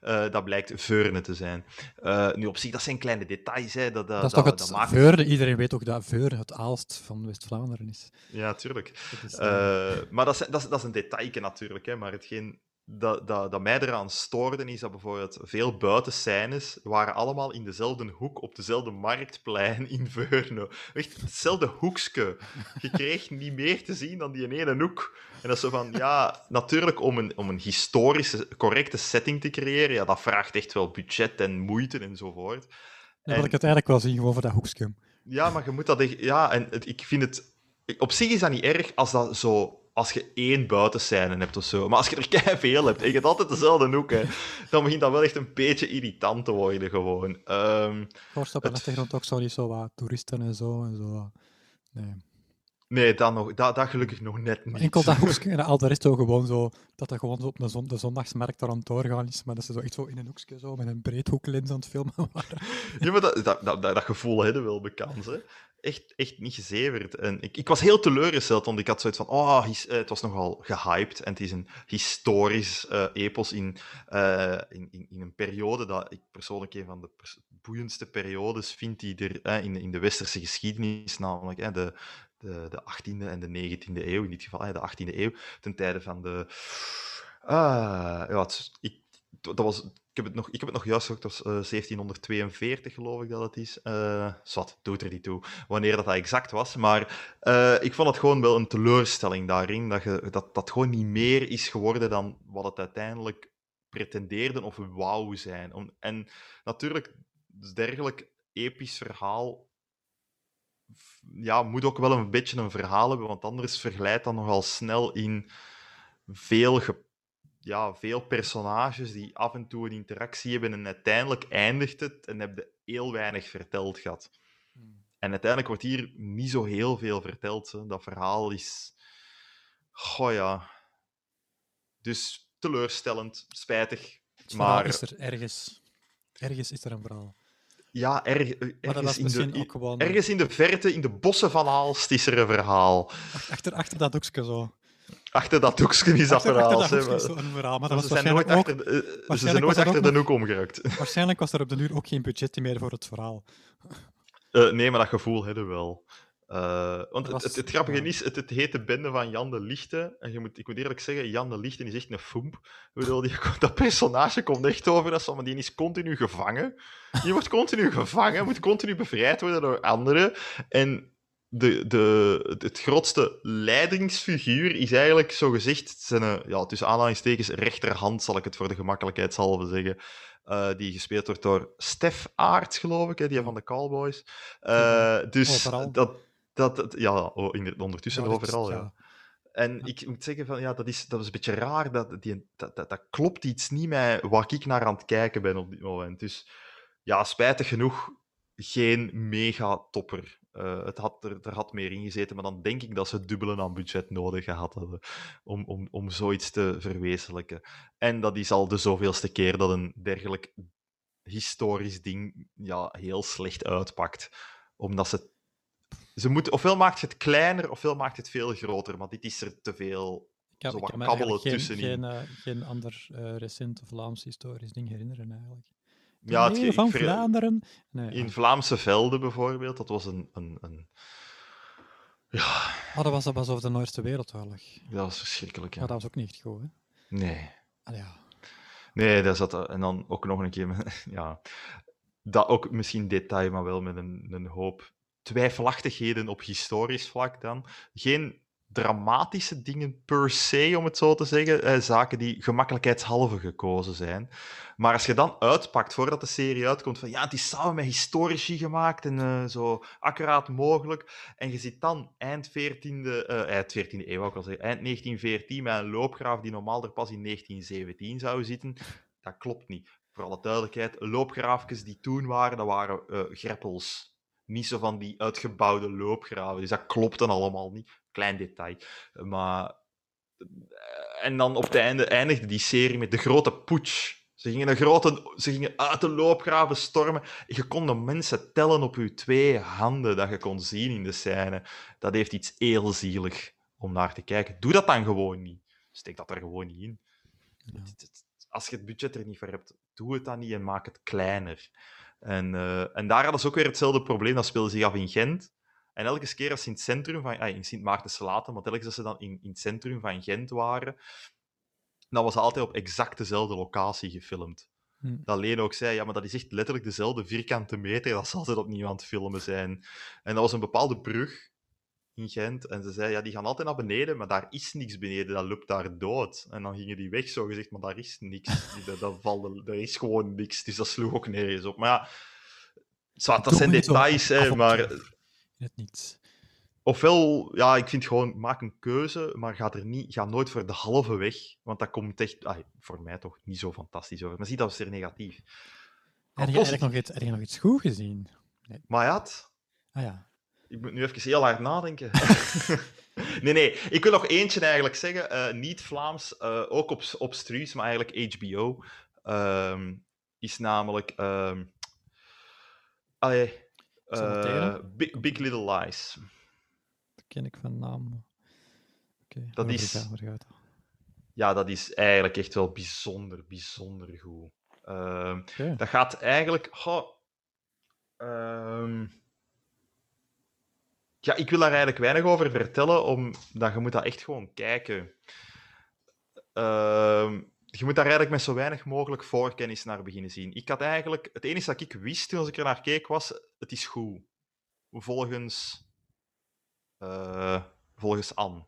Eh, dat blijkt Veurne te zijn. Eh, nu, op zich, dat zijn kleine details. Hè. Dat, Dat is toch het maakt- Veurne? Iedereen weet toch dat Veurne het Aalst van West-Vlaanderen is. Ja, tuurlijk. Dat is, Eh, maar dat is, dat, is, dat is een detailje natuurlijk. Hè. Maar hetgeen dat, dat, dat mij eraan stoorde, is dat bijvoorbeeld veel buitenscènes waren allemaal in dezelfde hoek, op dezelfde marktplein in Veurne. Echt hetzelfde hoekske. Je kreeg niet meer te zien dan die ene hoek. En dat is zo van, ja, natuurlijk om een, om een historische, correcte setting te creëren, ja, dat vraagt echt wel budget en moeite enzovoort. Dan wil en- ik het eigenlijk wel zien, gewoon voor dat hoekje. Ja, maar je moet dat echt... Ja, en het- ik vind het... Op zich is dat niet erg als dat zo... Als je één buitenscène hebt of zo. Maar als je er kei veel hebt en je hebt altijd dezelfde hoek, hè, dan begint dat wel echt een beetje irritant te worden, gewoon. Ehm, Voorst op de Het- achtergrond ook zo niet zo wat toeristen en zo. En zo. Nee. Nee, dat, nog, dat, dat gelukkig nog net niet. Enkel dat hoekje en al de rest zo gewoon zo, dat dat gewoon zo op de, zon, de zondagsmarkt daar aan het doorgaan is, maar dat ze zo echt zo in een hoekje zo met een breedhoeklens aan het filmen waren. Ja, maar dat, dat, dat, dat, dat gevoel hebben wel bekend, hè. Echt, echt niet gezeverd. En ik, ik was heel teleurgesteld, want ik had zoiets van, oh, het was nogal gehyped en het is een historisch eh, epos in, eh, in, in, in een periode dat ik persoonlijk een van de boeiendste periodes vind die er in, in de westerse geschiedenis, namelijk de, de, de 18e en de 19e eeuw, in dit geval de 18e eeuw, ten tijde van de... Ah, ja, het- ik, dat was, ik, heb het nog, ik heb het nog juist gezegd, dat was eh, 1742 geloof ik dat het is. Eh zwart, doet er niet toe wanneer dat, dat exact was. Maar eh, ik vond het gewoon wel een teleurstelling daarin, dat, je, dat dat gewoon niet meer is geworden dan wat het uiteindelijk pretendeerde of wou zijn. En natuurlijk, dergelijk episch verhaal ja, moet ook wel een beetje een verhaal hebben, want anders verglijdt dat nogal snel in veel, ja, veel personages die af en toe een interactie hebben en uiteindelijk eindigt het en heb je heel weinig verteld gehad. En uiteindelijk wordt hier niet zo heel veel verteld. Hè. Dat verhaal is... Goh ja... Dus teleurstellend, spijtig. Maar is er ergens. Ergens is er een verhaal. ja, Maar dat ergens, in de, ook gewoon... ergens in de verte, in de bossen van Aalst, is er een verhaal. Achter, achter dat hoekje zo. Achter dat hoekje is dat Achter, verhaal. dat maar- verhaal. Maar dat ze zijn nooit ook... achter, de- ze zijn waarschijnlijk nooit was er achter ook de hoek omgeraakt. Waarschijnlijk was er op de duur ook geen budget meer voor het verhaal. Eh, nee, maar dat gevoel hebben we wel. Eh, want het, was- het, het grappige ja. is, het, het heet de bende van Jan de Lichte. En je moet, ik moet eerlijk zeggen, Jan de Lichte is echt een foemp. Dat personage komt echt over van, maar die is continu gevangen. Die wordt continu gevangen, moet continu bevrijd worden door anderen. En de, de, het, grootste leidingsfiguur is eigenlijk, zo gezegd, zijn, eh, ja, tussen aanhalingstekens, rechterhand, zal ik het voor de gemakkelijkheidshalve zeggen. Eh, die gespeeld wordt door Stef Aarts, geloof ik, hè, die van de Cowboys. Eh, dus Overal. dat, dat, dat- ja, oh, in, ondertussen Ja, is- overal, ja. En ik moet zeggen, van, ja, dat, is, dat is een beetje raar. Dat, die, dat, dat, dat klopt iets niet met waar ik naar aan het kijken ben op dit moment. Dus ja, spijtig genoeg, geen mega-topper. Eh, het had er, er had meer in gezeten, maar dan denk ik dat ze het dubbele aan budget nodig gehad hadden om, om, om zoiets te verwezenlijken. En dat is al de zoveelste keer dat een dergelijk historisch ding ja, heel slecht uitpakt. Omdat ze... ze moeten, ofwel maakt het kleiner, ofwel maakt het veel groter. Maar dit is er te veel... Zo wat kabbelen geen, tussenin. geen, eh, geen ander eh, recent Vlaams historisch ding herinneren, eigenlijk. Ja, het, Nee, ik van ver- Vlaanderen. Nee, In ah. Vlaamse velden bijvoorbeeld, dat was een... een, een... Ja, Oh, dat was, dat was over de Noorse Wereldoorlog. dat was verschrikkelijk. Ja. Maar dat was ook niet echt goed, hè? Nee. Allee, ja. Nee, dat zat er- En dan ook nog een keer... met- Ja, dat ook misschien detail, maar wel met een, een hoop twijfelachtigheden op historisch vlak dan. Geen dramatische dingen per se, om het zo te zeggen. Eh, zaken die gemakkelijkheidshalve gekozen zijn. Maar als je dan uitpakt, voordat de serie uitkomt, van ja, het is samen met historici gemaakt en eh, zo accuraat mogelijk. En je zit dan eind 14e, eh, eind 14e eeuw, ik al zeggen, eind 1914 met een loopgraaf die normaal er pas in 1917 zou zitten. Dat klopt niet. Voor alle duidelijkheid, loopgraafjes die toen waren, dat waren eh, greppels. Niet zo van die uitgebouwde loopgraven. Dus dat klopt dan allemaal niet. Klein detail. Maar... eh, En dan op het einde eindigde die serie met de grote putsch. Ze gingen, een grote, ze gingen uit de loopgraven stormen. Je kon de mensen tellen op je twee handen dat je kon zien in de scène. Dat heeft iets heel zielig om naar te kijken. Doe dat dan gewoon niet. Steek dat er gewoon niet in. Ja. Als je het budget er niet voor hebt, doe het dan niet en maak het kleiner. En, eh, en daar hadden ze ook weer hetzelfde probleem. Dat speelde zich af in Gent. En elke keer als ze in het centrum van... ah, in Sint Maarten-Salaten, maar telkens als ze dan in, in het centrum van Gent waren, dan was altijd op exact dezelfde locatie gefilmd. Hm. Dat Leen ook zei, ja, maar dat is echt letterlijk dezelfde vierkante meter, dat ze altijd opnieuw aan het filmen zijn. En dat was een bepaalde brug in Gent, en ze zei, ja, die gaan altijd naar beneden, maar daar is niks beneden, dat loopt daar dood. En dan gingen die weg, zo gezegd, maar daar is niks. Dat, dat valt, er is gewoon niks, dus dat sloeg ook nergens op. Maar ja, zwart, dat Doe zijn details, hè, maar. In het niets. ofwel, ja, ik vind gewoon, maak een keuze, maar ga, er niet, ga nooit voor de halve weg, want dat komt echt, ah, voor mij toch, niet zo fantastisch over. Maar zie, dat is er negatief. Heb je eigenlijk nog iets, heb je nog iets goed gezien? Maar ja, het- Ah ja. Ik moet nu even heel hard nadenken. nee, nee. Ik wil nog eentje eigenlijk zeggen. eh, niet Vlaams, eh, ook op, op Struis, maar eigenlijk HBO. ehm, is namelijk... ehm allee, Solitaire? Big, Big Little Lies. Dat ken ik van naam. Dat is- gaat-? Ja, dat is eigenlijk echt wel bijzonder, bijzonder goed. Ehm, dat gaat eigenlijk... ehm, ja, ik wil daar eigenlijk weinig over vertellen, omdat je moet dat echt gewoon kijken. Ehm, je moet daar eigenlijk met zo weinig mogelijk voorkennis naar beginnen zien. Ik had eigenlijk... Het enige dat ik wist toen ik er naar keek was, het is goed. Volgens... eh, volgens Anne.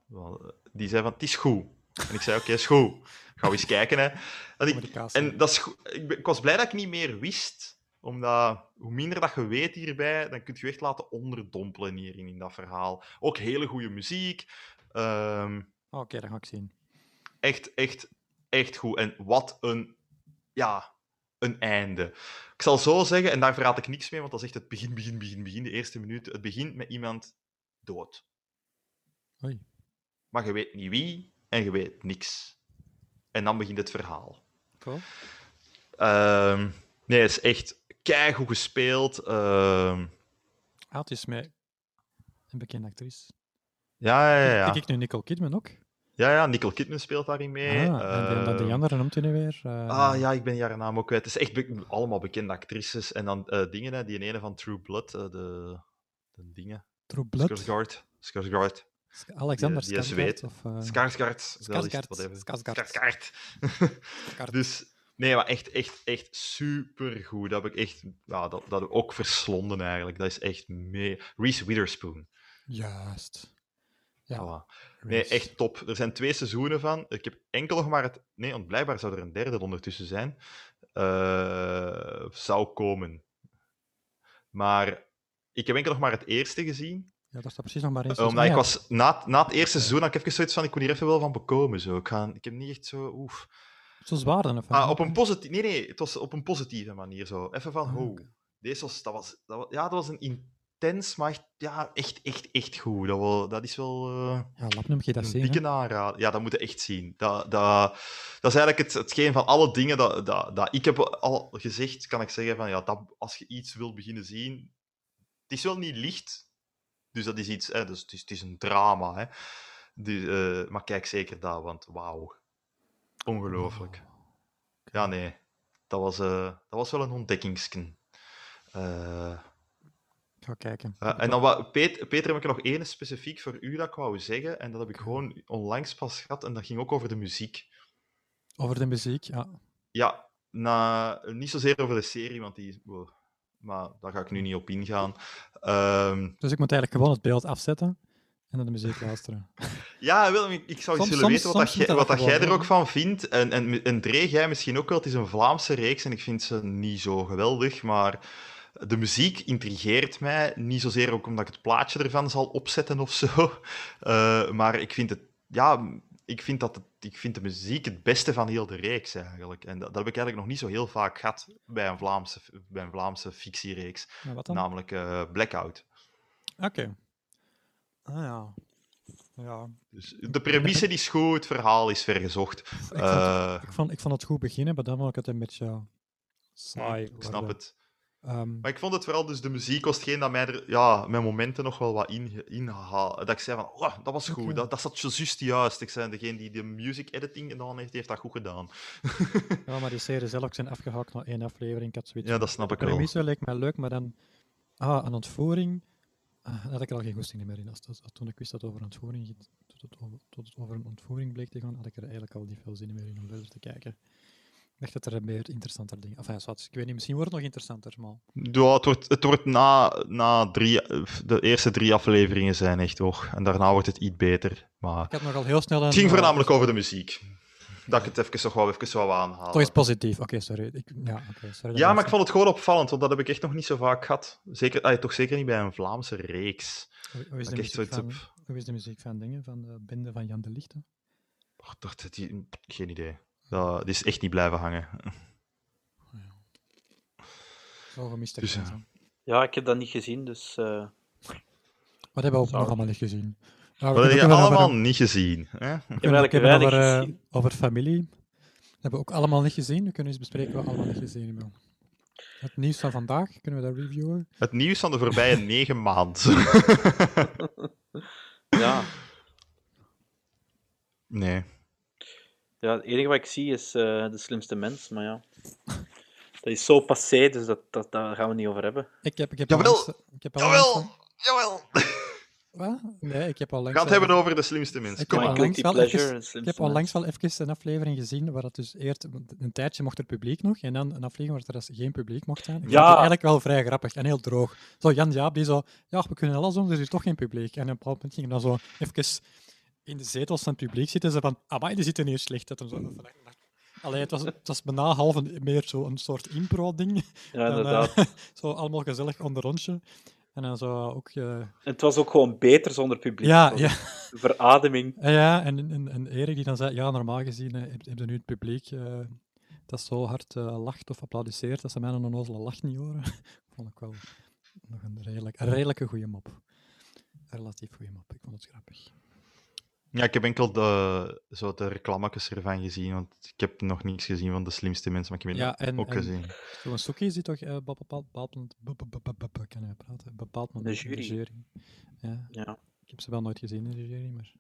Die zei van, het is goed. En ik zei, oké, is goed. Gaan we eens kijken, hè. Dat ik, en dat is. Ik, was blij dat ik niet meer wist. Omdat hoe minder dat je weet hierbij, dan kun je je echt laten onderdompelen hierin in dat verhaal. Ook hele goede muziek. Ehm, Oh, Oké, dat ga ik zien. echt, echt, echt goed. En wat een, ja, een einde. Ik zal zo zeggen, en daar verraad ik niks mee, want dat is echt het begin, begin, begin, begin, de eerste minuut. Het begint met iemand dood. Oei. Maar je weet niet wie en je weet niks. En dan begint het verhaal. Cool. Ehm, nee, het is echt keigoed gespeeld. Ehm, Ah, het is met een bekende actrice. ja, ja, ja. Kijk ik nu Nicole Kidman ook? Ja, ja, Nicole Kidman speelt daarin mee. ah, en dat die Ehm, andere noemt u nu weer? eh, Ah ja, ik ben haar naam ook kwijt. Het is echt be- allemaal bekende actrices. En dan eh, dingen, hè, die ene van True Blood, eh, de, de dingen. True Blood? Skarsgård. Skarsgård. Alexander Die- die Skarsgård. Of, eh, Skarsgård. dus, nee, maar echt, echt, echt supergoed. Dat heb ik echt, ja, dat, dat heb ik ook verslonden eigenlijk. Dat is echt mee. Reese Witherspoon. Juist. Ja, Voilà. Nee, echt top. Er zijn twee seizoenen van. Ik heb enkel nog maar het. Nee, want blijkbaar zou er een derde ondertussen zijn. Eh, zou komen. Maar ik heb enkel nog maar het eerste gezien. Ja, daar staat precies nog maar één Eh, seizoen. omdat ik was na, na het eerste seizoen had ik even zoiets van: ik kon hier even wel van bekomen. Zo. Ik, ga, ik heb niet echt zo. Oef. Zo zwaar dan. wat? Ah, op een positieve. Nee, nee, het was op een positieve manier zo. Even van: Ah, oké. Deze was, dat was, dat was. Ja, dat was een intens, maar echt, ja, echt, echt, echt goed. Dat, wel, dat is wel. eh, Ja, Lapnum, je dat een zien. dikke aanrader. Ja, dat moet je echt zien. Dat, dat, dat is eigenlijk het, hetgeen van alle dingen dat, dat, dat ik heb al gezegd, kan ik zeggen van ja, dat, als je iets wil beginnen zien, het is wel niet licht, dus dat is iets, hè, dus het, is, het is een drama, hè. Dus, eh, maar kijk zeker dat, want wauw, ongelooflijk. Ja, nee, dat was, eh, dat was wel een ontdekkingsken. Ik ga kijken. ja, en dan wat, Peter, Peter, heb ik nog één specifiek voor u dat ik wou zeggen. En dat heb ik gewoon onlangs pas gehad. En dat ging ook over de muziek. Over de muziek, ja. Ja, na, niet zozeer over de serie, want die. maar daar ga ik nu niet op ingaan. Ehm, Dus ik moet eigenlijk gewoon het beeld afzetten en naar de muziek luisteren. ja, Willem, ik, ik zou Soms- willen soms- weten wat, dat soms wat dat jij er ook van vindt. En, en, en Dre, jij misschien ook wel. Het is een Vlaamse reeks en ik vind ze niet zo geweldig. Maar de muziek intrigeert mij. Niet zozeer ook omdat ik het plaatje ervan zal opzetten of zo. Eh, maar ik vind het. Ja, ik vind, dat het, ik vind de muziek het beste van heel de reeks eigenlijk. En dat, dat heb ik eigenlijk nog niet zo heel vaak gehad bij een Vlaamse, bij een Vlaamse fictiereeks. Namelijk eh, Blackout. Oké. Ah ja. Ja. Dus de premisse is goed, het verhaal is vergezocht. Ik vond, Eh, ik, vond, ik vond het goed beginnen, maar dan vond ik het een beetje saai. ik snap het. Ehm, Maar ik vond het vooral, dus de muziek was hetgeen dat mij er, ja, mijn momenten nog wel wat in, inhaal. Dat ik zei van, oh, dat was goed, dat, dat zat juist juist. Ik zei, degene die de music editing gedaan heeft, heeft dat goed gedaan. ja, maar die serie zelf zijn afgehakt na één aflevering. Ik had zoiets Ja, dat snap de ik wel. premisse leek mij leuk, maar dan... Ah, een ontvoering... Ah, daar had ik er al geen goesting meer in. Als, als- toen ik wist dat het over ontvoering ging, tot het tot het over een ontvoering bleek te gaan, had ik er eigenlijk al niet veel zin meer in om verder te kijken. Dacht dat er meer interessanter dingen... Enfin, zwart, ik weet niet, misschien wordt het nog interessanter, maar... Ja, het wordt, het wordt na, na drie, de eerste drie afleveringen zijn echt hoor. En daarna wordt het iets beter. Maar Ik had nogal heel snel een... het ging eh, voornamelijk over de muziek. Dat ik het even nog wel even wou aanhalen. Toch is positief. Oké, sorry. Ik, ja, sorry. Ja, maar ik vond het gewoon opvallend, want dat heb ik echt nog niet zo vaak gehad. Zeker, toch zeker niet bij een Vlaamse reeks. Hoe, hoe is de ik echt muziek van, heb. hoe is de muziek van dingen? Van de bende van Jan de Lichte? Och, dat, die, geen idee. Dat, die is echt niet blijven hangen. Zo gemist Dus, ja. Ja, ik heb dat niet gezien, dus... eh, Wat hebben we ook nog allemaal niet gezien? Nou, Wat heb je kunnen ook allemaal over- niet gezien? Hè? we heb eigenlijk hebben over, eh, gezien. over familie. Dat hebben we ook allemaal niet gezien. We kunnen eens bespreken wat we allemaal niet gezien hebben. Het nieuws van vandaag, kunnen we dat reviewen? Het nieuws van de voorbije negen maanden. Ja. nee. Ja, het enige wat ik zie is eh, de slimste mens, maar ja. Dat is zo passé, dus dat, dat, daar gaan we niet over hebben. Ik heb, ik heb Jawel! langs- ik heb langs- Jawel! Jawel! Wat? Nee, ik heb al We langs... gaan het hebben over de slimste mensen. Ik Kom heb maar. al langs guilty wel pleasure, even- Ik heb een aflevering gezien waar dat dus eerst een tijdje mocht er publiek nog en dan een aflevering waar er dus geen publiek mocht zijn. Ik vond Ja. het eigenlijk wel vrij grappig en heel droog. Zo Jan Jaap die zo, ja, we kunnen alles doen, er is toch geen publiek. En op een bepaald moment ging dan zo even in de zetels van het publiek zitten ze van, amai, die zitten hier slecht. Dat hem zo van, Allee, het was, het was bijna half een, meer zo een soort impro-ding. Ja, Dan, eh, inderdaad. zo allemaal gezellig onder rondje. En dan zo ook... eh, het was ook gewoon beter zonder publiek. ja, ja. Verademing. Ja, en, en, en Erik die dan zei, ja, normaal gezien eh, heb, heb je nu het publiek dat zo hard lacht of applaudisseert, dat ze mij een onnozele lach niet horen. vond ik wel nog een, redelijk, een redelijke goede mop. Een relatief goede mop, ik vond het grappig. Ja, ik heb enkel de, zo de reclametjes ervan gezien, want ik heb nog niets gezien van de slimste mensen, maar ik heb Ja, het en, ook en gezien. zo'n Soekie zit toch eh, op een bepaald, bepaald moment... Kan hij praten? Bepaald moment De in jury. Ja, Ja. ik heb ze wel nooit gezien in de jury, maar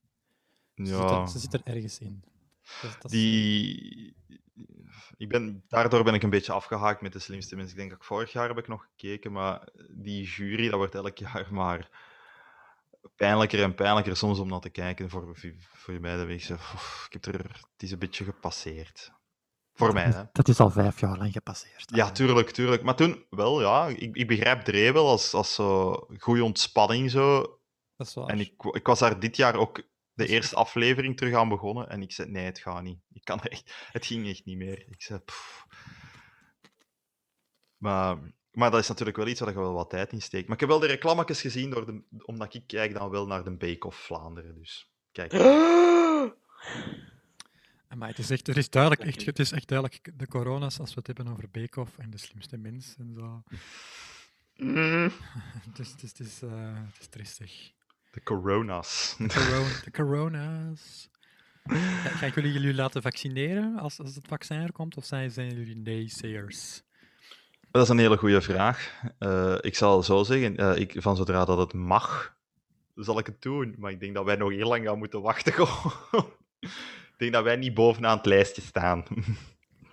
ze, zit, Ja, er, ze zit er ergens in. Dat, dat is- die... Ik ben, daardoor ben ik een beetje afgehaakt met de slimste mensen. Ik denk dat ik vorig jaar heb ik nog gekeken, maar die jury, dat wordt elk jaar maar pijnlijker en pijnlijker soms om naar te kijken. Voor, voor mij dat ik zeg, "Oef, ik heb er, het is een beetje gepasseerd. Voor mij, hè. Dat is al vijf jaar lang gepasseerd. Ja, tuurlijk, tuurlijk. Maar toen, wel, ja, ik, ik begrijp Dre wel als, als zo goede ontspanning zo. Dat is waar. En ik, ik was daar dit jaar ook de eerste aflevering terug aan begonnen en ik zei, nee, het gaat niet. Ik kan echt, het ging echt niet meer. Ik zei, pff. Maar, maar dat is natuurlijk wel iets waar je wel wat tijd in steekt. Maar ik heb wel de reclametjes gezien, door de, omdat ik kijk dan wel naar de Bake of Vlaanderen. Dus kijk. Maar het is echt, er is duidelijk, echt, het is echt duidelijk de corona's, als we het hebben over Beekhoff en de slimste mens en zo. Mm, Het is, het is, het is, eh, het is tristig. De corona's. Corona, de corona's. Gaan jullie jullie laten vaccineren als, als het vaccin er komt, of zijn, zijn jullie naysayers? Dat is een hele goede vraag. Eh, ik zal zo zeggen, eh, ik, van zodra dat het mag, zal ik het doen. Maar ik denk dat wij nog heel lang gaan moeten wachten. ik denk dat wij niet bovenaan het lijstje staan.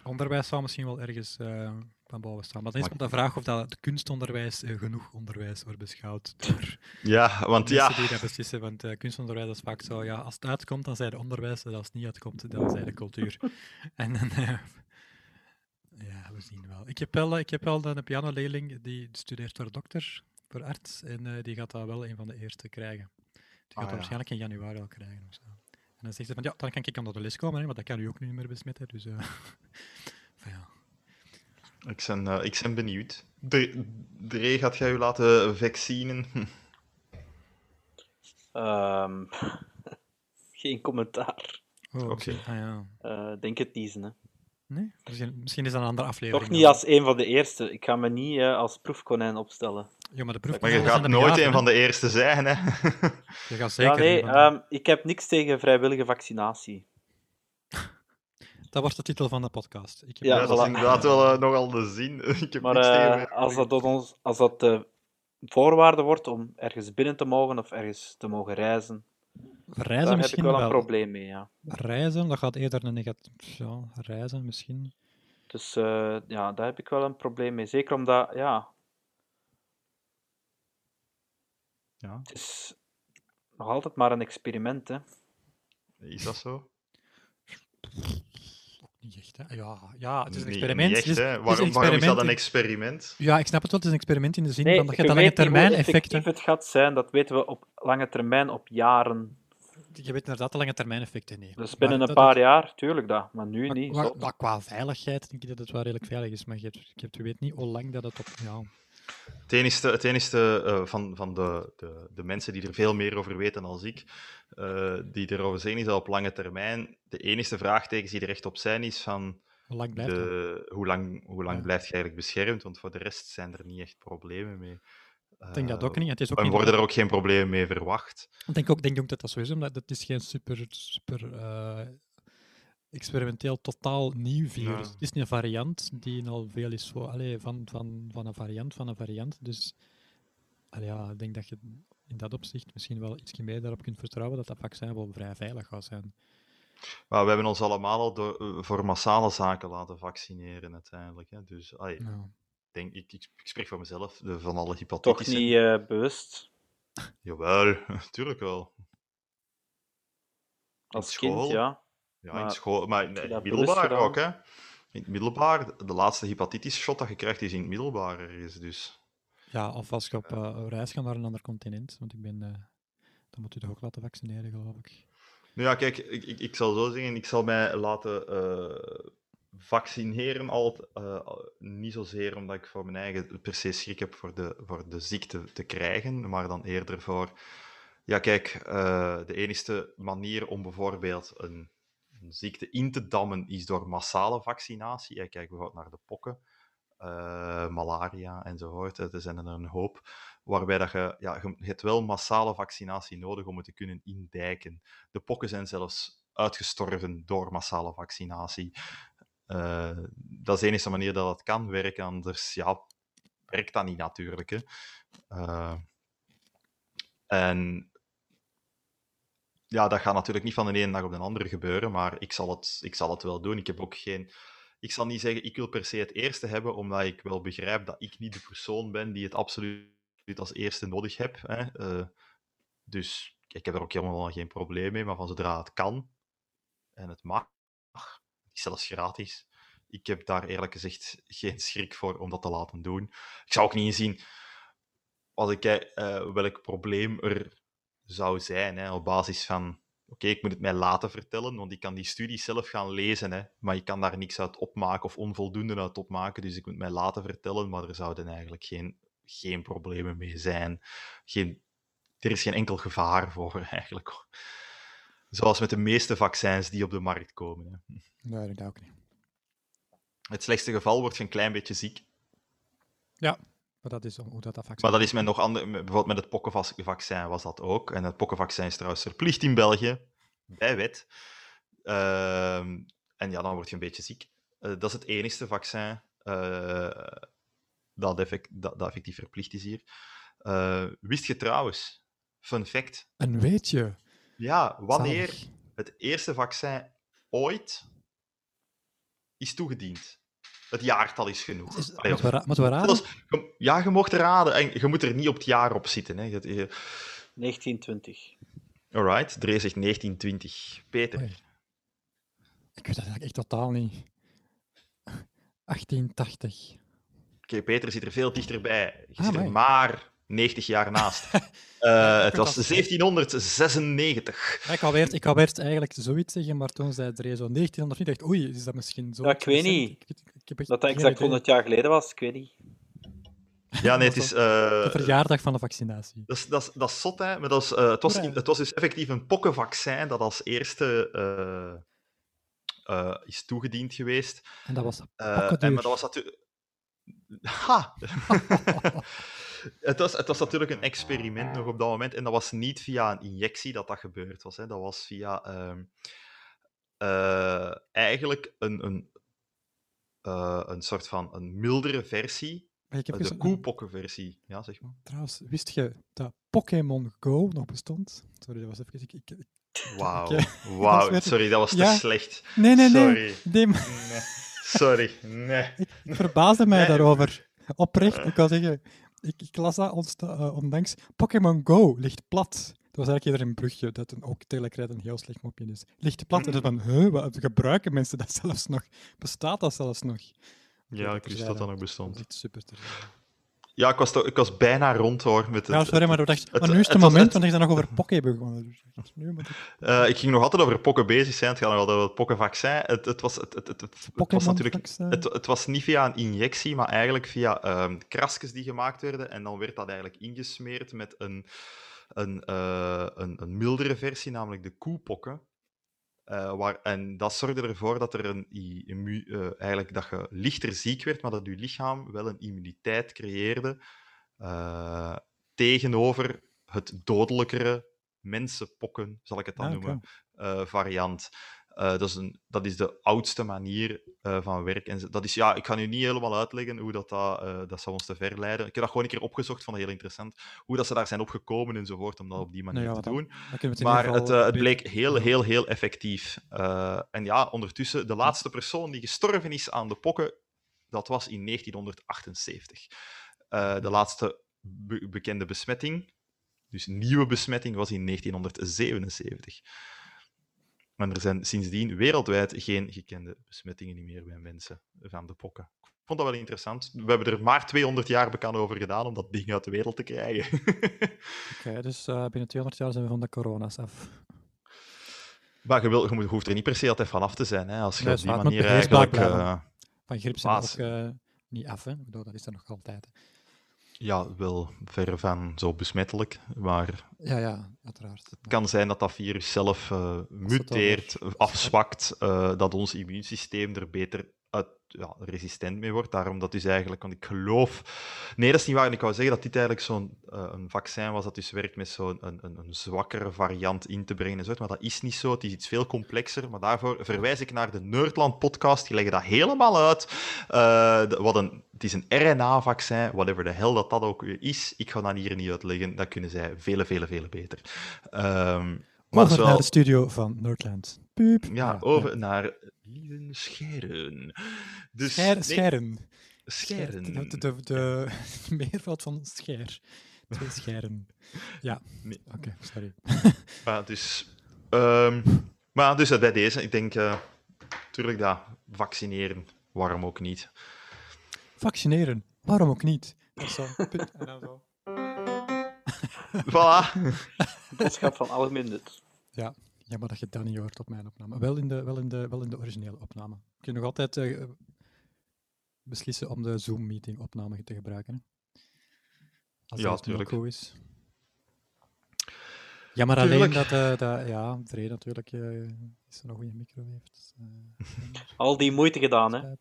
Onderwijs zou misschien wel ergens eh, van boven staan. Maar dan is Maar- de vraag of dat het kunstonderwijs genoeg onderwijs wordt beschouwd door ja, want ja, die dat beslissen. Want kunstonderwijs is vaak zo, ja, als het uitkomt, dan zijn de onderwijs, en als het niet uitkomt, dan zijn de cultuur. en dan, ja, we zien wel. Ik heb wel, eh, ik heb wel een pianoleerling die studeert voor dokter, voor arts, en eh, die gaat dat wel een van de eerste krijgen. Die gaat Ah, dat ja. waarschijnlijk in januari al krijgen. Of zo. En dan zegt ze van, ja, dan kan ik onder de les komen, hè, want dat kan u ook niet meer besmetten. Dus, eh, van ja. ik ben, eh, ik ben benieuwd. Dre, Dre, gaat jij u laten vaccinen? Ehm, geen commentaar. Oh, Oké. Ah, ja. Eh, denk het niet, hè. Nee? Misschien, misschien is dat een andere aflevering. Toch niet dan. als een van de eerste. Ik ga me niet eh, als proefkonijn opstellen. Ja, maar de maar je gaat nooit een van de eerste zijn, hè? Je gaat zeker ja, nee, van ehm, ik heb niks tegen vrijwillige vaccinatie. Dat wordt de titel van de podcast. Ik heb Ja, dat is inderdaad wel eh, nogal de zin. ik heb Maar niks tegen eh, als dat, ons, als dat de voorwaarde wordt om ergens binnen te mogen of ergens te mogen reizen, Reizen daar heb ik misschien wel wel. een probleem mee. Ja. Reizen, dat gaat eerder een negatief... Ja, reizen misschien. Dus eh, ja, daar heb ik wel een probleem mee. Zeker omdat, ja, Ja, het is nog altijd maar een experiment. Hè. is dat zo? Hè? Ja, ja het is een experiment. Niet echt, is- Waarom, een waarom is dat een experiment. Ja, ik snap het wel. Het is een experiment in de zin Nee, van dat je je dat lange termijn effecten... het gaat zijn, dat weten we op lange termijn, op jaren. Je weet inderdaad de lange termijn effecten niet. Dus binnen Maar een dat- paar jaar, tuurlijk dat, maar nu Maar, niet. maar- qua veiligheid denk ik dat het wel redelijk veilig is. Maar je, hebt, je, hebt- je weet niet hoe lang dat het op... Ja, Het enige, het enige eh, van, van de, de, de mensen die er veel meer over weten dan ik, eh, die erover zeggen, is dat op lange termijn de enige vraagtekens die er echt op zijn, is van hoe lang blijft dat? de, hoe lang, hoe lang Ja. blijft je eigenlijk beschermd, want voor de rest zijn er niet echt problemen mee. Ik denk dat ook Eh, niet. Het is ook En niet worden er ook geen problemen mee verwacht. Ik denk ook, denk ook dat dat zo is, omdat het is geen super, super eh, experimenteel totaal nieuw virus. Ja. Het is een variant die al veel is voor, allee, van, van, van een variant van een variant. Dus allee, ja, ik denk dat je in dat opzicht misschien wel iets meer daarop kunt vertrouwen dat dat vaccin wel vrij veilig gaat zijn. Maar we hebben ons allemaal al door, eh, voor massale zaken laten vaccineren uiteindelijk. Hè. Dus allee, Ja. denk, ik, ik, ik spreek voor mezelf, de, van alle Toch hepatitis. niet eh, bewust. Jawel, natuurlijk wel. Als school? kind, ja. Ja, Maar in school, maar in het middelbaar ook, hè. In het middelbaar, de laatste hepatitis-shot dat je krijgt is in het middelbaar ergens, dus... ja, of als je op eh, reis gaat naar een ander continent, want ik ben, eh, dan moet je toch ook laten vaccineren, geloof ik. Nou ja, kijk, ik, ik, ik zal zo zeggen, ik zal mij laten eh, vaccineren, al, eh, niet zozeer omdat ik voor mijn eigen per se schrik heb voor de, voor de ziekte te krijgen, maar dan eerder voor... Ja, kijk, eh, de enige manier om bijvoorbeeld een, een ziekte in te dammen is door massale vaccinatie. Kijk bijvoorbeeld naar de pokken, eh, malaria enzovoort. Er zijn er een hoop. Waarbij dat je, ja, je hebt wel massale vaccinatie nodig om het te kunnen indijken. De pokken zijn zelfs uitgestorven door massale vaccinatie. Eh, dat is de enige manier dat het kan werken, anders ja, werkt dat niet natuurlijk. Hè. Eh, en ja, dat gaat natuurlijk niet van de ene dag op de andere gebeuren, maar ik zal het, ik zal het wel doen. Ik heb ook geen. Ik zal niet zeggen, ik wil per se het eerste hebben, omdat ik wel begrijp dat ik niet de persoon ben die het absoluut als eerste nodig heb. Hè. Eh, dus ik heb er ook helemaal geen probleem mee, maar van zodra het kan en het mag, zelfs gratis. Ik heb daar eerlijk gezegd geen schrik voor om dat te laten doen. Ik zou ook niet inzien als ik eh, welk probleem er zou zijn hè, op basis van. Oké, ik moet het mij laten vertellen, want ik kan die studies zelf gaan lezen, hè, maar ik kan daar niks uit opmaken of onvoldoende uit opmaken. Dus ik moet mij laten vertellen, maar er zouden eigenlijk geen, geen problemen mee zijn. Geen, er is geen enkel gevaar voor eigenlijk. Zoals met de meeste vaccins die op de markt komen. Hè. Nee, dat ook niet. Het slechtste geval wordt je een klein beetje ziek. Maar dat is hoe dat, dat vaccin Maar dat is met nog ander, met- bijvoorbeeld met het pokkenvaccin was dat ook. En het pokkenvaccin is trouwens verplicht in België, bij wet. Ehm, en ja, dan word je een beetje ziek. Eh, dat is het enigste vaccin eh, dat, effect, dat, dat effectief verplicht is hier. Eh, wist je trouwens, fun fact, En weet je, ja, wanneer zalig. het eerste vaccin ooit is toegediend? Het jaartal is genoeg. Is, Allee, moeten, we ra- moeten we raden? Ja, je mocht raden. En je moet er niet op het jaar op zitten. Hè. Je- je- 1920. Alright, Dre zegt 1920. Peter. Oei. Ik weet dat eigenlijk echt totaal niet. 1880. Oké, Peter zit er veel dichterbij. Je Ah, zit er amai. maar 90 jaar naast. Eh, het was dat. 1796. Ja, ik wou eerst, ik wou eerst eigenlijk zoiets zeggen, maar toen zei Dre zo 1900 niet. dacht ik, oei, is dat misschien zo? Ja, ik weet niet. Ik, ik, ik heb echt Dat exact idee. 100 jaar geleden was, ik weet niet. Ja, nee, het is... De eh, verjaardag van de vaccinatie. Dat is, dat, is, dat is zot, hè? Maar dat is, eh, het, was, het was dus effectief een pokkenvaccin dat als eerste eh, eh, is toegediend geweest. En dat was Eh, en, maar dat was natuurlijk... Ha! het, was, het was natuurlijk een experiment nog op dat moment. En dat was niet via een injectie dat dat gebeurd was. Hè. Dat was via ehm, eh, eigenlijk een, een, eh, een soort van een mildere versie. Maar ik heb De eens- koepokkenversie. Ja, zeg maar. Trouwens, wist je dat Pokémon Go nog bestond? Sorry, dat was even... Ik, ik, Wauw. Weten- sorry, dat was te slecht. Nee, nee, nee. Sorry. nee maar Nee. Sorry. Nee. ik, ik verbaasde mij Nee. daarover. Oprecht, ik kan zeggen... Ik, ik las dat eh, ondanks... Pokémon Go ligt plat. Dat was eigenlijk eerder een brugje, dat een, ook tegelijkertijd een heel slecht mopje is. Ligt plat en dan van, huh, wat, gebruiken mensen dat zelfs nog? Bestaat dat zelfs nog? Ja, ik wist dat dat nog bestond. Dat super te. Ja, ik was, ik was bijna rond hoor. Met het, Ja, sorry, maar dacht, maar nu is het moment, het- want ik dan nog over Poké begonnen. Dus Nu moet ik Eh, ik ging nog altijd over pokken bezig zijn. Het gaat nog altijd over het pokkenvaccin. Het, het, was, het, het, het, was natuurlijk het, het was niet via een injectie, maar eigenlijk via ehm krasjes die gemaakt werden. En dan werd dat eigenlijk ingesmeerd met een, een, eh, een, een mildere versie, namelijk de koepokken. Eh, waar, en dat zorgde ervoor dat, er een, immu- eh, eigenlijk, dat je lichter ziek werd, maar dat je lichaam wel een immuniteit creëerde. tegenover het dodelijkere mensenpokken, zal ik het dan Ah, noemen, variant. Eh, dat, is een, dat is de oudste manier eh, van werk. En dat is, ja, ik ga nu niet helemaal uitleggen hoe dat, dat, eh, dat zou ons te ver leiden. Ik heb dat gewoon een keer opgezocht, vond het heel interessant. Hoe dat ze daar zijn opgekomen enzovoort, om dat op die manier Nou ja, te doen. Dan Maar het, het bleek heel, heel, heel effectief. En ja, ondertussen, de laatste persoon die gestorven is aan de pokken, dat was in 1978. Eh, de laatste be- bekende besmetting, dus nieuwe besmetting, was in 1977. En er zijn sindsdien wereldwijd geen gekende besmettingen meer bij mensen van de pokken. Ik vond dat wel interessant. We hebben er maar 200 jaar bekend over gedaan om dat ding uit de wereld te krijgen. Oké, dus eh, binnen 200 jaar zijn we van de corona's af. Maar je, wil, je hoeft er niet per se altijd van af te zijn. Hè, als je Nee, op die manier eigenlijk... eh, Van griep zijn we ook eh, niet af, hè? Ik bedoel, dat is er nog altijd. hè. Ja, wel verre van zo besmettelijk. Maar Ja, ja, uiteraard. het kan zijn dat dat virus zelf eh, muteert, afzwakt, eh, dat ons immuunsysteem er beter uit, ja, resistent mee wordt. Daarom dat is eigenlijk, want ik geloof... Nee, dat is niet waar. Ik wou zeggen dat dit eigenlijk zo'n eh, een vaccin was dat dus werkt met zo'n een, een, een zwakkere variant in te brengen. en zo. Maar dat is niet zo. Het is iets veel complexer. Maar daarvoor verwijs ik naar de Nerdland-podcast. Die leggen dat helemaal uit. Eh, de- wat een, het is een RNA-vaccin, whatever the hell dat dat ook is. Ik ga dat hier niet uitleggen. Dat kunnen zij vele, vele, vele beter. Ehm, maar Over zowel- naar de studio van Nerdland. Piep. ja, over naar Lieven Scheren. Dus, Scher- nee, Scheren. Scheren. De, de, de, de meervoud van scher. Twee scheren. Ja, Nee. oké, sorry. Maar dus, ehm, maar dus eh, bij deze, ik denk, eh tuurlijk dat vaccineren, waarom ook niet. Vaccineren, waarom ook niet? Dat is zo. Punt. En dan zo. Voilà. Boodschap van algemeen nut. Ja, jammer dat je dat niet hoort op mijn opname. Wel in de, wel in de, wel in de originele opname. Je kunt nog altijd eh, beslissen om de Zoom-meeting opname te gebruiken. Hè? Als Ja, dat nu ook tuurlijk. goed is. Jammer alleen Tuurlijk. dat, eh dat ja, Vrede natuurlijk eh, is er een goede micro heeft. Al die moeite gedaan, hè? ja,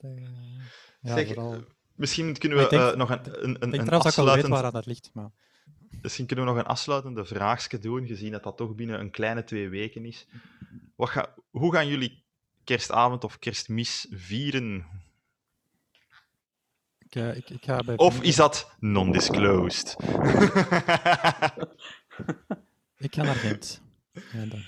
Zeg, vooral. Misschien kunnen Maar we ik denk- eh, nog een, een, Ik een, denk een trouwens dat ik wel weet afsluitend... waar dat ligt, maar Misschien kunnen we nog een afsluitende vraagje doen, gezien dat dat toch binnen een kleine twee weken is. Wat ga, hoe gaan jullie kerstavond of kerstmis vieren? ik, eh, ik, ik ga bij Of is dat non-disclosed? Ik ga naar Gent. En dan-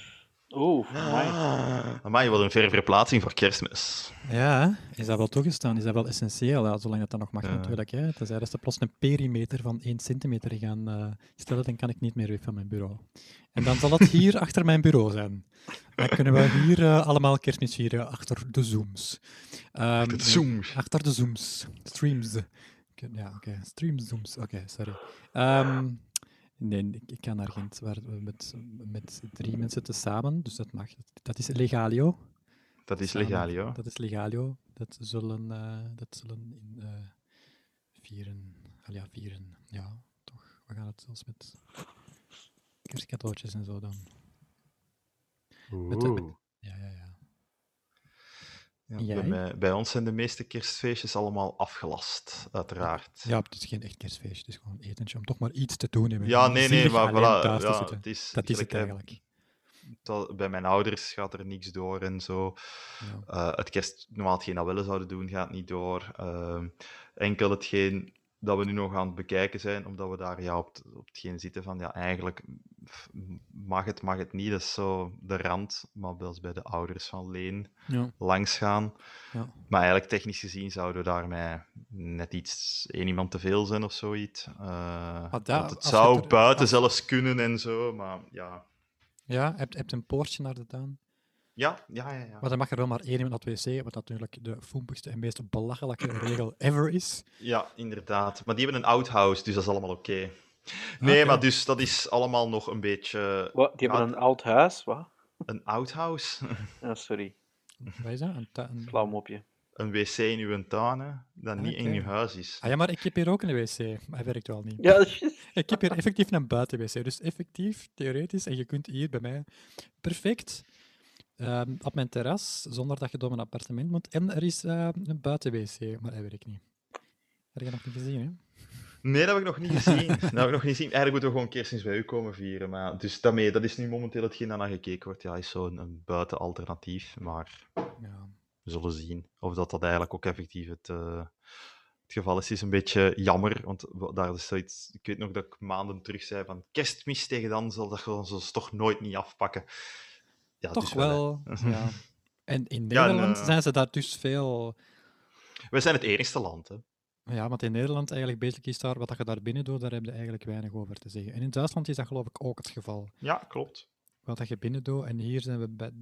Oeh. Ah, amai, wat een verre verplaatsing voor kerstmis. Ja, is dat wel toegestaan? Is dat wel essentieel? Ja, zolang dat, dat nog mag Ja. natuurlijk. Hè. Tenzij dat ze plots een perimeter van 1 centimeter gaan eh, stellen, dan kan ik niet meer weg van mijn bureau. En dan zal het hier achter mijn bureau zijn. Dan kunnen we hier eh, allemaal kerstmis vieren, achter de zooms. Ehm, De Zoom. Achter de zooms. Streams. Oké, Ja, oké. Streams, zooms. Oké, sorry. Ehm, nee, ik, ik ga naar Gent waar we met, met drie mensen te samen, dus dat mag. Dat is legalio. Dat is ja. Dat is legalio. Dat zullen, eh, dat zullen in eh, vieren. Al ja, vieren. Ja, toch. We gaan het zelfs met kerstcadeautjes en zo dan. Met de- met- Oeh. Ja, ja, ja. Ja, bij, jij? mij- bij ons zijn de meeste kerstfeestjes allemaal afgelast, uiteraard. Ja, het is geen echt kerstfeestje. Het is gewoon een etentje om toch maar iets te doen. hè. Ja, nee, nee, maar voilà, ja, het is, Dat is het eigenlijk. dat- bij mijn ouders gaat er niks door en zo. Ja. Eh, het kerst, normaal hetgeen dat we wel zouden doen, gaat niet door. Ehm, enkel hetgeen dat we nu nog aan het bekijken zijn, omdat we daar ja, op, op hetgeen zitten van, ja, eigenlijk mag het, mag het niet. Dat is zo de rand, maar wel eens bij de ouders van Leen Ja, langs gaan. ja. Maar eigenlijk technisch gezien zouden we daarmee net iets, één iemand te veel zijn of zoiets. Eh, dat- want het zou het er- buiten als- zelfs kunnen en zo, maar ja. ja heb je een poortje naar de tuin? Ja, ja, ja. ja. Maar dan mag er wel maar één iemand naar het wc, wat natuurlijk de foempigste en meest belachelijke regel ever is. Ja, inderdaad. Maar die hebben een outhouse, dus dat is allemaal oké. Nee, Oké. maar dus dat is allemaal nog een beetje Wat, die hebben Ja. een oud huis, wat? een outhouse. Ja, sorry, Wat is dat? Een mopje. Een wc in uw tuin, hè, dat niet in Oké. uw huis is. Ah ja, maar ik heb hier ook een wc. Maar hij werkt wel niet. Ja, dat is- Ik heb hier effectief een buiten-wc. Dus effectief, theoretisch, en je kunt hier bij mij perfect ehm, op mijn terras, zonder dat je door mijn appartement moet. En er is eh, een buiten-wc, maar hij werkt niet. Heb je nog niet gezien, hè? Nee, dat heb ik nog niet gezien. dat heb ik nog niet gezien. Eigenlijk moeten we gewoon kerstmis bij u komen vieren. Maar, dus daarmee, dat is nu momenteel hetgeen dat naar gekeken wordt. Ja, is zo'n een buitenalternatief. Maar Ja. we zullen zien of dat, dat eigenlijk ook effectief het, eh, het geval is. Het is een beetje jammer, want daar is zoiets... Ik weet nog dat ik maanden terug zei van kerstmis tegen dan zal dat gewoon toch nooit niet afpakken. Ja, Toch dus wel, ja. En in en, Nederland eh, zijn ze daar dus veel... We zijn het enigste land, hè. Ja, want in Nederland eigenlijk basic is daar, wat dat je daar binnen doet, daar heb je eigenlijk weinig over te zeggen. En in Duitsland is dat geloof ik ook het geval. Ja, klopt. Wat dat je binnen doet, en hier zijn we bij,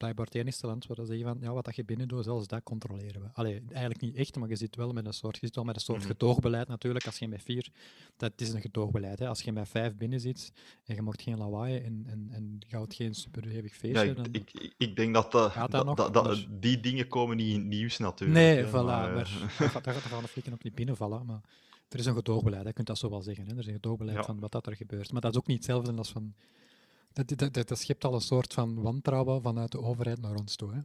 blijkbaar het enigste land waar ze zeggen van, ja, wat dat je binnen doet, zelfs dat controleren we. Allee, eigenlijk niet echt, maar je zit wel met een soort, je zit wel met een soort Mhm. gedoogbeleid natuurlijk. Als je met vier, dat is een gedoogbeleid. Hè. Als je met vijf binnen zit en je mocht geen lawaai en, en, en je houdt geen superhevig Ja, feestje, ik, dan... ik, ik- denk dat, Gaat dat dat, nog? dat, dat- Maar- die dingen komen niet in het nieuws natuurlijk. Nee, hè, voilà. maar, Maar, eh, daar, gaat- daar gaan de flikken ook niet binnenvallen. Maar er is een gedoogbeleid, je kunt dat zo wel zeggen. Hè. Er is een gedoogbeleid Ja. van wat dat er gebeurt. Maar dat is ook niet hetzelfde als van... Dat, dat, dat, dat schept al een soort van wantrouwen vanuit de overheid naar ons toe. Hè.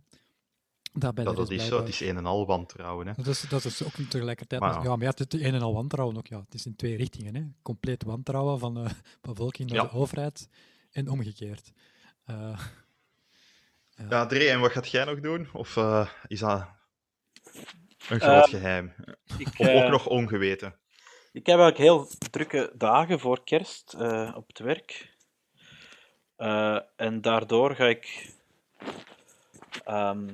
Dat, bij dat, is zo, het is een en al wantrouwen. Hè. Dat is, dat is ook tegelijkertijd... Maar ja. ja, maar ja, het is een en al wantrouwen ook. Ja. Het is in twee richtingen. Hè. Compleet wantrouwen van de bevolking naar Ja. de overheid en omgekeerd. Eh, Ja, Dre, en wat gaat jij nog doen? Of eh, is dat een groot geheim? Ik, Of eh, ook nog ongeweten? Ik heb eigenlijk heel drukke dagen voor kerst eh, op het werk. Eh, en daardoor ga ik ehm,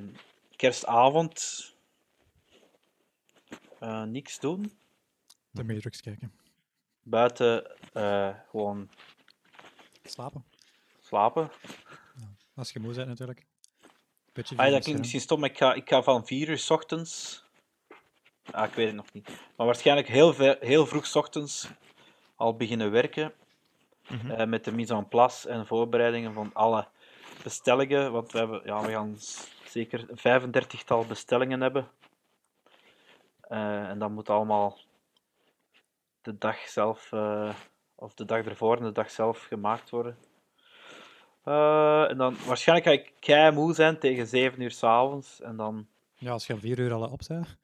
kerstavond eh, niks doen. de Matrix kijken. Buiten eh, gewoon Slapen. slapen. Als je moe bent natuurlijk. Beetje Ah, dat klinkt misschien stom, maar ik ga, ik ga van 4 uur 's ochtends. Ah, ik weet het nog niet. Maar waarschijnlijk heel, heel vroeg 's ochtends al beginnen werken. Mhm. eh, met de mise en place en voorbereidingen van alle bestellingen. Want we, hebben, ja, we gaan zeker een 35-tal bestellingen hebben. Eh, en dat moet allemaal de dag zelf, eh, of de dag ervoor en de dag zelf gemaakt worden. En dan waarschijnlijk ga ik kei moe zijn tegen 7 uur s'avonds. En dan, Ja, als je om vier uur al op bent.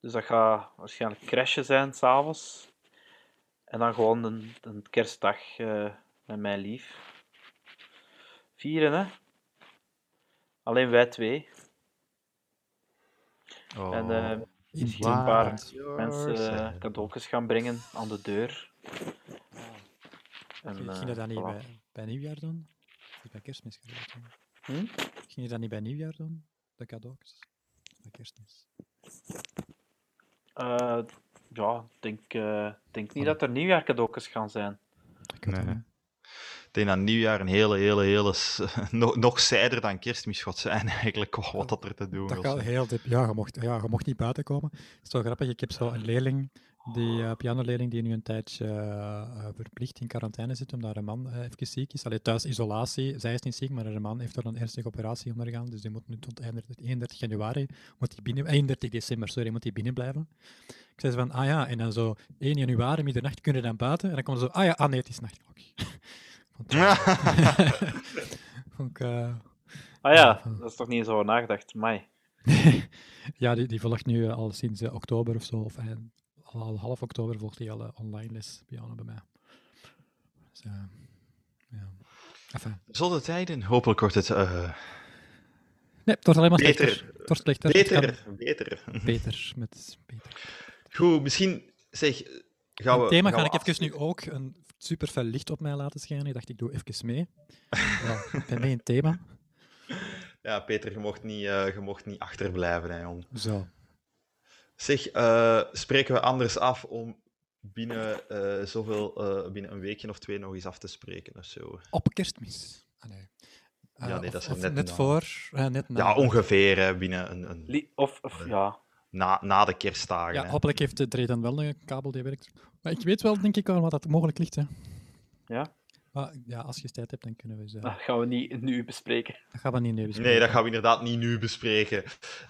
dus dat gaat waarschijnlijk crashen zijn s'avonds. En dan gewoon een, een kerstdag eh, met mijn lief. Vieren, hè? Alleen wij twee. Oh. En eh, misschien een paar mensen eh, sad. cadeautjes gaan brengen aan de deur. En, Ging je dat niet voilà. bij, bij nieuwjaar doen? Of bij kerstmis gedaan? Hm? Ging je dat niet bij nieuwjaar doen? De cadeautjes? Bij kerstmis. Ja, ik denk, eh, denk niet dat er nieuwjaarcadeautjes gaan zijn. Ik weet het Nee. Denk dat nieuwjaar een hele, hele, hele... nog, nog zijder dan kerstmis gaat zijn eigenlijk, wat- wat dat er te doen Dat was. heel diep. Ja, je mocht, ja, je mocht niet buiten komen. Het is zo grappig. Ik heb zo een leerling, die uh, pianoleerling, die nu een tijdje uh, verplicht in quarantaine zit, omdat haar man uh, even ziek is. Allee, thuis isolatie. Zij is niet ziek, maar haar man heeft er een ernstige operatie ondergaan. Dus die moet nu tot 31 januari, moet die binnen, 31 december, sorry, moet die binnen blijven. Ik zei ze van, ah ja, en dan zo 1 januari, middernacht, kunnen we dan buiten? En dan komen ze zo, ah ja, ah nee, het is. Vond vond ik, uh, ah ja, dat is toch niet zo nagedacht, mai. ja, die, die volgt nu al sinds uh, oktober of zo, of uh, al, al, half oktober volgt hij al uh, online les piano bij mij. Dus, ja. Enfin. Tijden, hopelijk wordt het... Nee, het wordt alleen maar beter. slechter. Het wordt slechter. Beter, beter. Beter, met beter. Goed, misschien zeg... Gaan we, het thema gaan ga ik even nu ook een super fel licht op mij laten schijnen. Ik dacht, ik doe even mee. ja, ik ben mee in het thema. Ja, Peter, je mocht niet, uh, je mocht niet achterblijven, hè, jong. Zo. Zeg, uh, spreken we anders af om binnen, uh, zoveel, uh, binnen een weekje of twee nog eens af te spreken of zo? Op kerstmis. Ah, nee. ja, nee, dat is of, net, voor, net na. Ja, ongeveer, hè, binnen een... een... Of, of ja... Na, na de kerstdagen. Ja, hè. hopelijk heeft de Dre dan wel een kabel die werkt. Maar ik weet wel, denk ik, wel wat dat mogelijk ligt. Hè. Ja? Maar ja, als je tijd hebt, dan kunnen we ze... Dat gaan we niet nu bespreken. Dat gaan we niet nu bespreken. Nee, dat gaan we inderdaad niet nu bespreken.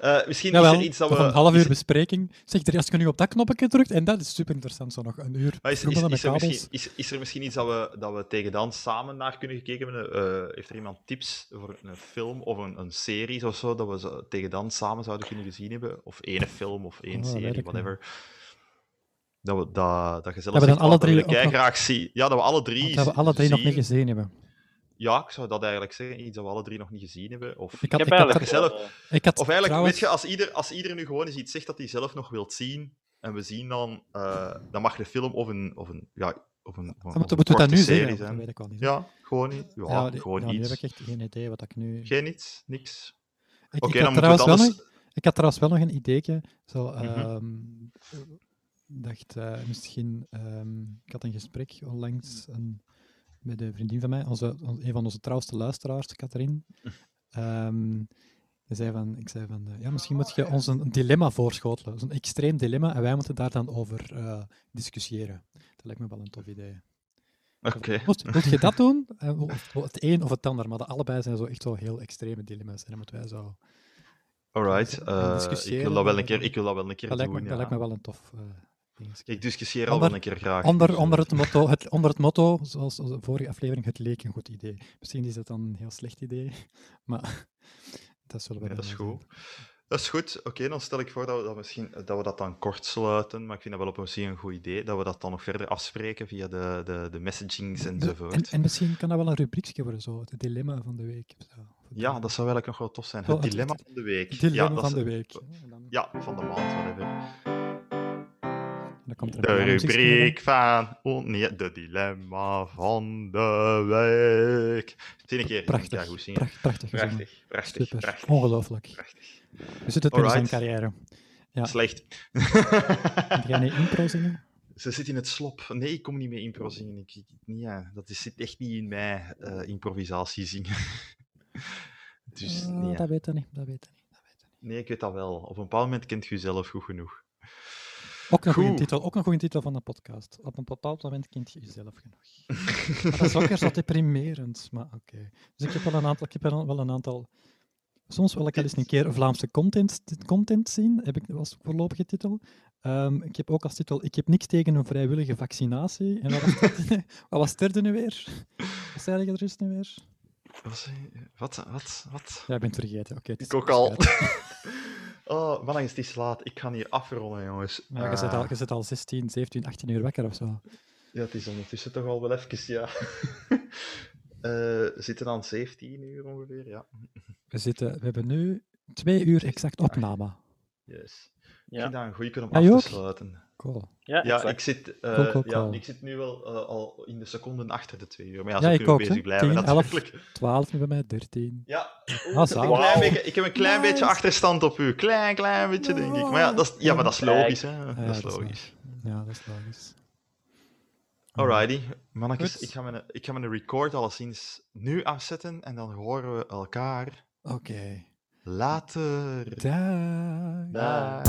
Uh, misschien Jawel, is er iets dat we... Nog een half uur bespreking. Zeg, er als je nu op dat knopje drukt, en dat is super interessant, zo nog een uur Maar is, is, met is, er misschien, is, is er misschien iets dat we, dat we tegen dan samen naar kunnen gekeken hebben? Uh, heeft er iemand tips voor een film of een, een serie of zo, dat we zo tegen dan samen zouden kunnen gezien hebben? Of één film of één Oh, serie, whatever. Dat, we, dat, dat je zelf we dan zegt, alle "Oh, dat drie wil ik ook nog- graag zien. Ja, dat we alle drie dat we alle drie nog niet gezien hebben. Ja, ik zou dat eigenlijk zeggen. Iets dat we alle drie nog niet gezien hebben. Of, Ik had, Ik ik heb had, eigenlijk zelf- ik had of eigenlijk, trouwens- weet je, als ieder, als ieder nu gewoon eens iets zegt dat hij zelf nog wilt zien, en we zien dan, eh, dan mag de film of een, of een, ja, of een, of een Moeten we dat nu serie zeggen? zijn. Dat weet ik wel niet. Ja, gewoon niet. Ja, die- gewoon ja, nu iets. heb ik echt geen idee wat ik nu... Geen iets, niks. Ik, Oké, ik, dan had moeten we anders... nog, ik had trouwens wel nog een ideetje. Zo, ehm, dacht, eh, misschien... ehm, ik had een gesprek onlangs een, met een vriendin van mij, onze, on- een van onze trouwste luisteraars, Katrien. Ehm, die zei van, ik zei van, eh, ja, misschien moet je ons een, een dilemma voorschotelen. Zo'n extreem dilemma, en wij moeten daar dan over eh, discussiëren. Dat lijkt me wel een tof idee. Oké. Moet, moet je dat doen? Het een of het ander, maar de allebei zijn zo echt zo heel extreme dilemma's. En dan moeten wij zo... Alright. Eh, ik, wil dat wel een keer, ik wil dat wel een keer Dat lijkt, me, doen. dat lijkt me ja. wel een tof eh dingetje. Ik discussieer al Onder- wel een keer graag. Onder, dus, onder, eh, het motto, het, onder het motto, zoals de vorige aflevering, het leek een goed idee. Misschien is het dan een heel slecht idee, maar dat zullen we Nee, dat is wel goed. Dat is goed. Oké, dan stel ik voor dat we dat, misschien, dat we dat dan kort sluiten. Maar ik vind dat wel op zich een goed idee. Dat we dat dan nog verder afspreken via de, de, de messagings enzovoort. En, en misschien kan dat wel een rubriekje worden, zo, het dilemma van de week. Zo. Ja, dat zou eigenlijk nog wel tof zijn. Oh, Het het- dilemma het- van de week. Het dilemma ja, dat van is- de week. Ja, van de maand, whatever. Dan komt er De rubriek van... Oh, nee, de dilemma van de week. Een keer. Prachtig, Ja, goed zingen. pracht- prachtig. Prachtig, prachtig, Super, prachtig. ongelooflijk. prachtig. We zitten het in zijn carrière. Ja. Slecht. Ga jij niet impro zingen? Ze zit in het slop. Nee, ik kom niet mee impro zingen. Ik, ja. Dat is, zit echt niet in mij, eh, improvisatie zingen. dus Ah, nee, ja. Dat weet ik niet, dat weet ik niet. Dat weet ik niet. nee, ik weet dat wel. Op een bepaald moment kent je jezelf goed genoeg. Ook een goede Goed. titel, ook een goede titel van de podcast. Op een bepaald moment kent je jezelf genoeg. Maar dat is ook weer zo deprimerend, maar oké. Dus ik heb wel een aantal, ik heb wel een aantal... Soms wil ik wel eens een keer Vlaamse content, content zien, heb ik als voorlopige titel. Ehm, ik heb ook als titel, ik heb niks tegen een vrijwillige vaccinatie. En wat was, het, was derde nu weer? Wat zei je er juist nu weer? Wat? Wat? Wat? wat? Ja, ik ben het vergeten. Oké, het is Ik ook al. oh, man, het is laat. Ik ga hier afronden, jongens. Ja, je, zit al, Ah, je zit al 16, 17, 18 uur wakker of zo. ja, het is ondertussen toch al wel even, ja. Eh, we zitten aan 17 uur ongeveer, ja. We, zitten, we hebben nu twee uur exact opname. Yes. Ik Ja, vind dat een goeie om Ja, af te ook? sluiten. Cool. ja, Ja, ik zit, eh, Cool, cool, ja, ik zit nu wel eh, al in de seconden achter de twee uur. Maar ja, Ja, zo ik kunnen we ook, bezig hè. blijven 10, 11. natuurlijk. 12 nu bij mij, 13. Ja, Ah, ik, heb een zalig. klein beetje, ik heb een klein Nice. beetje achterstand op u. Klein, klein beetje, denk ik. Maar ja, dat is, ja, maar dat is logisch, hè. Ja, dat is dat is logisch. Ja, dat is logisch. Alrighty, mannetjes, ik ga, mijn, ik ga mijn record alleszins nu afzetten en dan horen we elkaar Oké. Later. Daag. Daag.